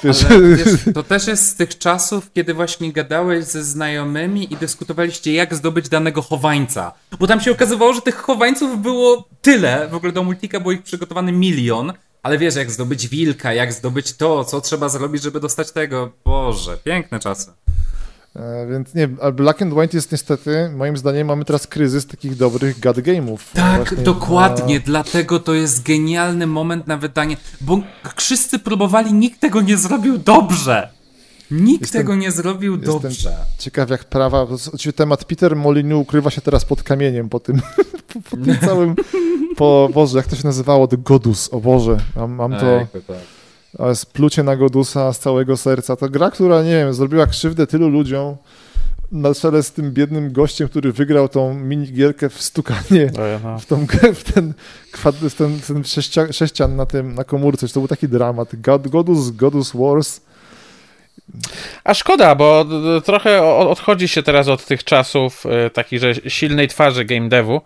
Wiesz, (laughs) wiesz, to też jest z tych czasów, kiedy właśnie gadałeś ze znajomymi i dyskutowaliście, jak zdobyć danego chowańca. Bo tam się okazywało, że tych chowańców było tyle. W ogóle do multika było ich przygotowany milion. Ale wiesz, jak zdobyć wilka, jak zdobyć to, co trzeba zrobić, żeby dostać tego. Boże, piękne czasy. E, więc nie, Black and White jest niestety, moim zdaniem, mamy teraz kryzys takich dobrych god game'ów. Tak, dokładnie, dlatego to jest genialny moment na wydanie, bo wszyscy próbowali, nikt tego nie zrobił dobrze. Nikt jestem, tego nie zrobił dobrze. Ciekaw jak prawa, oczywiście temat Peter Molinu ukrywa się teraz pod kamieniem, po tym, (laughs) po, po tym całym, (laughs) po Boże, jak to się nazywało, The Godus, o Boże, mam, mam to... tak. Ale splucie na Godusa z całego serca. To gra, która, nie wiem, zrobiła krzywdę tylu ludziom na czele z tym biednym gościem, który wygrał tą minigierkę w stukanie w, tą, w ten, w ten, ten sześcia, sześcian na tym, na komórce. To był taki dramat. God, Godus, Godus Wars. A szkoda, bo trochę odchodzi się teraz od tych czasów e, takich, że silnej twarzy game devu.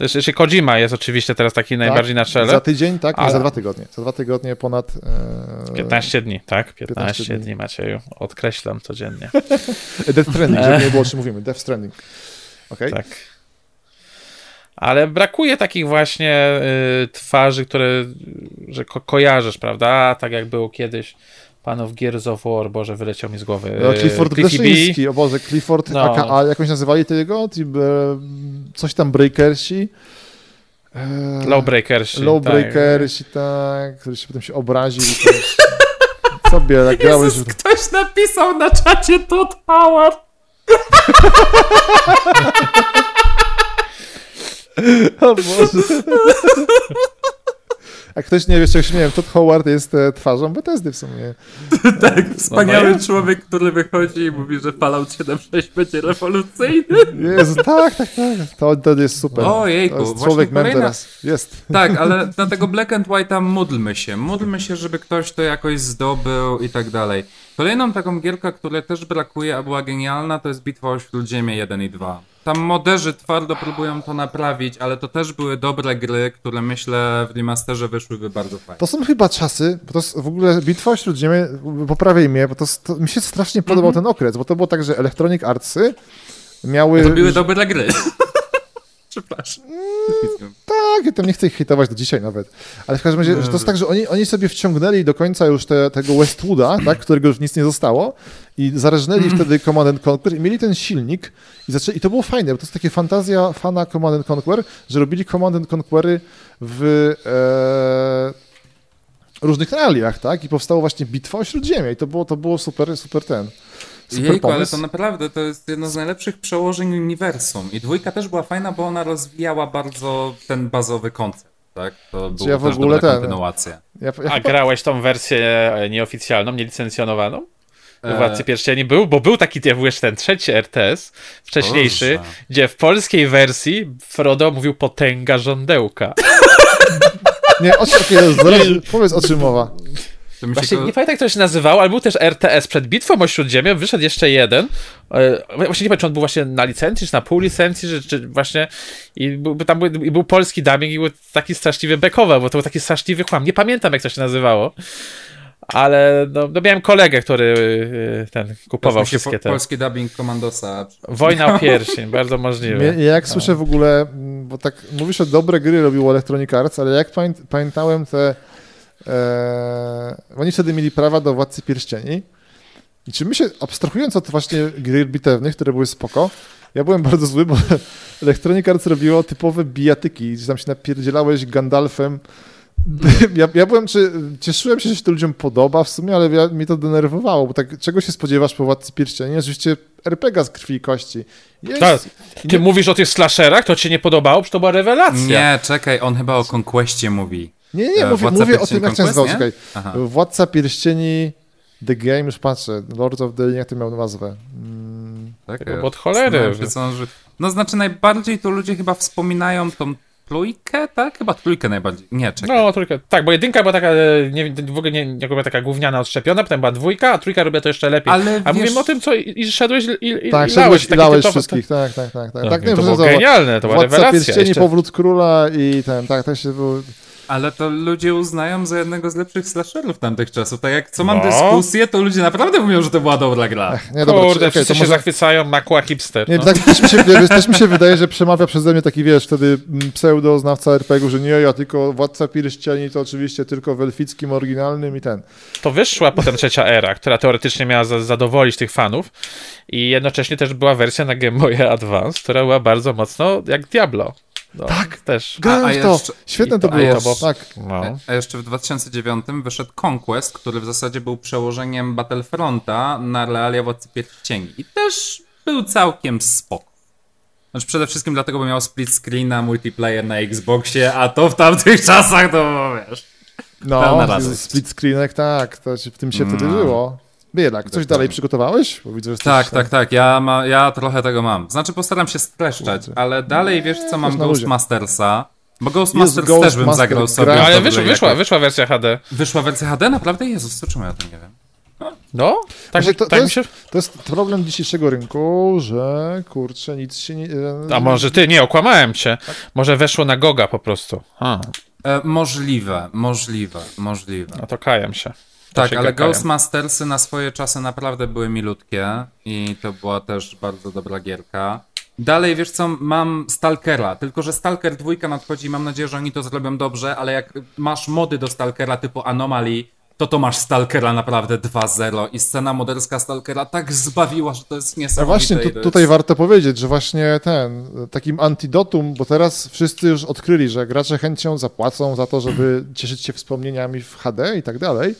Też jeszcze Kojima jest oczywiście teraz taki najbardziej na Za czele. tydzień, tak? Nie, Ale- za dwa tygodnie. Za dwa tygodnie ponad... E, 15 dni, tak? 15, 15 dni. dni Macieju. Odkreślam codziennie. (laughs) Death Stranding, żeby nie było o czym mówimy. Death Stranding. Okej? Tak. Ale brakuje takich właśnie y, twarzy, które że ko kojarzysz, prawda? Tak jak było kiedyś panów Gears of War, Boże, wyleciał mi z głowy. No, Clifford B. Bleszyński, o Boże, Clifford, No. aka, jak oni się nazywali tego? Ci, e, coś tam Breakersi. E, Lowbreakers. Lowbreakersi, tak, który się potem się obraził. (laughs) sobie tak grałeś. Jezus, ktoś napisał na czacie Todd Howard. (laughs) O Boże. (laughs) A ktoś nie wie, czy się śmieję, Todd Howard jest e, twarzą Bethesdy w sumie. (laughs) Tak, wspaniały No, no ja- człowiek, który wychodzi i mówi, że Fallout 7.6 będzie rewolucyjny. Jezu, tak, tak, tak. To, to jest super. Ojejku, to jest człowiek mem teraz. Jest. Tak, ale na tego Black and White'a módlmy się. Módlmy się, żeby ktoś to jakoś zdobył i tak dalej. Kolejną taką gierkę, której też brakuje, a była genialna, to jest Bitwa o Śródziemie 1 i 2. Tam moderzy twardo próbują to naprawić, ale to też były dobre gry, które myślę w remasterze wyszłyby bardzo fajnie. To są chyba czasy, bo to jest w ogóle Bitwa o Śródziemie, poprawiaj mnie, bo to, to mi się strasznie podobał Mhm. ten okres, bo to było tak, że Electronic Artsy miały... Robiły dobre gry. (laughs) Przepraszam. Tak, ja tam nie chcę ich hejtować do dzisiaj nawet. Ale w każdym razie, że to jest tak, że oni, oni sobie wciągnęli do końca już te, tego Westwooda, tak, którego już nic nie zostało i zarażnęli Mhm. wtedy Command and Conquer i mieli ten silnik i, zaczęli, i to było fajne, bo to jest takie fantazja fana Command and Conquer, że robili Command and Conquery w e, różnych realiach, tak, i powstało właśnie Bitwa o Śródziemie i to było, to było super, super ten. Super Jejku, ale to naprawdę to jest jedno z najlepszych przełożeń uniwersum. I dwójka też była fajna, bo ona rozwijała bardzo ten bazowy koncept. Tak? To była ja w ogóle ten- kontynuacja. Ja, ja A chyba- grałeś tą wersję e, nieoficjalną, nielicencjonowaną? Władcy Pierścieni był, bo był taki ja byłeś ten trzeci RTS, wcześniejszy, Boże. gdzie w polskiej wersji Frodo mówił potęga żądełka. (laughs) Nie, o czym, zaraz, powiedz o czym mowa. Właśnie nie pamiętam jak to się nazywało, ale był też RTS przed bitwą o Śródziemie, wyszedł jeszcze jeden. E, Właśnie nie pamiętam, czy on był właśnie na licencji, czy na pół licencji, czy, czy właśnie i był, tam był, i był polski dubbing i był taki straszliwy bekowy, bo to był taki straszliwy chłam. Nie pamiętam jak to się nazywało. Ale no, no miałem kolegę, który e, ten kupował wszystkie po, te. polski dubbing Komandosa. Wojna o (laughs) pierścień, bardzo możliwe. Ja jak słyszę w ogóle, mm, bo tak mówisz, że dobre gry robił Electronic Arts, ale jak pamię, pamiętałem te, e, oni wtedy mieli prawa do Władcy Pierścieni i czy my się, abstrahując od właśnie gry bitewnych, które były spoko, ja byłem bardzo zły, bo (laughs) Electronic Arts robiło typowe bijatyki, gdzie tam się napierdzielałeś Gandalfem. (laughs) Ja, ja byłem, czy cieszyłem się, że się to ludziom podoba w sumie, ale ja, mnie to denerwowało, bo tak czego się spodziewasz po Władcy Pierścieni? Oczywiście RPG z krwi i kości. Jest, Tak. Ty mówisz o tych slasherach, to ci się nie podobało, przecież to była rewelacja. Nie, czekaj, on chyba o Conquestie mówi. Nie, nie, E, mówię, Władca mówię o tym, jak zgodzić. nie? Czekaj. Aha. Władca Pierścieni The Game, już patrzę. Lord of the Ring, jak to miał nazwę? Mm, Tak, Bo e, od cholery, się, że- No znaczy najbardziej to ludzie chyba wspominają tą trójkę, tak? Chyba trójkę najbardziej. Nie, czekaj. No, trójka. Tak, bo jedynka była taka, e, nie, w ogóle nie, nie była taka gówniana, odszczepiona, potem była dwójka, a trójka robiła to jeszcze lepiej. Ale a wiesz- mówimy o tym, co i, i szedłeś i, i, tak, i szedłeś i lałeś wszystkich. Tak, tak, tak. tak, Tak, tak to nie, było że genialne, to była Władca rewelacja. Pierścieni, Jeszcze- Powrót Króla i ten, tak, też się był... Ale to ludzie uznają za jednego z lepszych slasherów tamtych czasów. Tak jak co mam No. dyskusję, to ludzie naprawdę mówią, że to była dobra gra. Nie, dobra, Kurde, czekaj, wszyscy się może... zachwycają, makła hipster. Nie, no. tak też mi, się, wiesz, też mi się wydaje, że przemawia przeze mnie taki, wiesz, wtedy mm, pseudo-znawca RPG-u, że nie, ja tylko Władca Pierścieni to oczywiście tylko w elfickim, oryginalnym i ten. To wyszła potem trzecia era, która teoretycznie miała za, zadowolić tych fanów i jednocześnie też była wersja na Game Boy Advance, która była bardzo mocno jak Diablo. No, tak. Też. Grałem a w to, jeszcze- świetne to to- a było, jeszcze- tak. No. A jeszcze w 2009 wyszedł Conquest, który w zasadzie był przełożeniem Battlefronta na realia Władcy Pierścieni. I też był całkiem spoko. Znaczy przede wszystkim dlatego, bo miał split screena, multiplayer na Xboxie, a to w tamtych (laughs) czasach to wiesz... No, split screenek, tak, to w tym się wtedy No. Żyło. Bielak, coś dalej przygotowałeś? Bo widzę, że Tak, jesteś tak, tak. Ja, ma, ja trochę tego mam. Znaczy postaram się streszczać, Kurde. ale dalej wiesz co, mam. Ghostmastersa. Bo Ghostmasters też Ghostmaster bym zagrał sobie. gra. Ale to wyszła, wyszła, wyszła wersja HD. Wyszła wersja HD? Naprawdę? Jezus, to czemu ja o tym nie wiem? No? Tak, Znaczy, to- to tak mi jest- się... To jest problem dzisiejszego rynku, że kurczę, nic się nie... e, A może ty, nie, okłamałem cię. Może weszło na Goga po prostu. A, E, możliwe, możliwe, możliwe. no to kajem się. Tak, ale kajem. Ghostmastersy na swoje czasy naprawdę były milutkie i to była też bardzo dobra gierka. Dalej, wiesz co, mam Stalkera, tylko że Stalker 2 nadchodzi i mam nadzieję, że oni to zrobią dobrze, ale jak masz mody do Stalkera typu Anomaly, to to masz Stalkera naprawdę 2.0 i scena moderska Stalkera tak zbawiła, że to jest No niesamowite. właśnie, i tu, tutaj warto powiedzieć, że właśnie ten, takim antidotum, bo teraz wszyscy już odkryli, że gracze chęcią zapłacą za to, żeby cieszyć się wspomnieniami w HD i tak dalej,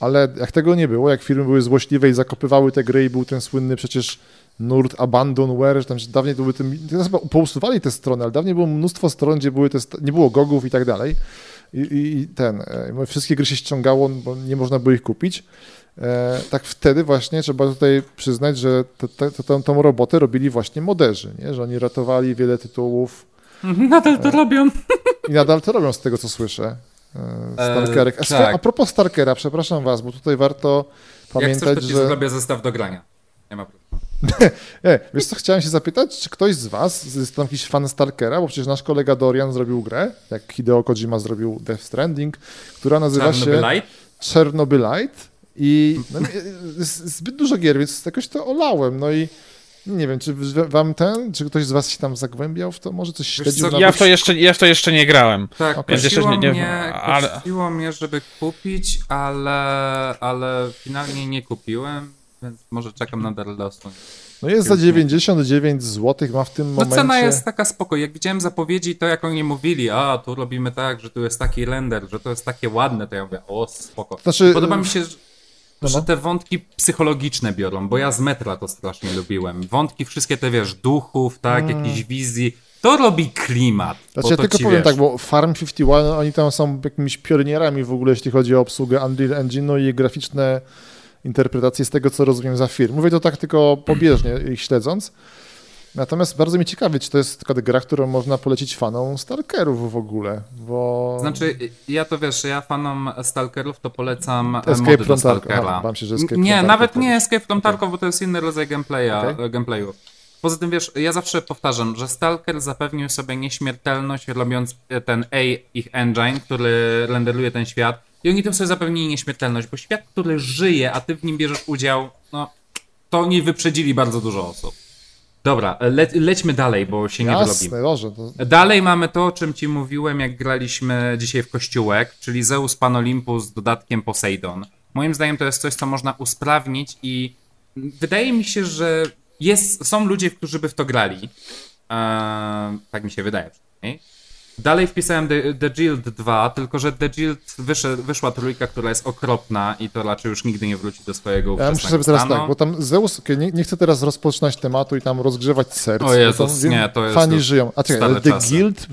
ale jak tego nie było, jak firmy były złośliwe i zakopywały te gry i był ten słynny przecież nurt Abandonware, że tam dawniej to były tym, teraz chyba pousuwali te strony, ale dawniej było mnóstwo stron, gdzie były te, nie było gogów i tak dalej i, i, i ten, e, wszystkie gry się ściągało, bo nie można było ich kupić. E, tak wtedy właśnie trzeba tutaj przyznać, że te- te- te- tą, tą robotę robili właśnie moderzy, nie? że oni ratowali wiele tytułów Nadal to robią. i nadal to robią z tego, co słyszę. E, Stalkerek. A, tak. a propos Stalkera, przepraszam was, bo tutaj warto Jak pamiętać, chcesz, to ci że... zrobię zestaw do grania. Nie ma problemu. (laughs) E, wiesz co, chciałem się zapytać, czy ktoś z was jest tam jakiś fan Stalkera, bo przecież nasz kolega Dorian zrobił grę, jak Hideo Kojima zrobił Death Stranding, która nazywa się... Czarnobylite? Chernobylite i no, (laughs) jest zbyt dużo gier, więc jakoś to olałem, no i nie wiem, czy wam ten, czy ktoś z was się tam zagłębiał w to, może coś śledził co? Ja w to jeszcze, ja w to jeszcze nie grałem. Tak, Więc jeszcze nie- nie- mnie, ale- kusiło mnie, żeby kupić, ale, ale finalnie nie kupiłem, więc może czekam na Darlosu. No jest za 99 zł, ma w tym No momencie... cena jest taka spoko. Jak widziałem zapowiedzi, to jak oni mówili, a tu robimy tak, że tu jest taki render, że to jest takie ładne, to ja mówię, o spoko. Znaczy- Podoba mi się, że, No, że no. te wątki psychologiczne biorą, bo ja z metra to strasznie lubiłem. Wątki wszystkie te, wiesz, duchów, tak, jakichś wizji, to robi klimat. Mm. Znaczy ja tylko powiem wiesz, tak, bo Farm 51, oni tam są jakimiś pionierami w ogóle, jeśli chodzi o obsługę Unreal Engine'u i graficzne interpretacje z tego, co rozumiem za firm. Mówię to tak tylko pobieżnie ich śledząc. Natomiast bardzo mi ciekawi, czy to jest taka gra, którą można polecić fanom Stalkerów w ogóle, bo... Znaczy, ja to wiesz, ja fanom Stalkerów to polecam Escape mody from. Stalkera. Aha, bałem się, że Escape nie, from nawet nie. Escape from Tarkov, bo to jest inny rodzaj gameplaya, e, gameplayu. Poza tym wiesz, ja zawsze powtarzam, że Stalker zapewnił sobie nieśmiertelność robiąc e, ten A ich engine, który renderuje ten świat i oni tym sobie zapewnili nieśmiertelność, bo świat, który żyje, a ty w nim bierzesz udział, no to oni wyprzedzili bardzo dużo osób. Dobra, le lećmy dalej, bo się nie wyrobimy. Jasne, dobrze. To... Dalej mamy to, o czym ci mówiłem, jak graliśmy dzisiaj w kościółek, czyli Zeus Pan Olympus z dodatkiem Poseidon. Moim zdaniem to jest coś, co można usprawnić i wydaje mi się, że jest, są ludzie, którzy by w to grali. Eee, tak mi się wydaje przynajmniej. Dalej wpisałem The, The Guild 2, tylko że The Guild wysze, wyszła trójka, która jest okropna i to raczej już nigdy nie wróci do swojego Ja muszę sobie teraz stanu. tak, bo tam Zeus, nie, nie chcę teraz rozpoczynać tematu i tam rozgrzewać serc. O Jezus, tam, nie, to jest Fani żyją. A czekaj, The czasy. Guild,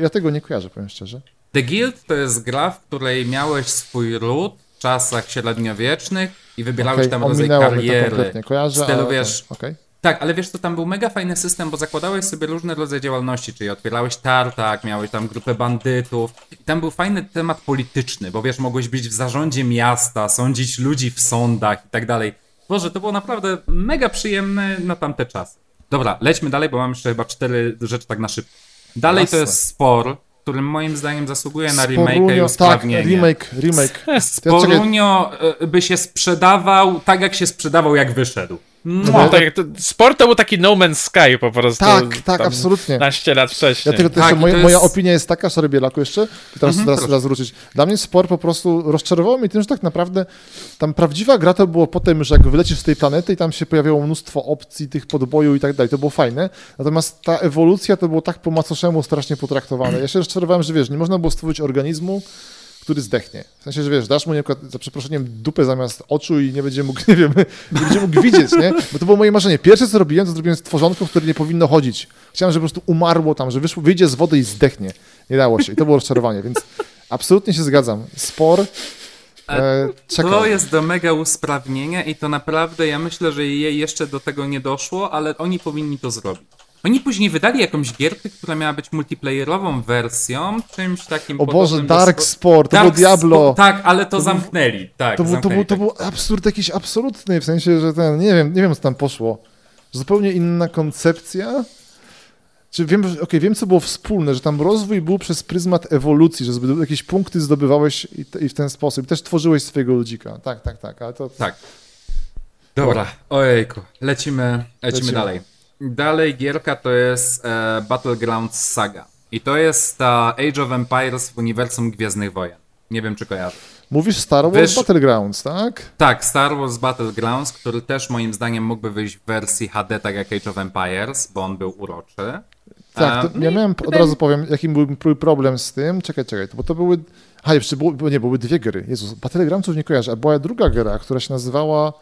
ja tego nie kojarzę, powiem szczerze. The Guild to jest gra, w której miałeś swój ród w czasach średniowiecznych i wybierałeś Okej, tam rodzaj mnie to kariery. kompletnie, kojarzę, w stylu, ale wiesz, okej. Tak, ale wiesz co, tam był mega fajny system, bo zakładałeś sobie różne rodzaje działalności, czyli otwierałeś tartak, miałeś tam grupę bandytów i tam był fajny temat polityczny, bo wiesz, mogłeś być w zarządzie miasta, sądzić ludzi w sądach i tak dalej. Boże, to było naprawdę mega przyjemne na tamte czasy. Dobra, lećmy dalej, bo mam jeszcze chyba cztery rzeczy tak na szybko. Dalej Jasne. to jest spor, którym moim zdaniem zasługuje na remake i Tak, usprawnienie. remake, remake. Czekaj, Sporunio e, by się sprzedawał tak, jak się sprzedawał, jak wyszedł. No, tak, jak to, sport to był taki No Man's Sky po prostu. Tak, tak, absolutnie. 15 lat Ja wcześniej. tylko, to Tak, jeszcze moja, to moja jest- opinia jest taka, sorry Bielaku jeszcze, i teraz, Mhm, teraz, teraz wrócić. Dla mnie sport po prostu rozczarowało mnie tym, że tak naprawdę tam prawdziwa gra to było potem, że jak wylecisz z tej planety i tam się pojawiało mnóstwo opcji tych podboju i tak dalej, to było fajne. Natomiast ta ewolucja to było tak po macoszemu strasznie potraktowane. Ja się rozczarowałem, że wiesz, nie można było stworzyć organizmu, który zdechnie. W sensie, że wiesz, dasz mu nie, za przeproszeniem dupę zamiast oczu i nie będzie mógł, (laughs) nie wiem, nie będzie mógł widzieć, nie? Bo to było moje marzenie. Pierwsze, co robiłem, to zrobiłem stworzonko, które nie powinno chodzić. Chciałem, żeby po prostu umarło tam, że wyszło, wyjdzie z wody i zdechnie. Nie dało się i to było rozczarowanie, więc Absolutnie się zgadzam. Spor. E, czekam. To jest do mega usprawnienia i to naprawdę, ja myślę, że jej jeszcze do tego nie doszło, ale oni powinni to zrobić. Oni później wydali jakąś gierkę, która miała być multiplayerową wersją, czymś takim O Boże, Dark spo- Sport, to Dark było Diablo. Spo- tak, ale to, zamknęli. Tak, To był, to, zamknęli był, to tak. był absurd jakiś absolutny, w sensie, że ten, nie wiem, nie wiem co tam poszło. Zupełnie inna koncepcja. Czy wiem, okej, wiem co było wspólne, że tam rozwój był przez pryzmat ewolucji, że jakieś punkty zdobywałeś i, te- i w ten sposób. Też tworzyłeś swojego ludzika. Tak, tak, tak, ale to... Tak. Dobra, ojejku, lecimy, lecimy, Lecimy. dalej. Dalej gierka to jest e, Battlegrounds Saga. I to jest ta Age of Empires w uniwersum Gwiezdnych Wojen. Nie wiem, czy kojarzy. Mówisz Star Wars Wiesz- Battlegrounds, tak? Tak, Star Wars Battlegrounds, który też moim zdaniem mógłby wyjść w wersji HD, tak jak Age of Empires, bo on był uroczy. Tak, E, to ja no miałem, od razu powiem, jakim był problem z tym. Czekaj, czekaj, bo to były... A, jeszcze było, nie, były dwie gry. Jezus, Battlegroundsów nie kojarzę, a była druga gra, która się nazywała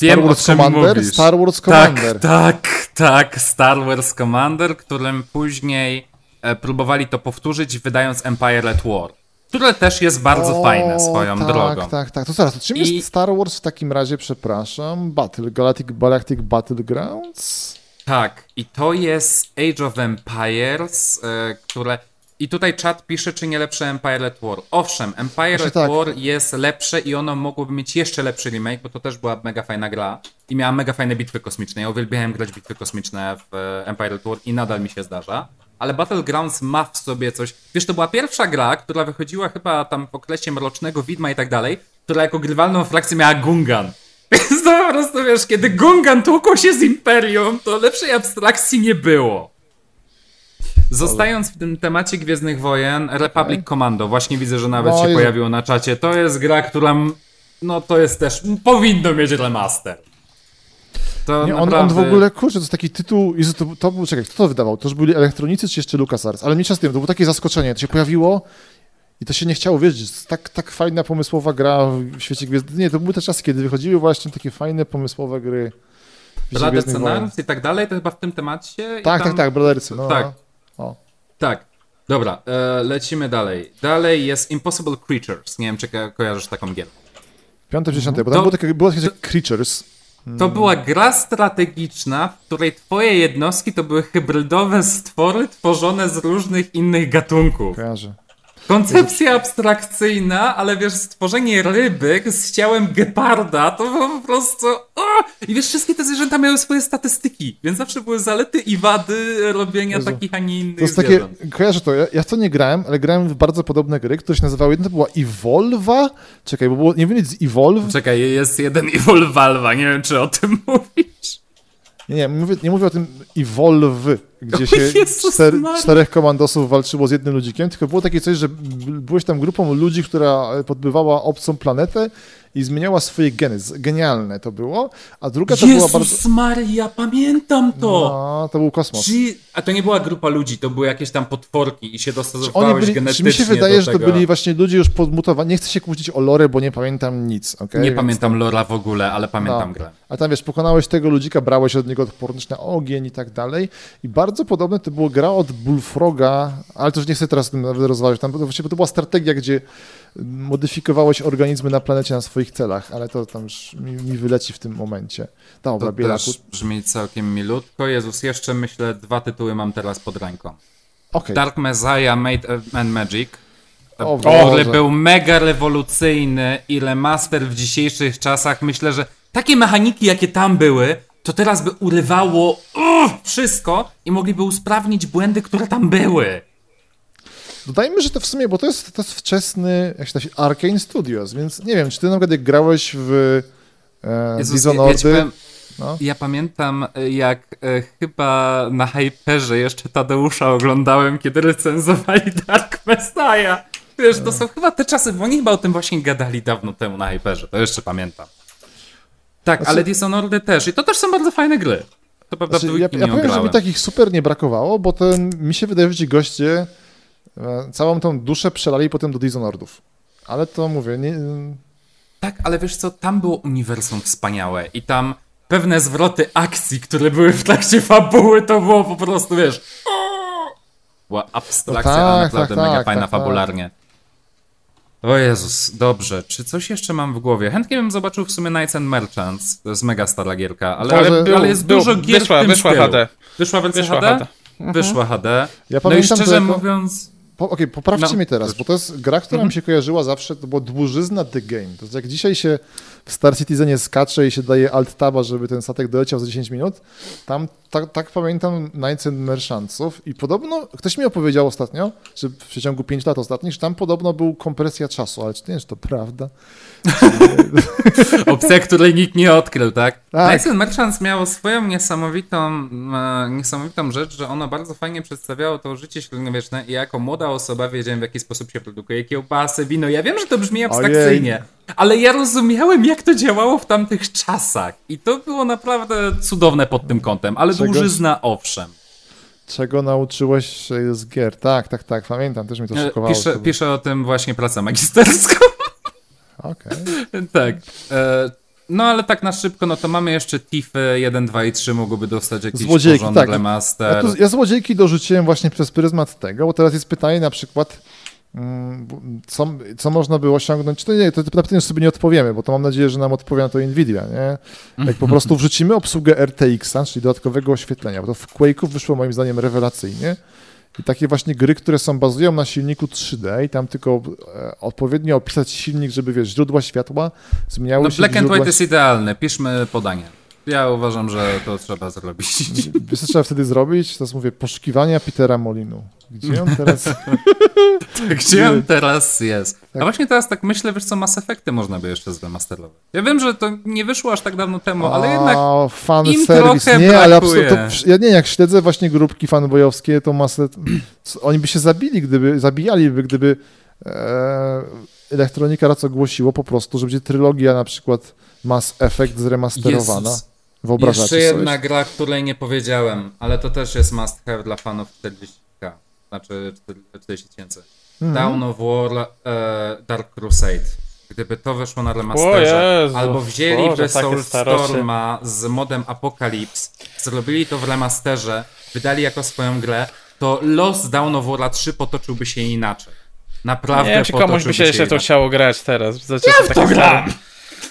Wiem, o Wars Commander, mówisz. Star Wars Tak, Commander. tak, tak, Star Wars Commander, którym później e, próbowali to powtórzyć, wydając Empire at War. Które też jest bardzo O, fajne swoją tak, drogą. Tak, tak, To zaraz, to czym I- jest Star Wars w takim razie, przepraszam? Battle, Galactic, Galactic Battlegrounds? Tak, i to jest Age of Empires, e, które... I tutaj czat pisze, czy nie lepsze Empire at War. Owszem, Empire Znaczy at tak. War jest lepsze i ono mogłoby mieć jeszcze lepszy remake, bo to też była mega fajna gra i miała mega fajne bitwy kosmiczne. Ja uwielbiałem grać bitwy kosmiczne w e, Empire at War i nadal mi się zdarza. Ale Battlegrounds ma w sobie coś... Wiesz, to była pierwsza gra, która wychodziła chyba tam w okresie Mrocznego Widma i tak dalej, która jako grywalną frakcję miała Gungan. (laughs) Więc to po prostu, wiesz, kiedy Gungan tłukł się z Imperium, to lepszej abstrakcji nie było. Zostając w tym temacie Gwiezdnych Wojen, Republic Commando, właśnie widzę, że nawet No się i- pojawiło na czacie, to jest gra, która, no to jest też, powinno mieć remaster. To Nie, on, naprawdę... on w ogóle, kurczę, to jest taki tytuł, Jezu, to, to był, czekaj, kto to wydawał? To już byli elektronicy czy jeszcze LucasArts? Ale mniejsza z tym, to było takie zaskoczenie, to się pojawiło i to się nie chciało jest tak, tak fajna, pomysłowa gra w świecie Gwiezdnych. Nie, to były te czasy, kiedy wychodziły właśnie takie fajne, pomysłowe gry Brother. Scenariusz i tak dalej, to chyba w tym temacie. i Tak, tam... tak, tak, Brothersy, no. Tak. Tak. Dobra, e, lecimy dalej. Dalej jest Impossible Creatures. Nie wiem, czy ko- kojarzysz taką gierkę. Piąte, dziesiąte, bo tam To- było takie, było takie że Creatures. To była gra strategiczna, w której twoje jednostki to były hybrydowe stwory tworzone z różnych innych gatunków. Kojarzę. Koncepcja abstrakcyjna, ale wiesz, stworzenie ryby z ciałem geparda to było po prostu... O! I wiesz, wszystkie te zwierzęta miały swoje statystyki, więc zawsze były zalety i wady robienia Jezu. takich, a nie innych To jest takie, zwierząt. kojarzę to, ja, ja w to nie grałem, ale grałem w bardzo podobne gry, które się nazywały, jedna to była Evolva, czekaj, bo było, nie wiem, z Evolve, Czekaj, jest jeden Evil Valva, nie wiem, czy o tym (laughs) mówisz. Nie, nie, mówię, nie mówię o tym Evolve, gdzie się czter, czterech komandosów walczyło z jednym ludzikiem, tylko było takie coś, że byłeś tam grupą ludzi, która podbywała obcą planetę i zmieniała swoje geny, genialne to było, a druga to była Jezus bardzo... Maria, pamiętam to! No, to był kosmos. Czy... A to nie była grupa ludzi, to były jakieś tam potworki i się oni byli, genetycznie czy mi się wydaje, że to byli właśnie ludzie już podmutowani. Nie chcę się kłócić o lore, bo nie pamiętam nic. Okay? Nie pamiętam Lora w ogóle, ale pamiętam No. grę. A tam wiesz, pokonałeś tego ludzika, brałeś od niego odporność na ogień i tak dalej. I bardzo podobne to była gra od Bullfroga, ale to już nie chcę teraz tym nawet rozważać. Tam właściwie to była strategia, gdzie modyfikowałeś organizmy na planecie na swoich celach, ale to tam już mi, mi wyleci w tym momencie. Dobra, To Bielaku. też brzmi całkiem milutko. Jezus, jeszcze myślę, dwa tytuły mam teraz pod ręką. Okej. Dark Messiah Made and Magic, O który był mega rewolucyjny i remaster w dzisiejszych czasach. Myślę, że takie mechaniki, jakie tam były, to teraz by urywało uff, wszystko i mogliby usprawnić błędy, które tam były. Dodajmy, że to w sumie, bo to jest, to jest wczesny, jak się nazywa, Arcane Studios, więc nie wiem, czy ty na przykład jak grałeś w e, Jezus, Dishonored, ja powiem, no. Ja pamiętam, jak e, chyba na Hyperze jeszcze Tadeusza oglądałem, kiedy recenzowali Dark Messiah. Wiesz, to są chyba te czasy, bo oni chyba o tym właśnie gadali dawno temu na Hyperze, to jeszcze pamiętam. Tak, Znaczy- ale Dishonored też i to też są bardzo fajne gry. To prawda, Znaczy, ja, ja powiem, że mi takich super nie brakowało, bo to mi się wydaje, że ci goście e, całą tą duszę przelali potem do Dishonoredów. Ale to mówię, nie, Tak, ale wiesz co, tam było uniwersum wspaniałe i tam pewne zwroty akcji, które były w trakcie fabuły, to było po prostu, wiesz... Była abstrakcja, No tak, ale naprawdę tak, mega tak, fajna tak, tak. fabularnie. O Jezus, dobrze. Czy coś jeszcze mam w głowie? Chętnie bym zobaczył w sumie Knights and Merchants. To jest mega stara gierka, ale, Ale ale, był- ale jest był- dużo gier wyszła- w tym wyszła stylu. HD. Wyszła w LCD? Wyszła HD. Wyszła HD. Ja no i szczerze jako- mówiąc... Po, Okej, poprawcie No. mnie teraz, bo to jest gra, która mi się kojarzyła zawsze, to była dłużyzna The Game. To jest jak dzisiaj się w Star Citizenie skacze i się daje alt-taba, żeby ten statek doleciał za 10 minut, tam tak, tak pamiętam Knights and Merchantsów i podobno, ktoś mi opowiedział ostatnio, że w przeciągu 5 lat ostatnich, że tam podobno był kompresja czasu, ale czy to nie jest to prawda? (laughs) Opcja, której nikt nie odkrył, tak? Tak. Knights and Merchants miało swoją niesamowitą, e, niesamowitą rzecz, że ono bardzo fajnie przedstawiało to życie średniowieczne i jako młoda osoba wiedziałem w jaki sposób się produkuje kiełbasę, wino. Ja wiem, że to brzmi abstrakcyjnie, ale ja rozumiałem jak to działało w tamtych czasach i to było naprawdę cudowne pod tym kątem, ale Czego? dłużyzna owszem. Czego nauczyłeś się z gier? Tak, tak, tak, pamiętam, też mi to E, szokowało. Piszę, piszę o tym właśnie pracę magisterską. Okej. (laughs) tak. E, no ale tak na szybko, no to mamy jeszcze Tiffy 1, 2 i 3 mogłyby dostać jakiś Złodziejki, porządny tak. remaster. Ja, tu, ja złodziejki dorzuciłem właśnie przez pryzmat tego, bo teraz jest pytanie na przykład, co, co można by osiągnąć. To nie, to na pytanie sobie nie odpowiemy, bo to mam nadzieję, że nam odpowie na to Nvidia, nie? Jak po prostu wrzucimy obsługę RTX-a, czyli dodatkowego oświetlenia, bo to w Quake'u wyszło moim zdaniem rewelacyjnie. I takie właśnie gry, które są bazują na silniku 3D i tam tylko e, odpowiednio opisać silnik, żeby wiesz, źródła światła zmieniały No się Black and. White jest idealny, piszmy podanie. Ja uważam, że to trzeba zrobić. (laughs) Wiesz, co trzeba wtedy zrobić? Teraz mówię, poszukiwania Petera Molinu. Gdzie on teraz... (laughs) Gdzie on teraz jest? Tak. A właśnie teraz tak myślę, wiesz co, Mass Effecty można by jeszcze zremasterować. Ja wiem, że to nie wyszło aż tak dawno temu, ale jednak fan im service. trochę Nie, ale absolutnie. to- Ja nie, jak śledzę właśnie grupki fanboyowskie, to masę. (clears throat) co- Oni by się zabili, gdyby. Zabijaliby, gdyby. E, Elektronika raz ogłosiło po prostu, że będzie trylogia na przykład Mass Effect zremasterowana. Jezus. Wyobrażacie Jeszcze sobie? jedna gra, której nie powiedziałem, ale to też jest must have dla fanów 40k, znaczy 40 tysięcy. Mhm. Down of War e, Dark Crusade. Gdyby to wyszło na remasterze, Jezu, albo wzięliby Soulstorma z modem Apocalypse, zrobili to w remasterze, wydali jako swoją grę, to los Down of War 3 potoczyłby się inaczej. Naprawdę Nie wiem, czy komuś by się jeszcze to chciało grać teraz. Ja w to gram!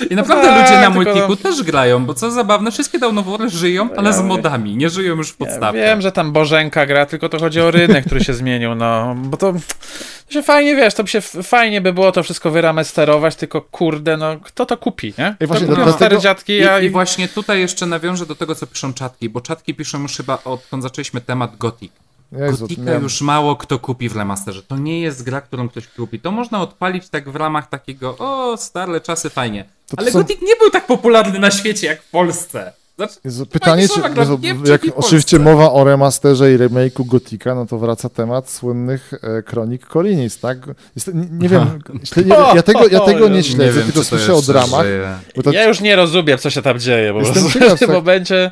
I naprawdę tak, ludzie na tylko- multiku też grają, bo co zabawne, wszystkie Down of War żyją, ale z modami, nie żyją już w Ja podstawce. wiem, że tam Bożenka gra, tylko to chodzi o rynek, który się zmienił, no, bo to, to się fajnie, wiesz, to by się fajnie by było to wszystko wyramasterować, tylko kurde, no, kto to kupi, nie? Ej, właśnie, to kupią stare dziadki, I, ja I właśnie tutaj jeszcze nawiążę do tego, co piszą czatki, bo czatki piszą już chyba odkąd zaczęliśmy temat Gothic. Jezu, Gotika już mało kto kupi w remasterze. To nie jest gra, którą ktoś kupi. To można odpalić tak w ramach takiego, o, stare czasy, fajnie. To to Ale są- Gothic nie był tak popularny na świecie jak w Polsce. Znaczy, Jezu, Pytanie, czy, Jezu, jak oczywiście mowa o remasterze i remake'u Gotika, no to wraca temat słynnych e, kronik Korinis, tak? Jest, nie, nie wiem, (laughs) śle, nie, ja tego, ja tego nie śledzę, wiem, tylko słyszę o dramach. to ja już nie rozumiem, co się tam dzieje, bo Jestem (laughs) w tym tak. momencie...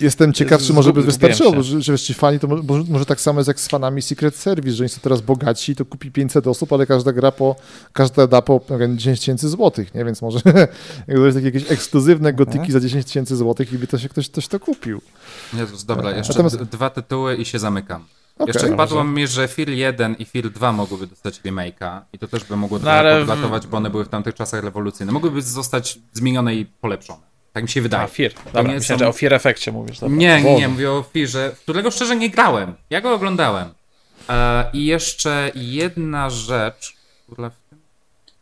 Jestem ciekaw, czy może by wystarczyło, że, że ci fani, to mo- może, może tak samo jest jak z fanami Secret Service, że oni są teraz bogaci, to kupi 500 osób, ale każda gra po, każda da po nie wiem, 10 tysięcy złotych, nie? Więc może (laughs) jak to jest takie jakieś ekskluzywne gotiki za 10 tysięcy złotych i by to się ktoś, ktoś to kupił. Jezus, dobra, jeszcze Natomiast- dwa tytuły i się zamykam. Okej. Jeszcze wpadło mi, że Fir 1 i Fir 2 mogłyby dostać remake'a i to też by mogło trochę ale podlatować, bo one były w tamtych czasach rewolucyjne. Mogłyby zostać zmienione i polepszone. Tak mi się wydaje. A, Fear. Dobra, nie myślałem, są- że o Fear Effectie mówisz. Dobra. Nie, nie, nie, mówię o Firze, w którego szczerze nie grałem. Ja go oglądałem. E, I jeszcze jedna rzecz, która w tym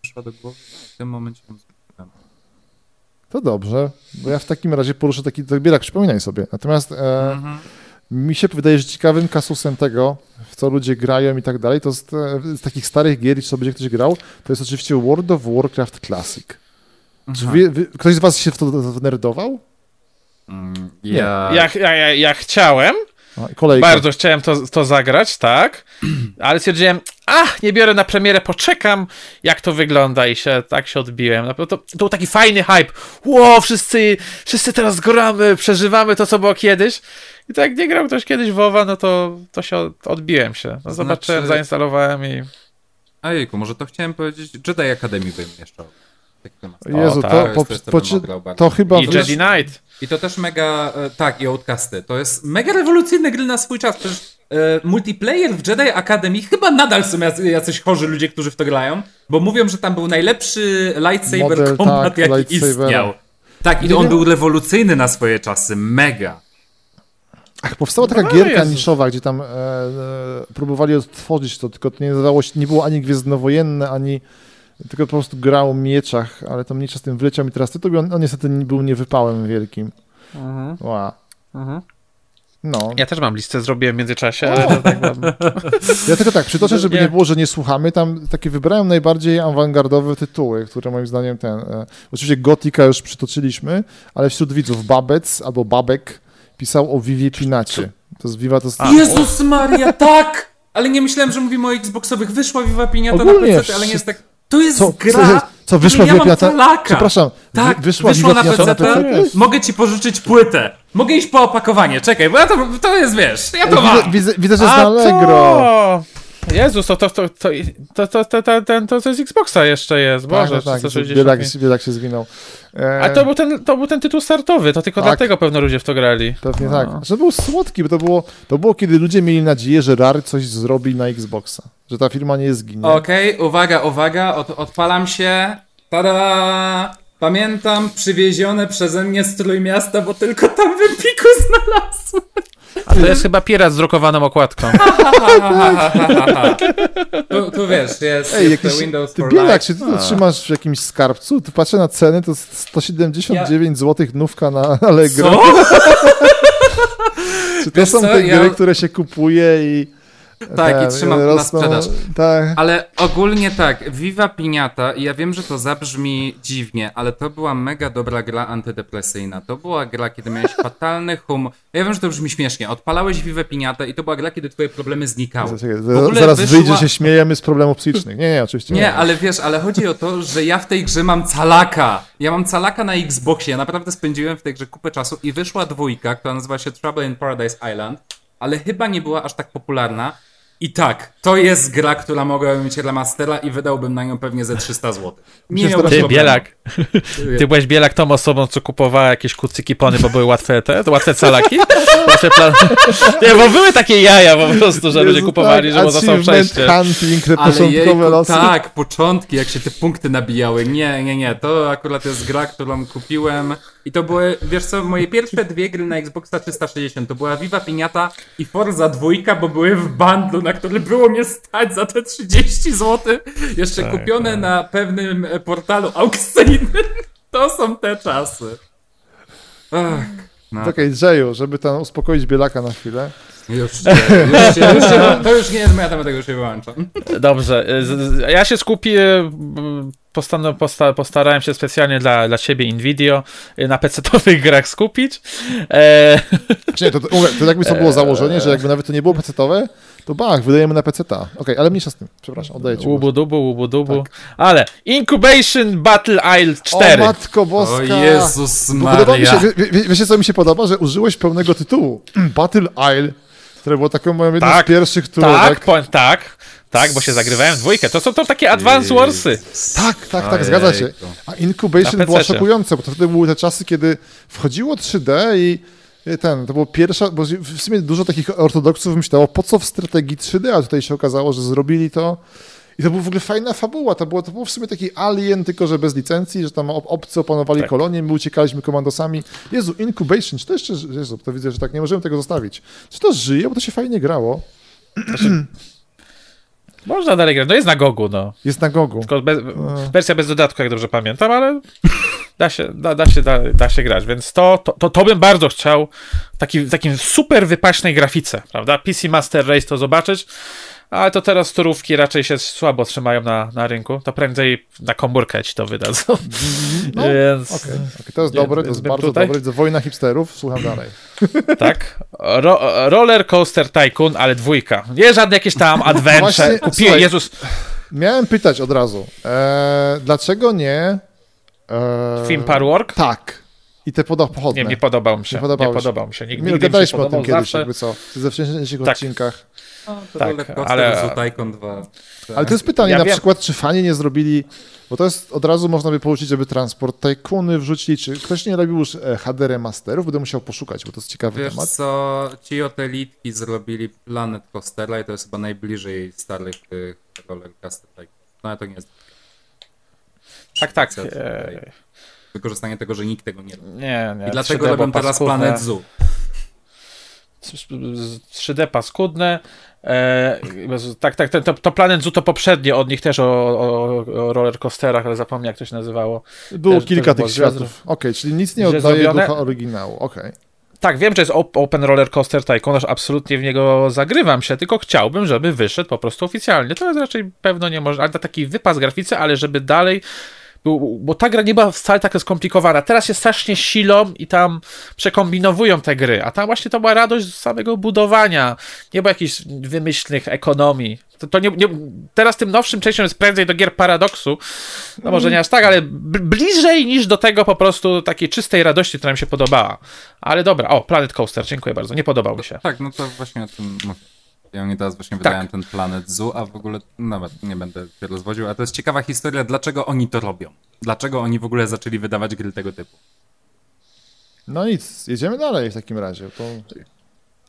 przyszła do głowy, w tym momencie ją. To dobrze, bo ja w takim razie poruszę taki zbierak, przypominaj sobie. Natomiast e, Mhm. mi się wydaje, że ciekawym kasusem tego, w co ludzie grają i tak dalej, to jest e, z takich starych gier, i co będzie ktoś grał, to jest oczywiście World of Warcraft Classic. Czy wy, wy, ktoś z was się w to nerdował? Mm, Ja, Ja, ja, ja, ja chciałem, A, kolejka. bardzo chciałem to, to zagrać, tak, (clears throat) ale stwierdziłem, ach, nie biorę na premierę, poczekam, jak to wygląda i się tak się odbiłem. No, To, to był taki fajny hype. Ło, wszyscy, wszyscy teraz gramy, przeżywamy to, co było kiedyś. I tak jak nie grał ktoś kiedyś WoWa, no to, to się od, odbiłem się. No, Znaczy- Zobaczyłem, zainstalowałem i... Ejku, może to chciałem powiedzieć, Jedi Academy bym jeszcze. Jezu, O, to, tak, po, to to po, po, bardzo. to chyba... I Jedi Knight. I to też mega, e, tak, i Outcasty. To jest mega rewolucyjne gry na swój czas. Przecież e, multiplayer w Jedi Academy chyba nadal są jacy- jacyś chorzy ludzie, którzy w to grają, bo mówią, że tam był najlepszy lightsaber Model, combat, tak, jaki istniał. Tak, i Nie on wiem- był rewolucyjny na swoje czasy, mega. Ach, powstała taka No, gierka Jezus. niszowa, gdzie tam e, e, próbowali odtworzyć to, tylko to nie nazywało się, nie było ani gwiezdnowojenne, ani tylko po prostu grał o mieczach, ale to mniejsza z tym wleciał mi teraz tytuł i on, on niestety nie- był niewypałem wielkim. Ła. No. Ja też mam listę, zrobiłem w międzyczasie, ale to tak mam... (laughs) Ja tylko tak, przytoczę, żeby Nie. nie było, że nie słuchamy. Tam takie wybrałem najbardziej awangardowe tytuły, które moim zdaniem ten. E, oczywiście Gotika już przytoczyliśmy, ale wśród widzów Babec albo Babek pisał o Vivie Pinacie. To jest Viva to jest. Jezus Maria, tak! Ale nie myślałem, że mówimy o Xboxowych. Wyszła Viva Piniata Ogólnie na PC, ale nie jest tak... To jest Co, gra, co, co wyszła ja Pinata? talaka. Przepraszam, Tak, wy- wyszła, na PC. Mogę ci pożyczyć płytę. Mogę iść po opakowanie. Czekaj, bo ja to, to jest, wiesz, ja to Widzę, mam. widzę, widzę, że jest A na Allegro. to! Jezus, to to, to, to, to, to, to, to, ten, to, to z Xboxa jeszcze jest, Boże, tak, tak, 360. biedak, biedak się zwinął. E, A to był, ten, to był ten tytuł startowy, to tylko Tak. dlatego pewno ludzie w to grali. Pewnie No. tak. Że był słodki, bo to było, to było, kiedy ludzie mieli nadzieję, że Rare coś zrobi na Xboxa. Że ta firma nie zginie. Okej, uwaga, uwaga, od, odpalam się. Tada! Pamiętam przywiezione przeze mnie strój miasta, bo tylko tam w Empiku znalazłem. A to jest chyba pirat z drukowaną okładką. (laughs) Tu, tu wiesz, jest, Ej, jest jakiś, to Windows ty for bielak się, ty to trzymasz w jakimś skarbcu, tu patrzę na ceny, to jest 179 zł nówka na Allegro. Co? (laughs) Czy to Wiesz są co, te ja- gry, które się kupuje i... Tak, ten, i trzymam na sprzedaż. Tak. Ale ogólnie tak, Viva Piniata, i ja wiem, że to zabrzmi dziwnie, ale to była mega dobra gra antydepresyjna. To była gra, kiedy miałeś (laughs) fatalny humor. Ja wiem, że to brzmi śmiesznie. Odpalałeś Viva Piniata i to była gra, kiedy twoje problemy znikały. Zaraz wyszła- wyjdzie, się śmiejemy z problemów psychicznych. Nie, nie, oczywiście nie. Nie, ale wiesz, ale chodzi o to, że ja w tej grze mam calaka. Ja mam calaka na Xboxie. Ja naprawdę spędziłem w tej grze kupę czasu i wyszła dwójka, która nazywa się Trouble in Paradise Island, ale chyba nie była aż tak popularna. I tak, to jest gra, która mogłaby mieć remastera i wydałbym na nią pewnie ze 300 zł. Nie Ty, miałbym Ty, problemu. Bielak, ty byłeś Bielak tą osobą, co kupowała jakieś kucyki pony, bo były łatwe te, łatwe calaki? (laughs) Plan... (laughs) Nie, bo były takie jaja po prostu, że ludzie kupowali, tak, że można są przejście. hunting, te Ale początkowe jejku, losy. tak, początki, jak się te punkty nabijały. Nie, nie, nie, to akurat jest gra, którą kupiłem i to były, wiesz co, moje pierwsze dwie gry na Xboxa 360 to była Viva Piniata i Forza 2, bo były w bundlu, na który było mnie stać za te 30 zł, jeszcze Tak, kupione tak. na pewnym portalu aukcyjnym. (laughs) To są te czasy. Ach, no. Okej, Jayu, żeby tam uspokoić Bielaka na chwilę. Już, się- już, się- już, się- to już nie jest moja temat, tego już się wyłączam. Dobrze, z- ja się skupię, postan- posta- postarałem się specjalnie dla, dla ciebie, Nvidio, na PC-towych (laughs) grach skupić. E, (laughs) Czy nie, to, to, to jakby to było założenie, że jakby nawet to nie było PC-towe, to bach, wydajemy na PC-ta. Okej, ale mniejsza z tym. Przepraszam, oddaję ci głos. łubu-dubu, łubu-dubu. Ale Incubation Battle Isle 4. O matko boska! O Jezus mi się, Maria. wie, wie, wiecie co mi się podoba? Że użyłeś pełnego tytułu. (clears throat) Battle Isle, które było taką moją jedną Tak, z pierwszych tak, turówek. po, tak, tak, bo się zagrywałem w dwójkę. To są to takie Advance Warsy. Tak, tak, tak, zgadza się. A Incubation PC-cie. szokująca, bo to wtedy były te czasy, kiedy wchodziło 3D i ten, to było pierwsza, bo w sumie dużo takich ortodoksów myślało, po co w strategii 3D, a tutaj się okazało, że zrobili to. I to była w ogóle fajna fabuła, to było, to było w sumie taki alien, tylko że bez licencji, że tam ob- obcy opanowali Tak. kolonię, my uciekaliśmy komandosami. Jezu, Incubation, czy to jeszcze, Jezu, to widzę, że tak nie możemy tego zostawić. Czy to żyje, bo to się fajnie grało. Można dalej grać. No jest na Gogu, no. Jest na gogu. Tylko bez, wersja bez dodatku, jak dobrze pamiętam, ale da się, da, da się, da, da się grać. Więc to, to, to, to bym bardzo chciał taki, w takim super wypaśnej grafice, prawda? PC Master Race to zobaczyć. Ale to teraz turówki raczej się słabo trzymają na, na rynku. To prędzej na komórkę ci to wydadzą. No, (laughs) Więc Okej, okej, to jest dobre, to jest bardzo tutaj- dobre. Wojna hipsterów, słucham dalej. (laughs) tak. Ro, roller Coaster Tycoon, ale dwójka. Nie żadne jakieś tam (laughs) adventure. Właśnie, Kupiłem, słuchaj, Jezus, Miałem pytać od razu, e, dlaczego nie... E, Film Par Work? Tak. I te poda- pochodne. Nie, nie podobał mi się. Nie Nie podobało podobał, się. mi się. Nigdy, Nie się gadaliśmy o tym podobał. kiedyś, jakby co, w ze wcześniejszych Tak. odcinkach. No, to Tak, Roller ale- Tycoon 2. Ale to jest pytanie Ja na wiem. przykład, czy fani nie zrobili, bo to jest, od razu można by porzucić, żeby transport Tycoony wrzucili, czy ktoś nie robił już e, HD remasterów, będę musiał poszukać, bo to jest ciekawy Wiesz temat. co, ci od Elitki zrobili Planet Coastera i to jest chyba najbliżej starych tych Roller Coaster Tycoon. No ale to nie jest Tak, tak. E, wykorzystanie tego, że nikt tego nie robi. nie, nie. I dlaczego 3D robią teraz. Planet Zoo? 3D paskudne. E, tak, tak, to, to Planet Zoo to poprzednie od nich też o, o, o rollercoasterach, ale zapomniałem jak to się nazywało. Było też- kilka też tych światów. Okej, czyli nic nie oddaje ducha oryginału. Okej. Tak, wiem, że jest op- Open Roller Coaster Tycoon, aż absolutnie w niego zagrywam się, tylko chciałbym, żeby wyszedł po prostu oficjalnie. To jest raczej pewno nie może, ale taki wypas graficy, ale żeby dalej bo ta gra nie była wcale taka skomplikowana. Teraz się strasznie silą i tam przekombinowują te gry, a tam właśnie to była radość z samego budowania, nie było jakichś wymyślnych ekonomii. To, to nie, nie, teraz tym nowszym częścią jest prędzej do gier paradoksu, no może nie aż tak, ale bliżej niż do tego po prostu takiej czystej radości, która mi się podobała. Ale dobra, o, Planet Coaster, dziękuję bardzo, nie podobał mi się. Tak, no to właśnie o tym mówię. Ja mnie teraz właśnie Tak. wydałem ten Planet Zoo, a w ogóle nawet nie będę się rozwodził, ale to jest ciekawa historia, dlaczego oni to robią. Dlaczego oni w ogóle zaczęli wydawać gry tego typu. No nic, jedziemy dalej w takim razie. To...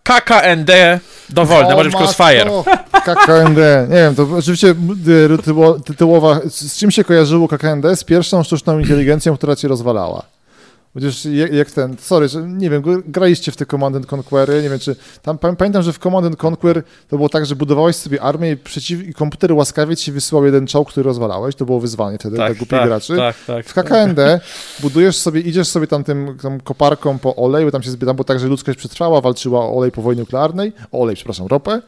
KKND dowolne, może być Crossfire. KKND. Nie wiem, to oczywiście y, tytuło- tytułowa. Z z czym się kojarzyło KKND? Z pierwszą sztuczną inteligencją, która cię rozwalała. Przecież jak, jak ten, sorry, że nie wiem, gr- graliście w te Command and Conquery, nie wiem czy, tam pamię- pamiętam, że w Command and Conquer to było tak, że budowałeś sobie armię i, przeciw, i komputer łaskawie ci wysyłał jeden czołg, który rozwalałeś, to było wyzwanie wtedy dla głupich graczy. tak, tak. W KKND budujesz sobie, idziesz sobie tam tym tą koparką po olej, bo tam się zbie- tam było tak, że ludzkość przetrwała, walczyła o olej po wojnie nuklearnej, olej, przepraszam, ropę.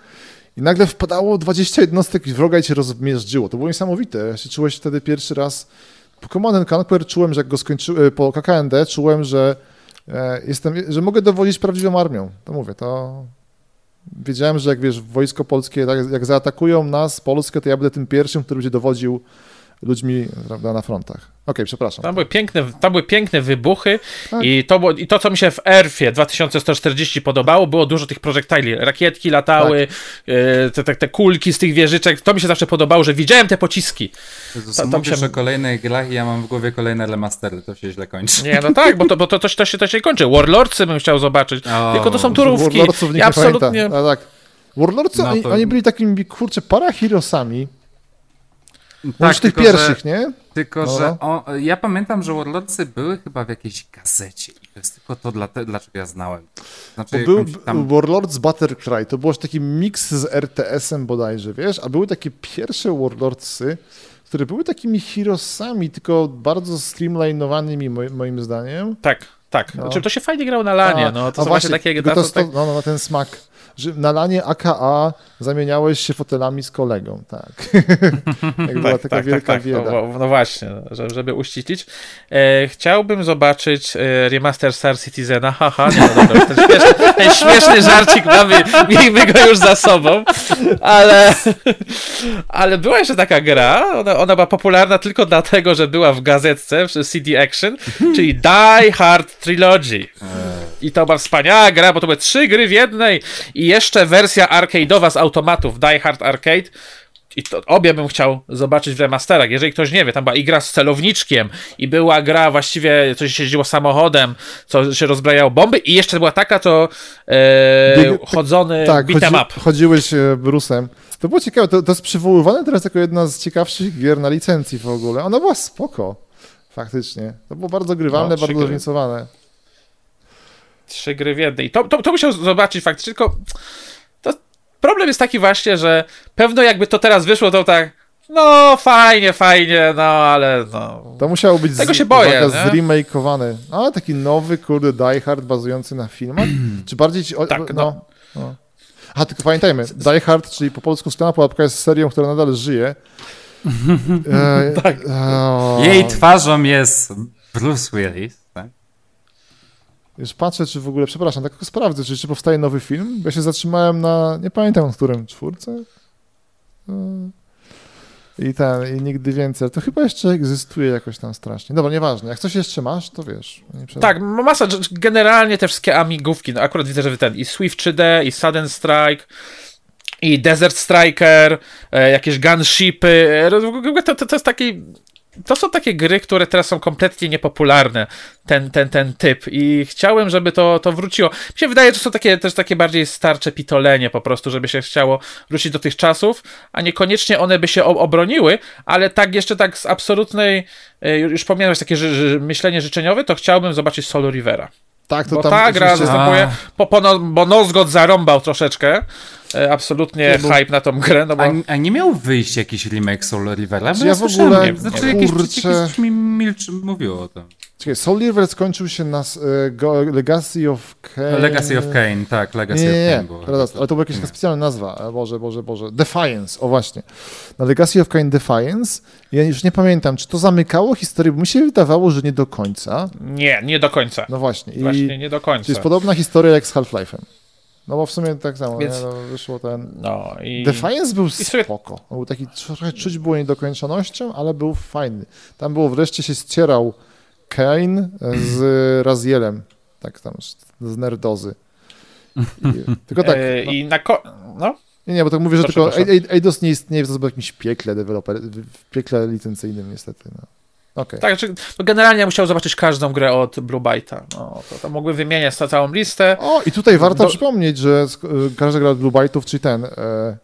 I nagle wpadało 20 jednostek wroga i cię rozmierzyło. To było niesamowite. Ja się czułeś wtedy pierwszy raz. Command and Conquer czułem, że jak go skończyłem, po KKND czułem, że e, jestem, że mogę dowodzić prawdziwą armią. To mówię, to wiedziałem, że jak wiesz, wojsko polskie, tak, jak zaatakują nas, Polskę, to ja będę tym pierwszym, który będzie dowodził ludźmi prawda, na frontach. Okej, przepraszam. Tam były piękne, tam były piękne wybuchy Tak. i, to było, i to, co mi się w Erfie 2140 podobało, było dużo tych projektili. Rakietki latały, Tak. e, te, te, te kulki z tych wieżyczek. To mi się zawsze podobało, że widziałem te pociski. Jezus, To- to mówisz się- o kolejnych grach i ja mam w głowie kolejne remastery, to się źle kończy. Nie, no tak, bo to, bo to, to, się- to, się, to się kończy. Warlordsy bym chciał zobaczyć. O, Tylko to są turówki. Warlordsów nikt Ja nie absolutnie... tak. Warlordsy, No oni, to- oni byli takimi, kurczę, parahirosami. Tak, Tak, tych tylko, pierwszych, że, nie? Tylko, No, że no. o, ja pamiętam, że Warlordsy były chyba w jakiejś gazecie i to jest tylko to, dla te, dlaczego ja znałem. Znaczy, był tam... Warlords Buttercry, to było taki miks z RTS-em bodajże, wiesz? A były takie pierwsze Warlordsy, które były takimi heroesami, tylko bardzo streamlinowanymi moim, zdaniem. Tak, tak. No. Znaczy, to się fajnie grało na lanie. A, no, to a są właśnie takie... tylko To, to, tak, no, no, ten smak. Że na lanie AKA zamieniałeś się fotelami z kolegą, tak. Jak (laughs) była taka wielka bieda. No, no właśnie, że- żeby uściślić. E, chciałbym zobaczyć e, remaster Star Citizena. Haha, nie, no dobra, ten śmieszny, ten śmieszny żarcik mamy, miejmy go już za sobą. Ale, ale była jeszcze taka gra, ona, ona była popularna tylko dlatego, że była w gazetce, w CD Action, czyli Die Hard Trilogy. I to była wspaniała gra, bo to były trzy gry w jednej i jeszcze wersja arcade'owa z automatów Die Hard Arcade. I to obie bym chciał zobaczyć w remasterach. Jeżeli ktoś nie wie, tam była i gra z celowniczkiem, i była gra właściwie, coś się jeździło samochodem, co się rozbrajało bomby, i jeszcze była taka, to e, chodzony Tak, beat'em chodzi, up. chodziłeś e, Brusem. To było ciekawe, to, to jest przywoływane teraz jako jedna z ciekawszych gier na licencji w ogóle. Ona była spoko, faktycznie. To było bardzo grywalne, No, bardzo zróżnicowane. Trzy gry w jednej. To, to, to musiał zobaczyć faktycznie, tylko to problem jest taki właśnie, że pewno jakby to teraz wyszło, to tak no fajnie, fajnie, no ale no... To musiało być Tego z, się boję, uwaga, nie? zremakeowane. Ale taki nowy, kurde, Die Hard bazujący na filmach? (clears throat) Czy bardziej ci... O, Tak, no. no. no. A tylko pamiętajmy, Die Hard, czyli po polsku Szklana Pułapka jest serią, która nadal żyje. (laughs) E, Tak. o, Jej twarzą jest Bruce Willis? Już patrzę, czy w ogóle, przepraszam, tak sprawdzę, czy, czy powstaje nowy film. Ja się zatrzymałem na, nie pamiętam, w którym, czwórce? E, I ten, i nigdy więcej. To chyba jeszcze egzystuje jakoś tam strasznie. Dobra, nieważne. Jak coś jeszcze masz, to wiesz. Tak, ma masa, generalnie te wszystkie amigówki, no akurat widzę, że ten i Swift 3D, i Sudden Strike, i Desert Striker, e, jakieś gunshipy. e, To, to, to jest taki. To są takie gry, które teraz są kompletnie niepopularne, ten, ten, ten typ. I chciałem, żeby to, to wróciło. Mi się wydaje, że są takie, też takie bardziej starcze pitolenie po prostu, żeby się chciało wrócić do tych czasów, a niekoniecznie one by się obroniły, ale tak jeszcze tak z absolutnej, e, już pomijając takie ży, ży, myślenie życzeniowe, to chciałbym zobaczyć Solo Rivera. Tak, to Bo tam ta gra oczywiście- zastępuje, A. po, po, no, bo Nozgod zarąbał troszeczkę, e, absolutnie Nie, bo- hype na tą grę, no bo... A, a nie miał wyjść jakiś remake Soul Rivera? Bo Czy ja, ja w słyszałem, ogóle- nie, znaczy jakieś, kurczę. jakieś coś mi milczy, mówiło o tym. Czekaj, Soul River skończył się na e, Legacy of Kain. Legacy of Kane, tak, Legacy Nie, nie, of nie, Kane było. teraz, ale to była jakaś taka specjalna nazwa. E, Boże, Boże, Boże. Defiance, o właśnie. Na Legacy of Kain Defiance, ja już nie pamiętam, czy to zamykało historię, bo mi się wydawało, że nie do końca. Nie, nie do końca. No właśnie. I Właśnie nie do to końca. jest podobna historia jak z Half-Life'em. No bo w sumie tak samo, Więc- nie? No, wyszło ten... No i... Defiance był sobie- spoko. On był taki trochę czuć było niedokończonością, ale był fajny. Tam było wreszcie się ścierał Kane z Razielem. Tak tam, z nerdozy. I, tylko tak. e, No, I na ko... No, nie, nie, bo tak mówię, że proszę, tylko Eidos nie istnieje, w jakimś piekle deweloper, w piekle licencyjnym niestety. No. Okej. tak, znaczy, no generalnie ja musiał zobaczyć każdą grę od Blue Byte'a. No, to, to mógłbym wymieniać ca- całą listę. O, i tutaj warto Do- przypomnieć, że każda gra od Blue Byte'ów, czyli ten, e,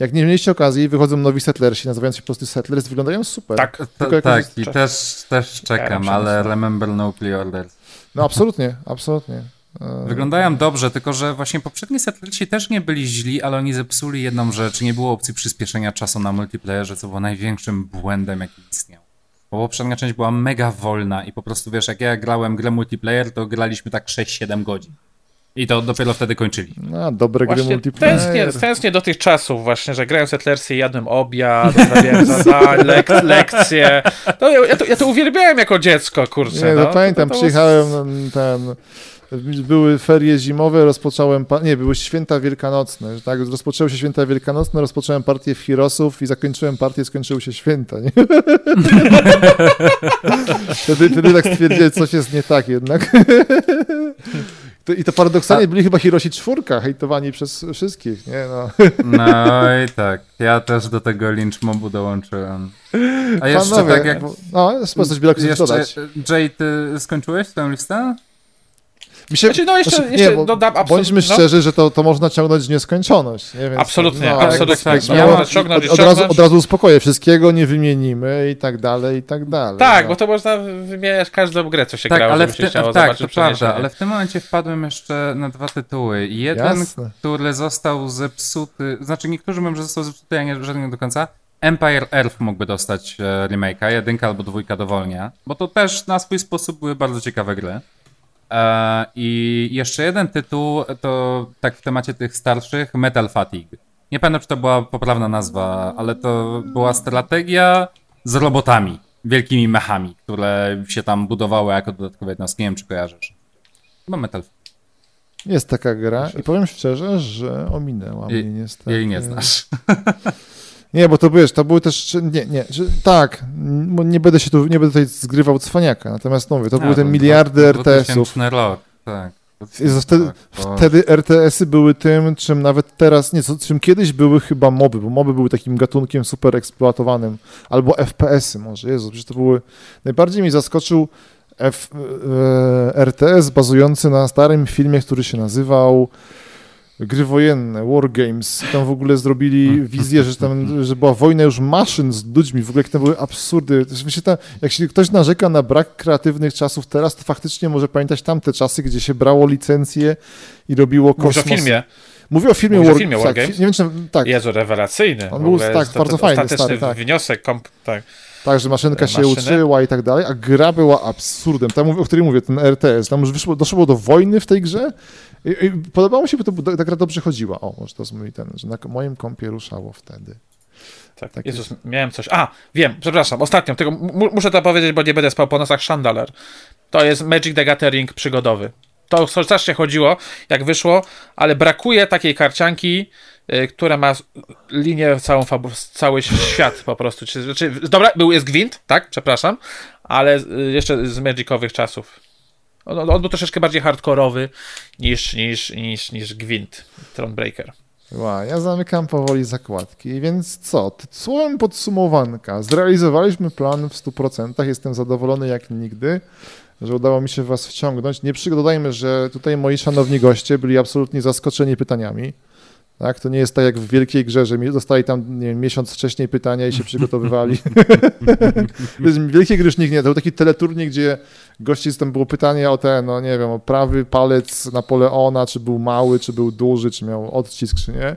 jak nie mieliście okazji, wychodzą nowi Settlersi, nazywając się po prostu Settlers, wyglądają super. Tak, To, tak, jest i też, też czekam, się ale remember no pre-orders. No absolutnie, absolutnie. E, Wyglądają dobrze, tylko że właśnie poprzedni settlersi też nie byli źli, ale oni zepsuli jedną rzecz. Nie było opcji przyspieszenia czasu na multiplayerze, co było największym błędem, jaki istniał. Bo poprzednia część była mega wolna i po prostu wiesz, jak ja grałem grę multiplayer, to graliśmy tak 6-7 godzin. I to dopiero wtedy kończyli. No, dobre gry Właśnie multiplayer. tęsknię, tęsknię do tych czasów właśnie, że grałem Settlersy, jadłem obiad, robiłem zadań, (laughs) lek, lekcje. No, ja, ja, to, ja to uwielbiałem jako dziecko, kurczę. Nie, no. no, pamiętam, to, to, to przyjechałem ten... Były ferie zimowe, rozpocząłem... Nie, były święta wielkanocne. Tak, rozpoczęły się święta wielkanocne, rozpocząłem partię w Heroesów i zakończyłem partię, skończyły się święta. Nie? (laughs) wtedy, wtedy tak stwierdziłem, coś jest nie tak jednak. (laughs) To- I to paradoksalnie byli chyba Hiroshi czwórka, hejtowani przez wszystkich, nie? No. (laughs) No i tak, ja też do tego lynch mobu dołączyłem. A jeszcze Panowie, tak jak... No, jest coś Jeszcze, dodać. Jay, ty skończyłeś tę listę? Mi się, Znaczy, no jeszcze- znaczy, jeszcze bo dodam absolut- Bądźmy no. szczerzy, że to, to można ciągnąć w nieskończoność. Nie? Więc, Absolutnie, no, absolutnie. tak, ja można mam- ciągnąć od, od, razu, od razu uspokoję, wszystkiego nie wymienimy i tak dalej, i tak dalej. Tak, no. bo to można wymieniać każdą grę, co się Tak, grało, ale żeby w się tym, chciało tak, zobaczyć to prawda, ale w tym momencie wpadłem jeszcze na dwa tytuły. Jeden, Jasne. który został zepsuty, znaczy niektórzy mówią, że został zepsuty, ja nie, nie do końca. Empire Earth mógłby dostać e, remake'a, jedynka albo dwójka dowolnie, bo to też na swój sposób były bardzo ciekawe gry. E, I jeszcze jeden tytuł, to tak w temacie tych starszych, Metal Fatigue. Nie pamiętam, czy to była poprawna nazwa, ale to była strategia z robotami, wielkimi mechami, które się tam budowały jako dodatkowe jednostki. Nie wiem, czy kojarzysz. Chyba Metal Jest taka gra i powiem szczerze, że ominęła mnie Jej- niestety. Jej nie znasz. (laughs) Nie, bo to wiesz, to były też, nie, nie, tak, nie będę się tu, nie będę tutaj zgrywał cwaniaka, natomiast no mówię, to A, były te to miliardy RTS-ów. 2000 rok, tak. Jezu, Wtedy, Tak, to- wtedy RTS-y były tym, czym nawet teraz, nie, czym kiedyś były chyba moby, bo moby były takim gatunkiem super eksploatowanym, albo FPS-y może, Jezu, przecież to były, najbardziej mi zaskoczył F, e, RTS bazujący na starym filmie, który się nazywał Gry wojenne, War Games. Tam w ogóle zrobili wizję, że tam, że była wojna już maszyn z ludźmi, w ogóle jak to były absurdy. Myślę, tam, jak się ktoś narzeka na brak kreatywnych czasów teraz, to faktycznie może pamiętać tamte czasy, gdzie się brało licencje i robiło Mówisz kosmos. o filmie. Mówię o filmie Mówisz o War, filmie War tak, Games? Nie wiem, czy, tak, Jezu, rewelacyjny. On był, tak, to- bardzo to fajny, Ostateczny stary, tak. wniosek, komp, tak. Tak, że maszynka się uczyła i tak dalej, a gra była absurdem. Tam, o której mówię, ten RTS, tam już wyszło, doszło do wojny w tej grze i, i podobało mi się, bo to, ta gra dobrze chodziła. O, może to jest mój ten, że na moim kompie ruszało wtedy. Tak, Tak Jezus, miałem coś. A, wiem, przepraszam, ostatnią, mu- muszę to powiedzieć, bo nie będę spał po nosach Chandler. To jest Magic the Gathering przygodowy. To strasznie chodziło, jak wyszło, ale brakuje takiej karcianki, która ma linię całą fabu- cały świat po prostu. Czy, czy, dobra, był jest Gwint, tak, przepraszam, ale y, jeszcze z Magicowych czasów. On, on był troszeczkę bardziej hardkorowy niż, niż, niż, niż Gwint, Thronebreaker. Ła, ja zamykam powoli zakładki, więc co? Słowem podsumowanka. Zrealizowaliśmy plan w 100%. Jestem zadowolony jak nigdy, że udało mi się was wciągnąć. Nie dodajmy, że tutaj moi szanowni goście byli absolutnie zaskoczeni pytaniami. Tak? To nie jest tak jak w wielkiej grze, że dostali tam wiem, miesiąc wcześniej pytania i się przygotowywali. (laughs) w wielkiej gry już nikt nie. To był taki teleturniej, gdzie gości tam było pytanie o ten, no nie wiem, o prawy palec Napoleona, czy był mały, czy był duży, czy miał odcisk, czy nie.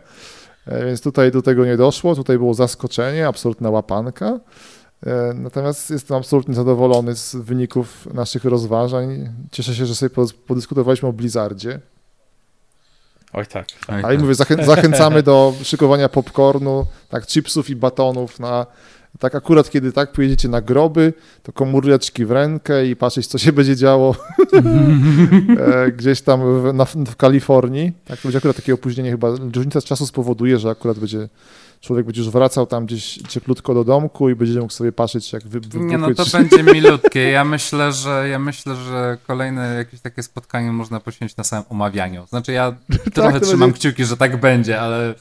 E, więc tutaj do tego nie doszło. Tutaj było zaskoczenie, absolutna łapanka. E, natomiast jestem absolutnie zadowolony z wyników naszych rozważań. Cieszę się, że sobie podyskutowaliśmy o Blizzardzie. Oj tak. Oj, Ale tak. mówię, zachę (laughs) zachęcamy do szykowania popcornu, tak, chipsów i batonów na tak akurat kiedy tak pojedziecie na groby, to komóreczki w rękę i patrzeć, co się (laughs) będzie działo e, gdzieś tam w, na, w Kalifornii. Tak, to będzie akurat takie opóźnienie chyba, różnica czasu spowoduje, że akurat będzie człowiek będzie już wracał tam gdzieś cieplutko do domku i będzie mógł sobie patrzeć, jak wy, Nie, no to będzie milutkie. Ja myślę, że ja myślę, że kolejne jakieś takie spotkanie można poświęcić na samym omawianiu. Znaczy ja (laughs) tak, trochę trzymam będzie... kciuki, że tak będzie, ale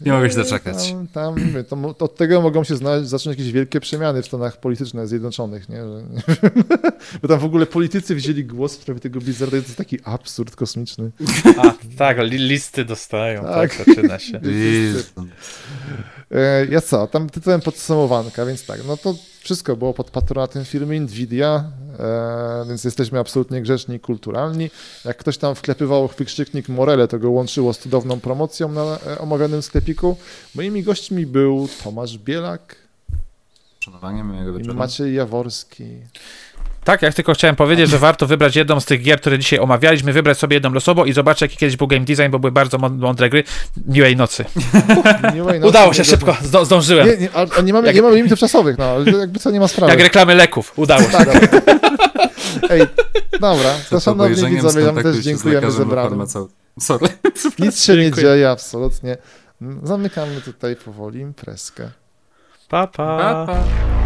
nie mogę się doczekać. Tam, tam, to, od tego mogą się znaleźć, zacząć jakieś wielkie przemiany w Stanach politycznych zjednoczonych, nie? Że, nie (laughs) Bo tam w ogóle politycy wzięli głos w sprawie tego Blizzarda, to jest taki absurd kosmiczny. A, tak, li, listy dostają, tak, tak zaczyna się. (laughs) E, ja co, tam tytułem podsumowanka, więc tak, no to wszystko było pod patronatem firmy Nvidia, więc jesteśmy absolutnie grzeczni i kulturalni. Jak ktoś tam wklepywał wykrzyknik Morele, to go łączyło z cudowną promocją na e, omawianym sklepiku. Moimi gośćmi był Tomasz Bielak. Szanowanie mojego wieczoru. Maciej Jaworski. Tak, jak tylko chciałem powiedzieć, że warto wybrać jedną z tych gier, które dzisiaj omawialiśmy, wybrać sobie jedną losowo i zobaczyć, jaki kiedyś był game design, bo były bardzo mądre gry. Miłej nocy. Miłej nocy Udało się szybko, zdo, zdążyłem. Nie, nie, ale nie mamy, jak... nie mamy limitów czasowych, no, ale jakby co, nie ma sprawy. Jak reklamy leków, udało się. Tak. Ej, dobra, to szanowni widzowie, wam też dziękujemy zebranym. Sorry. (laughs) Nic się nie dzieje, absolutnie. Zamykamy tutaj powoli imprezkę. Pa, pa. pa, pa.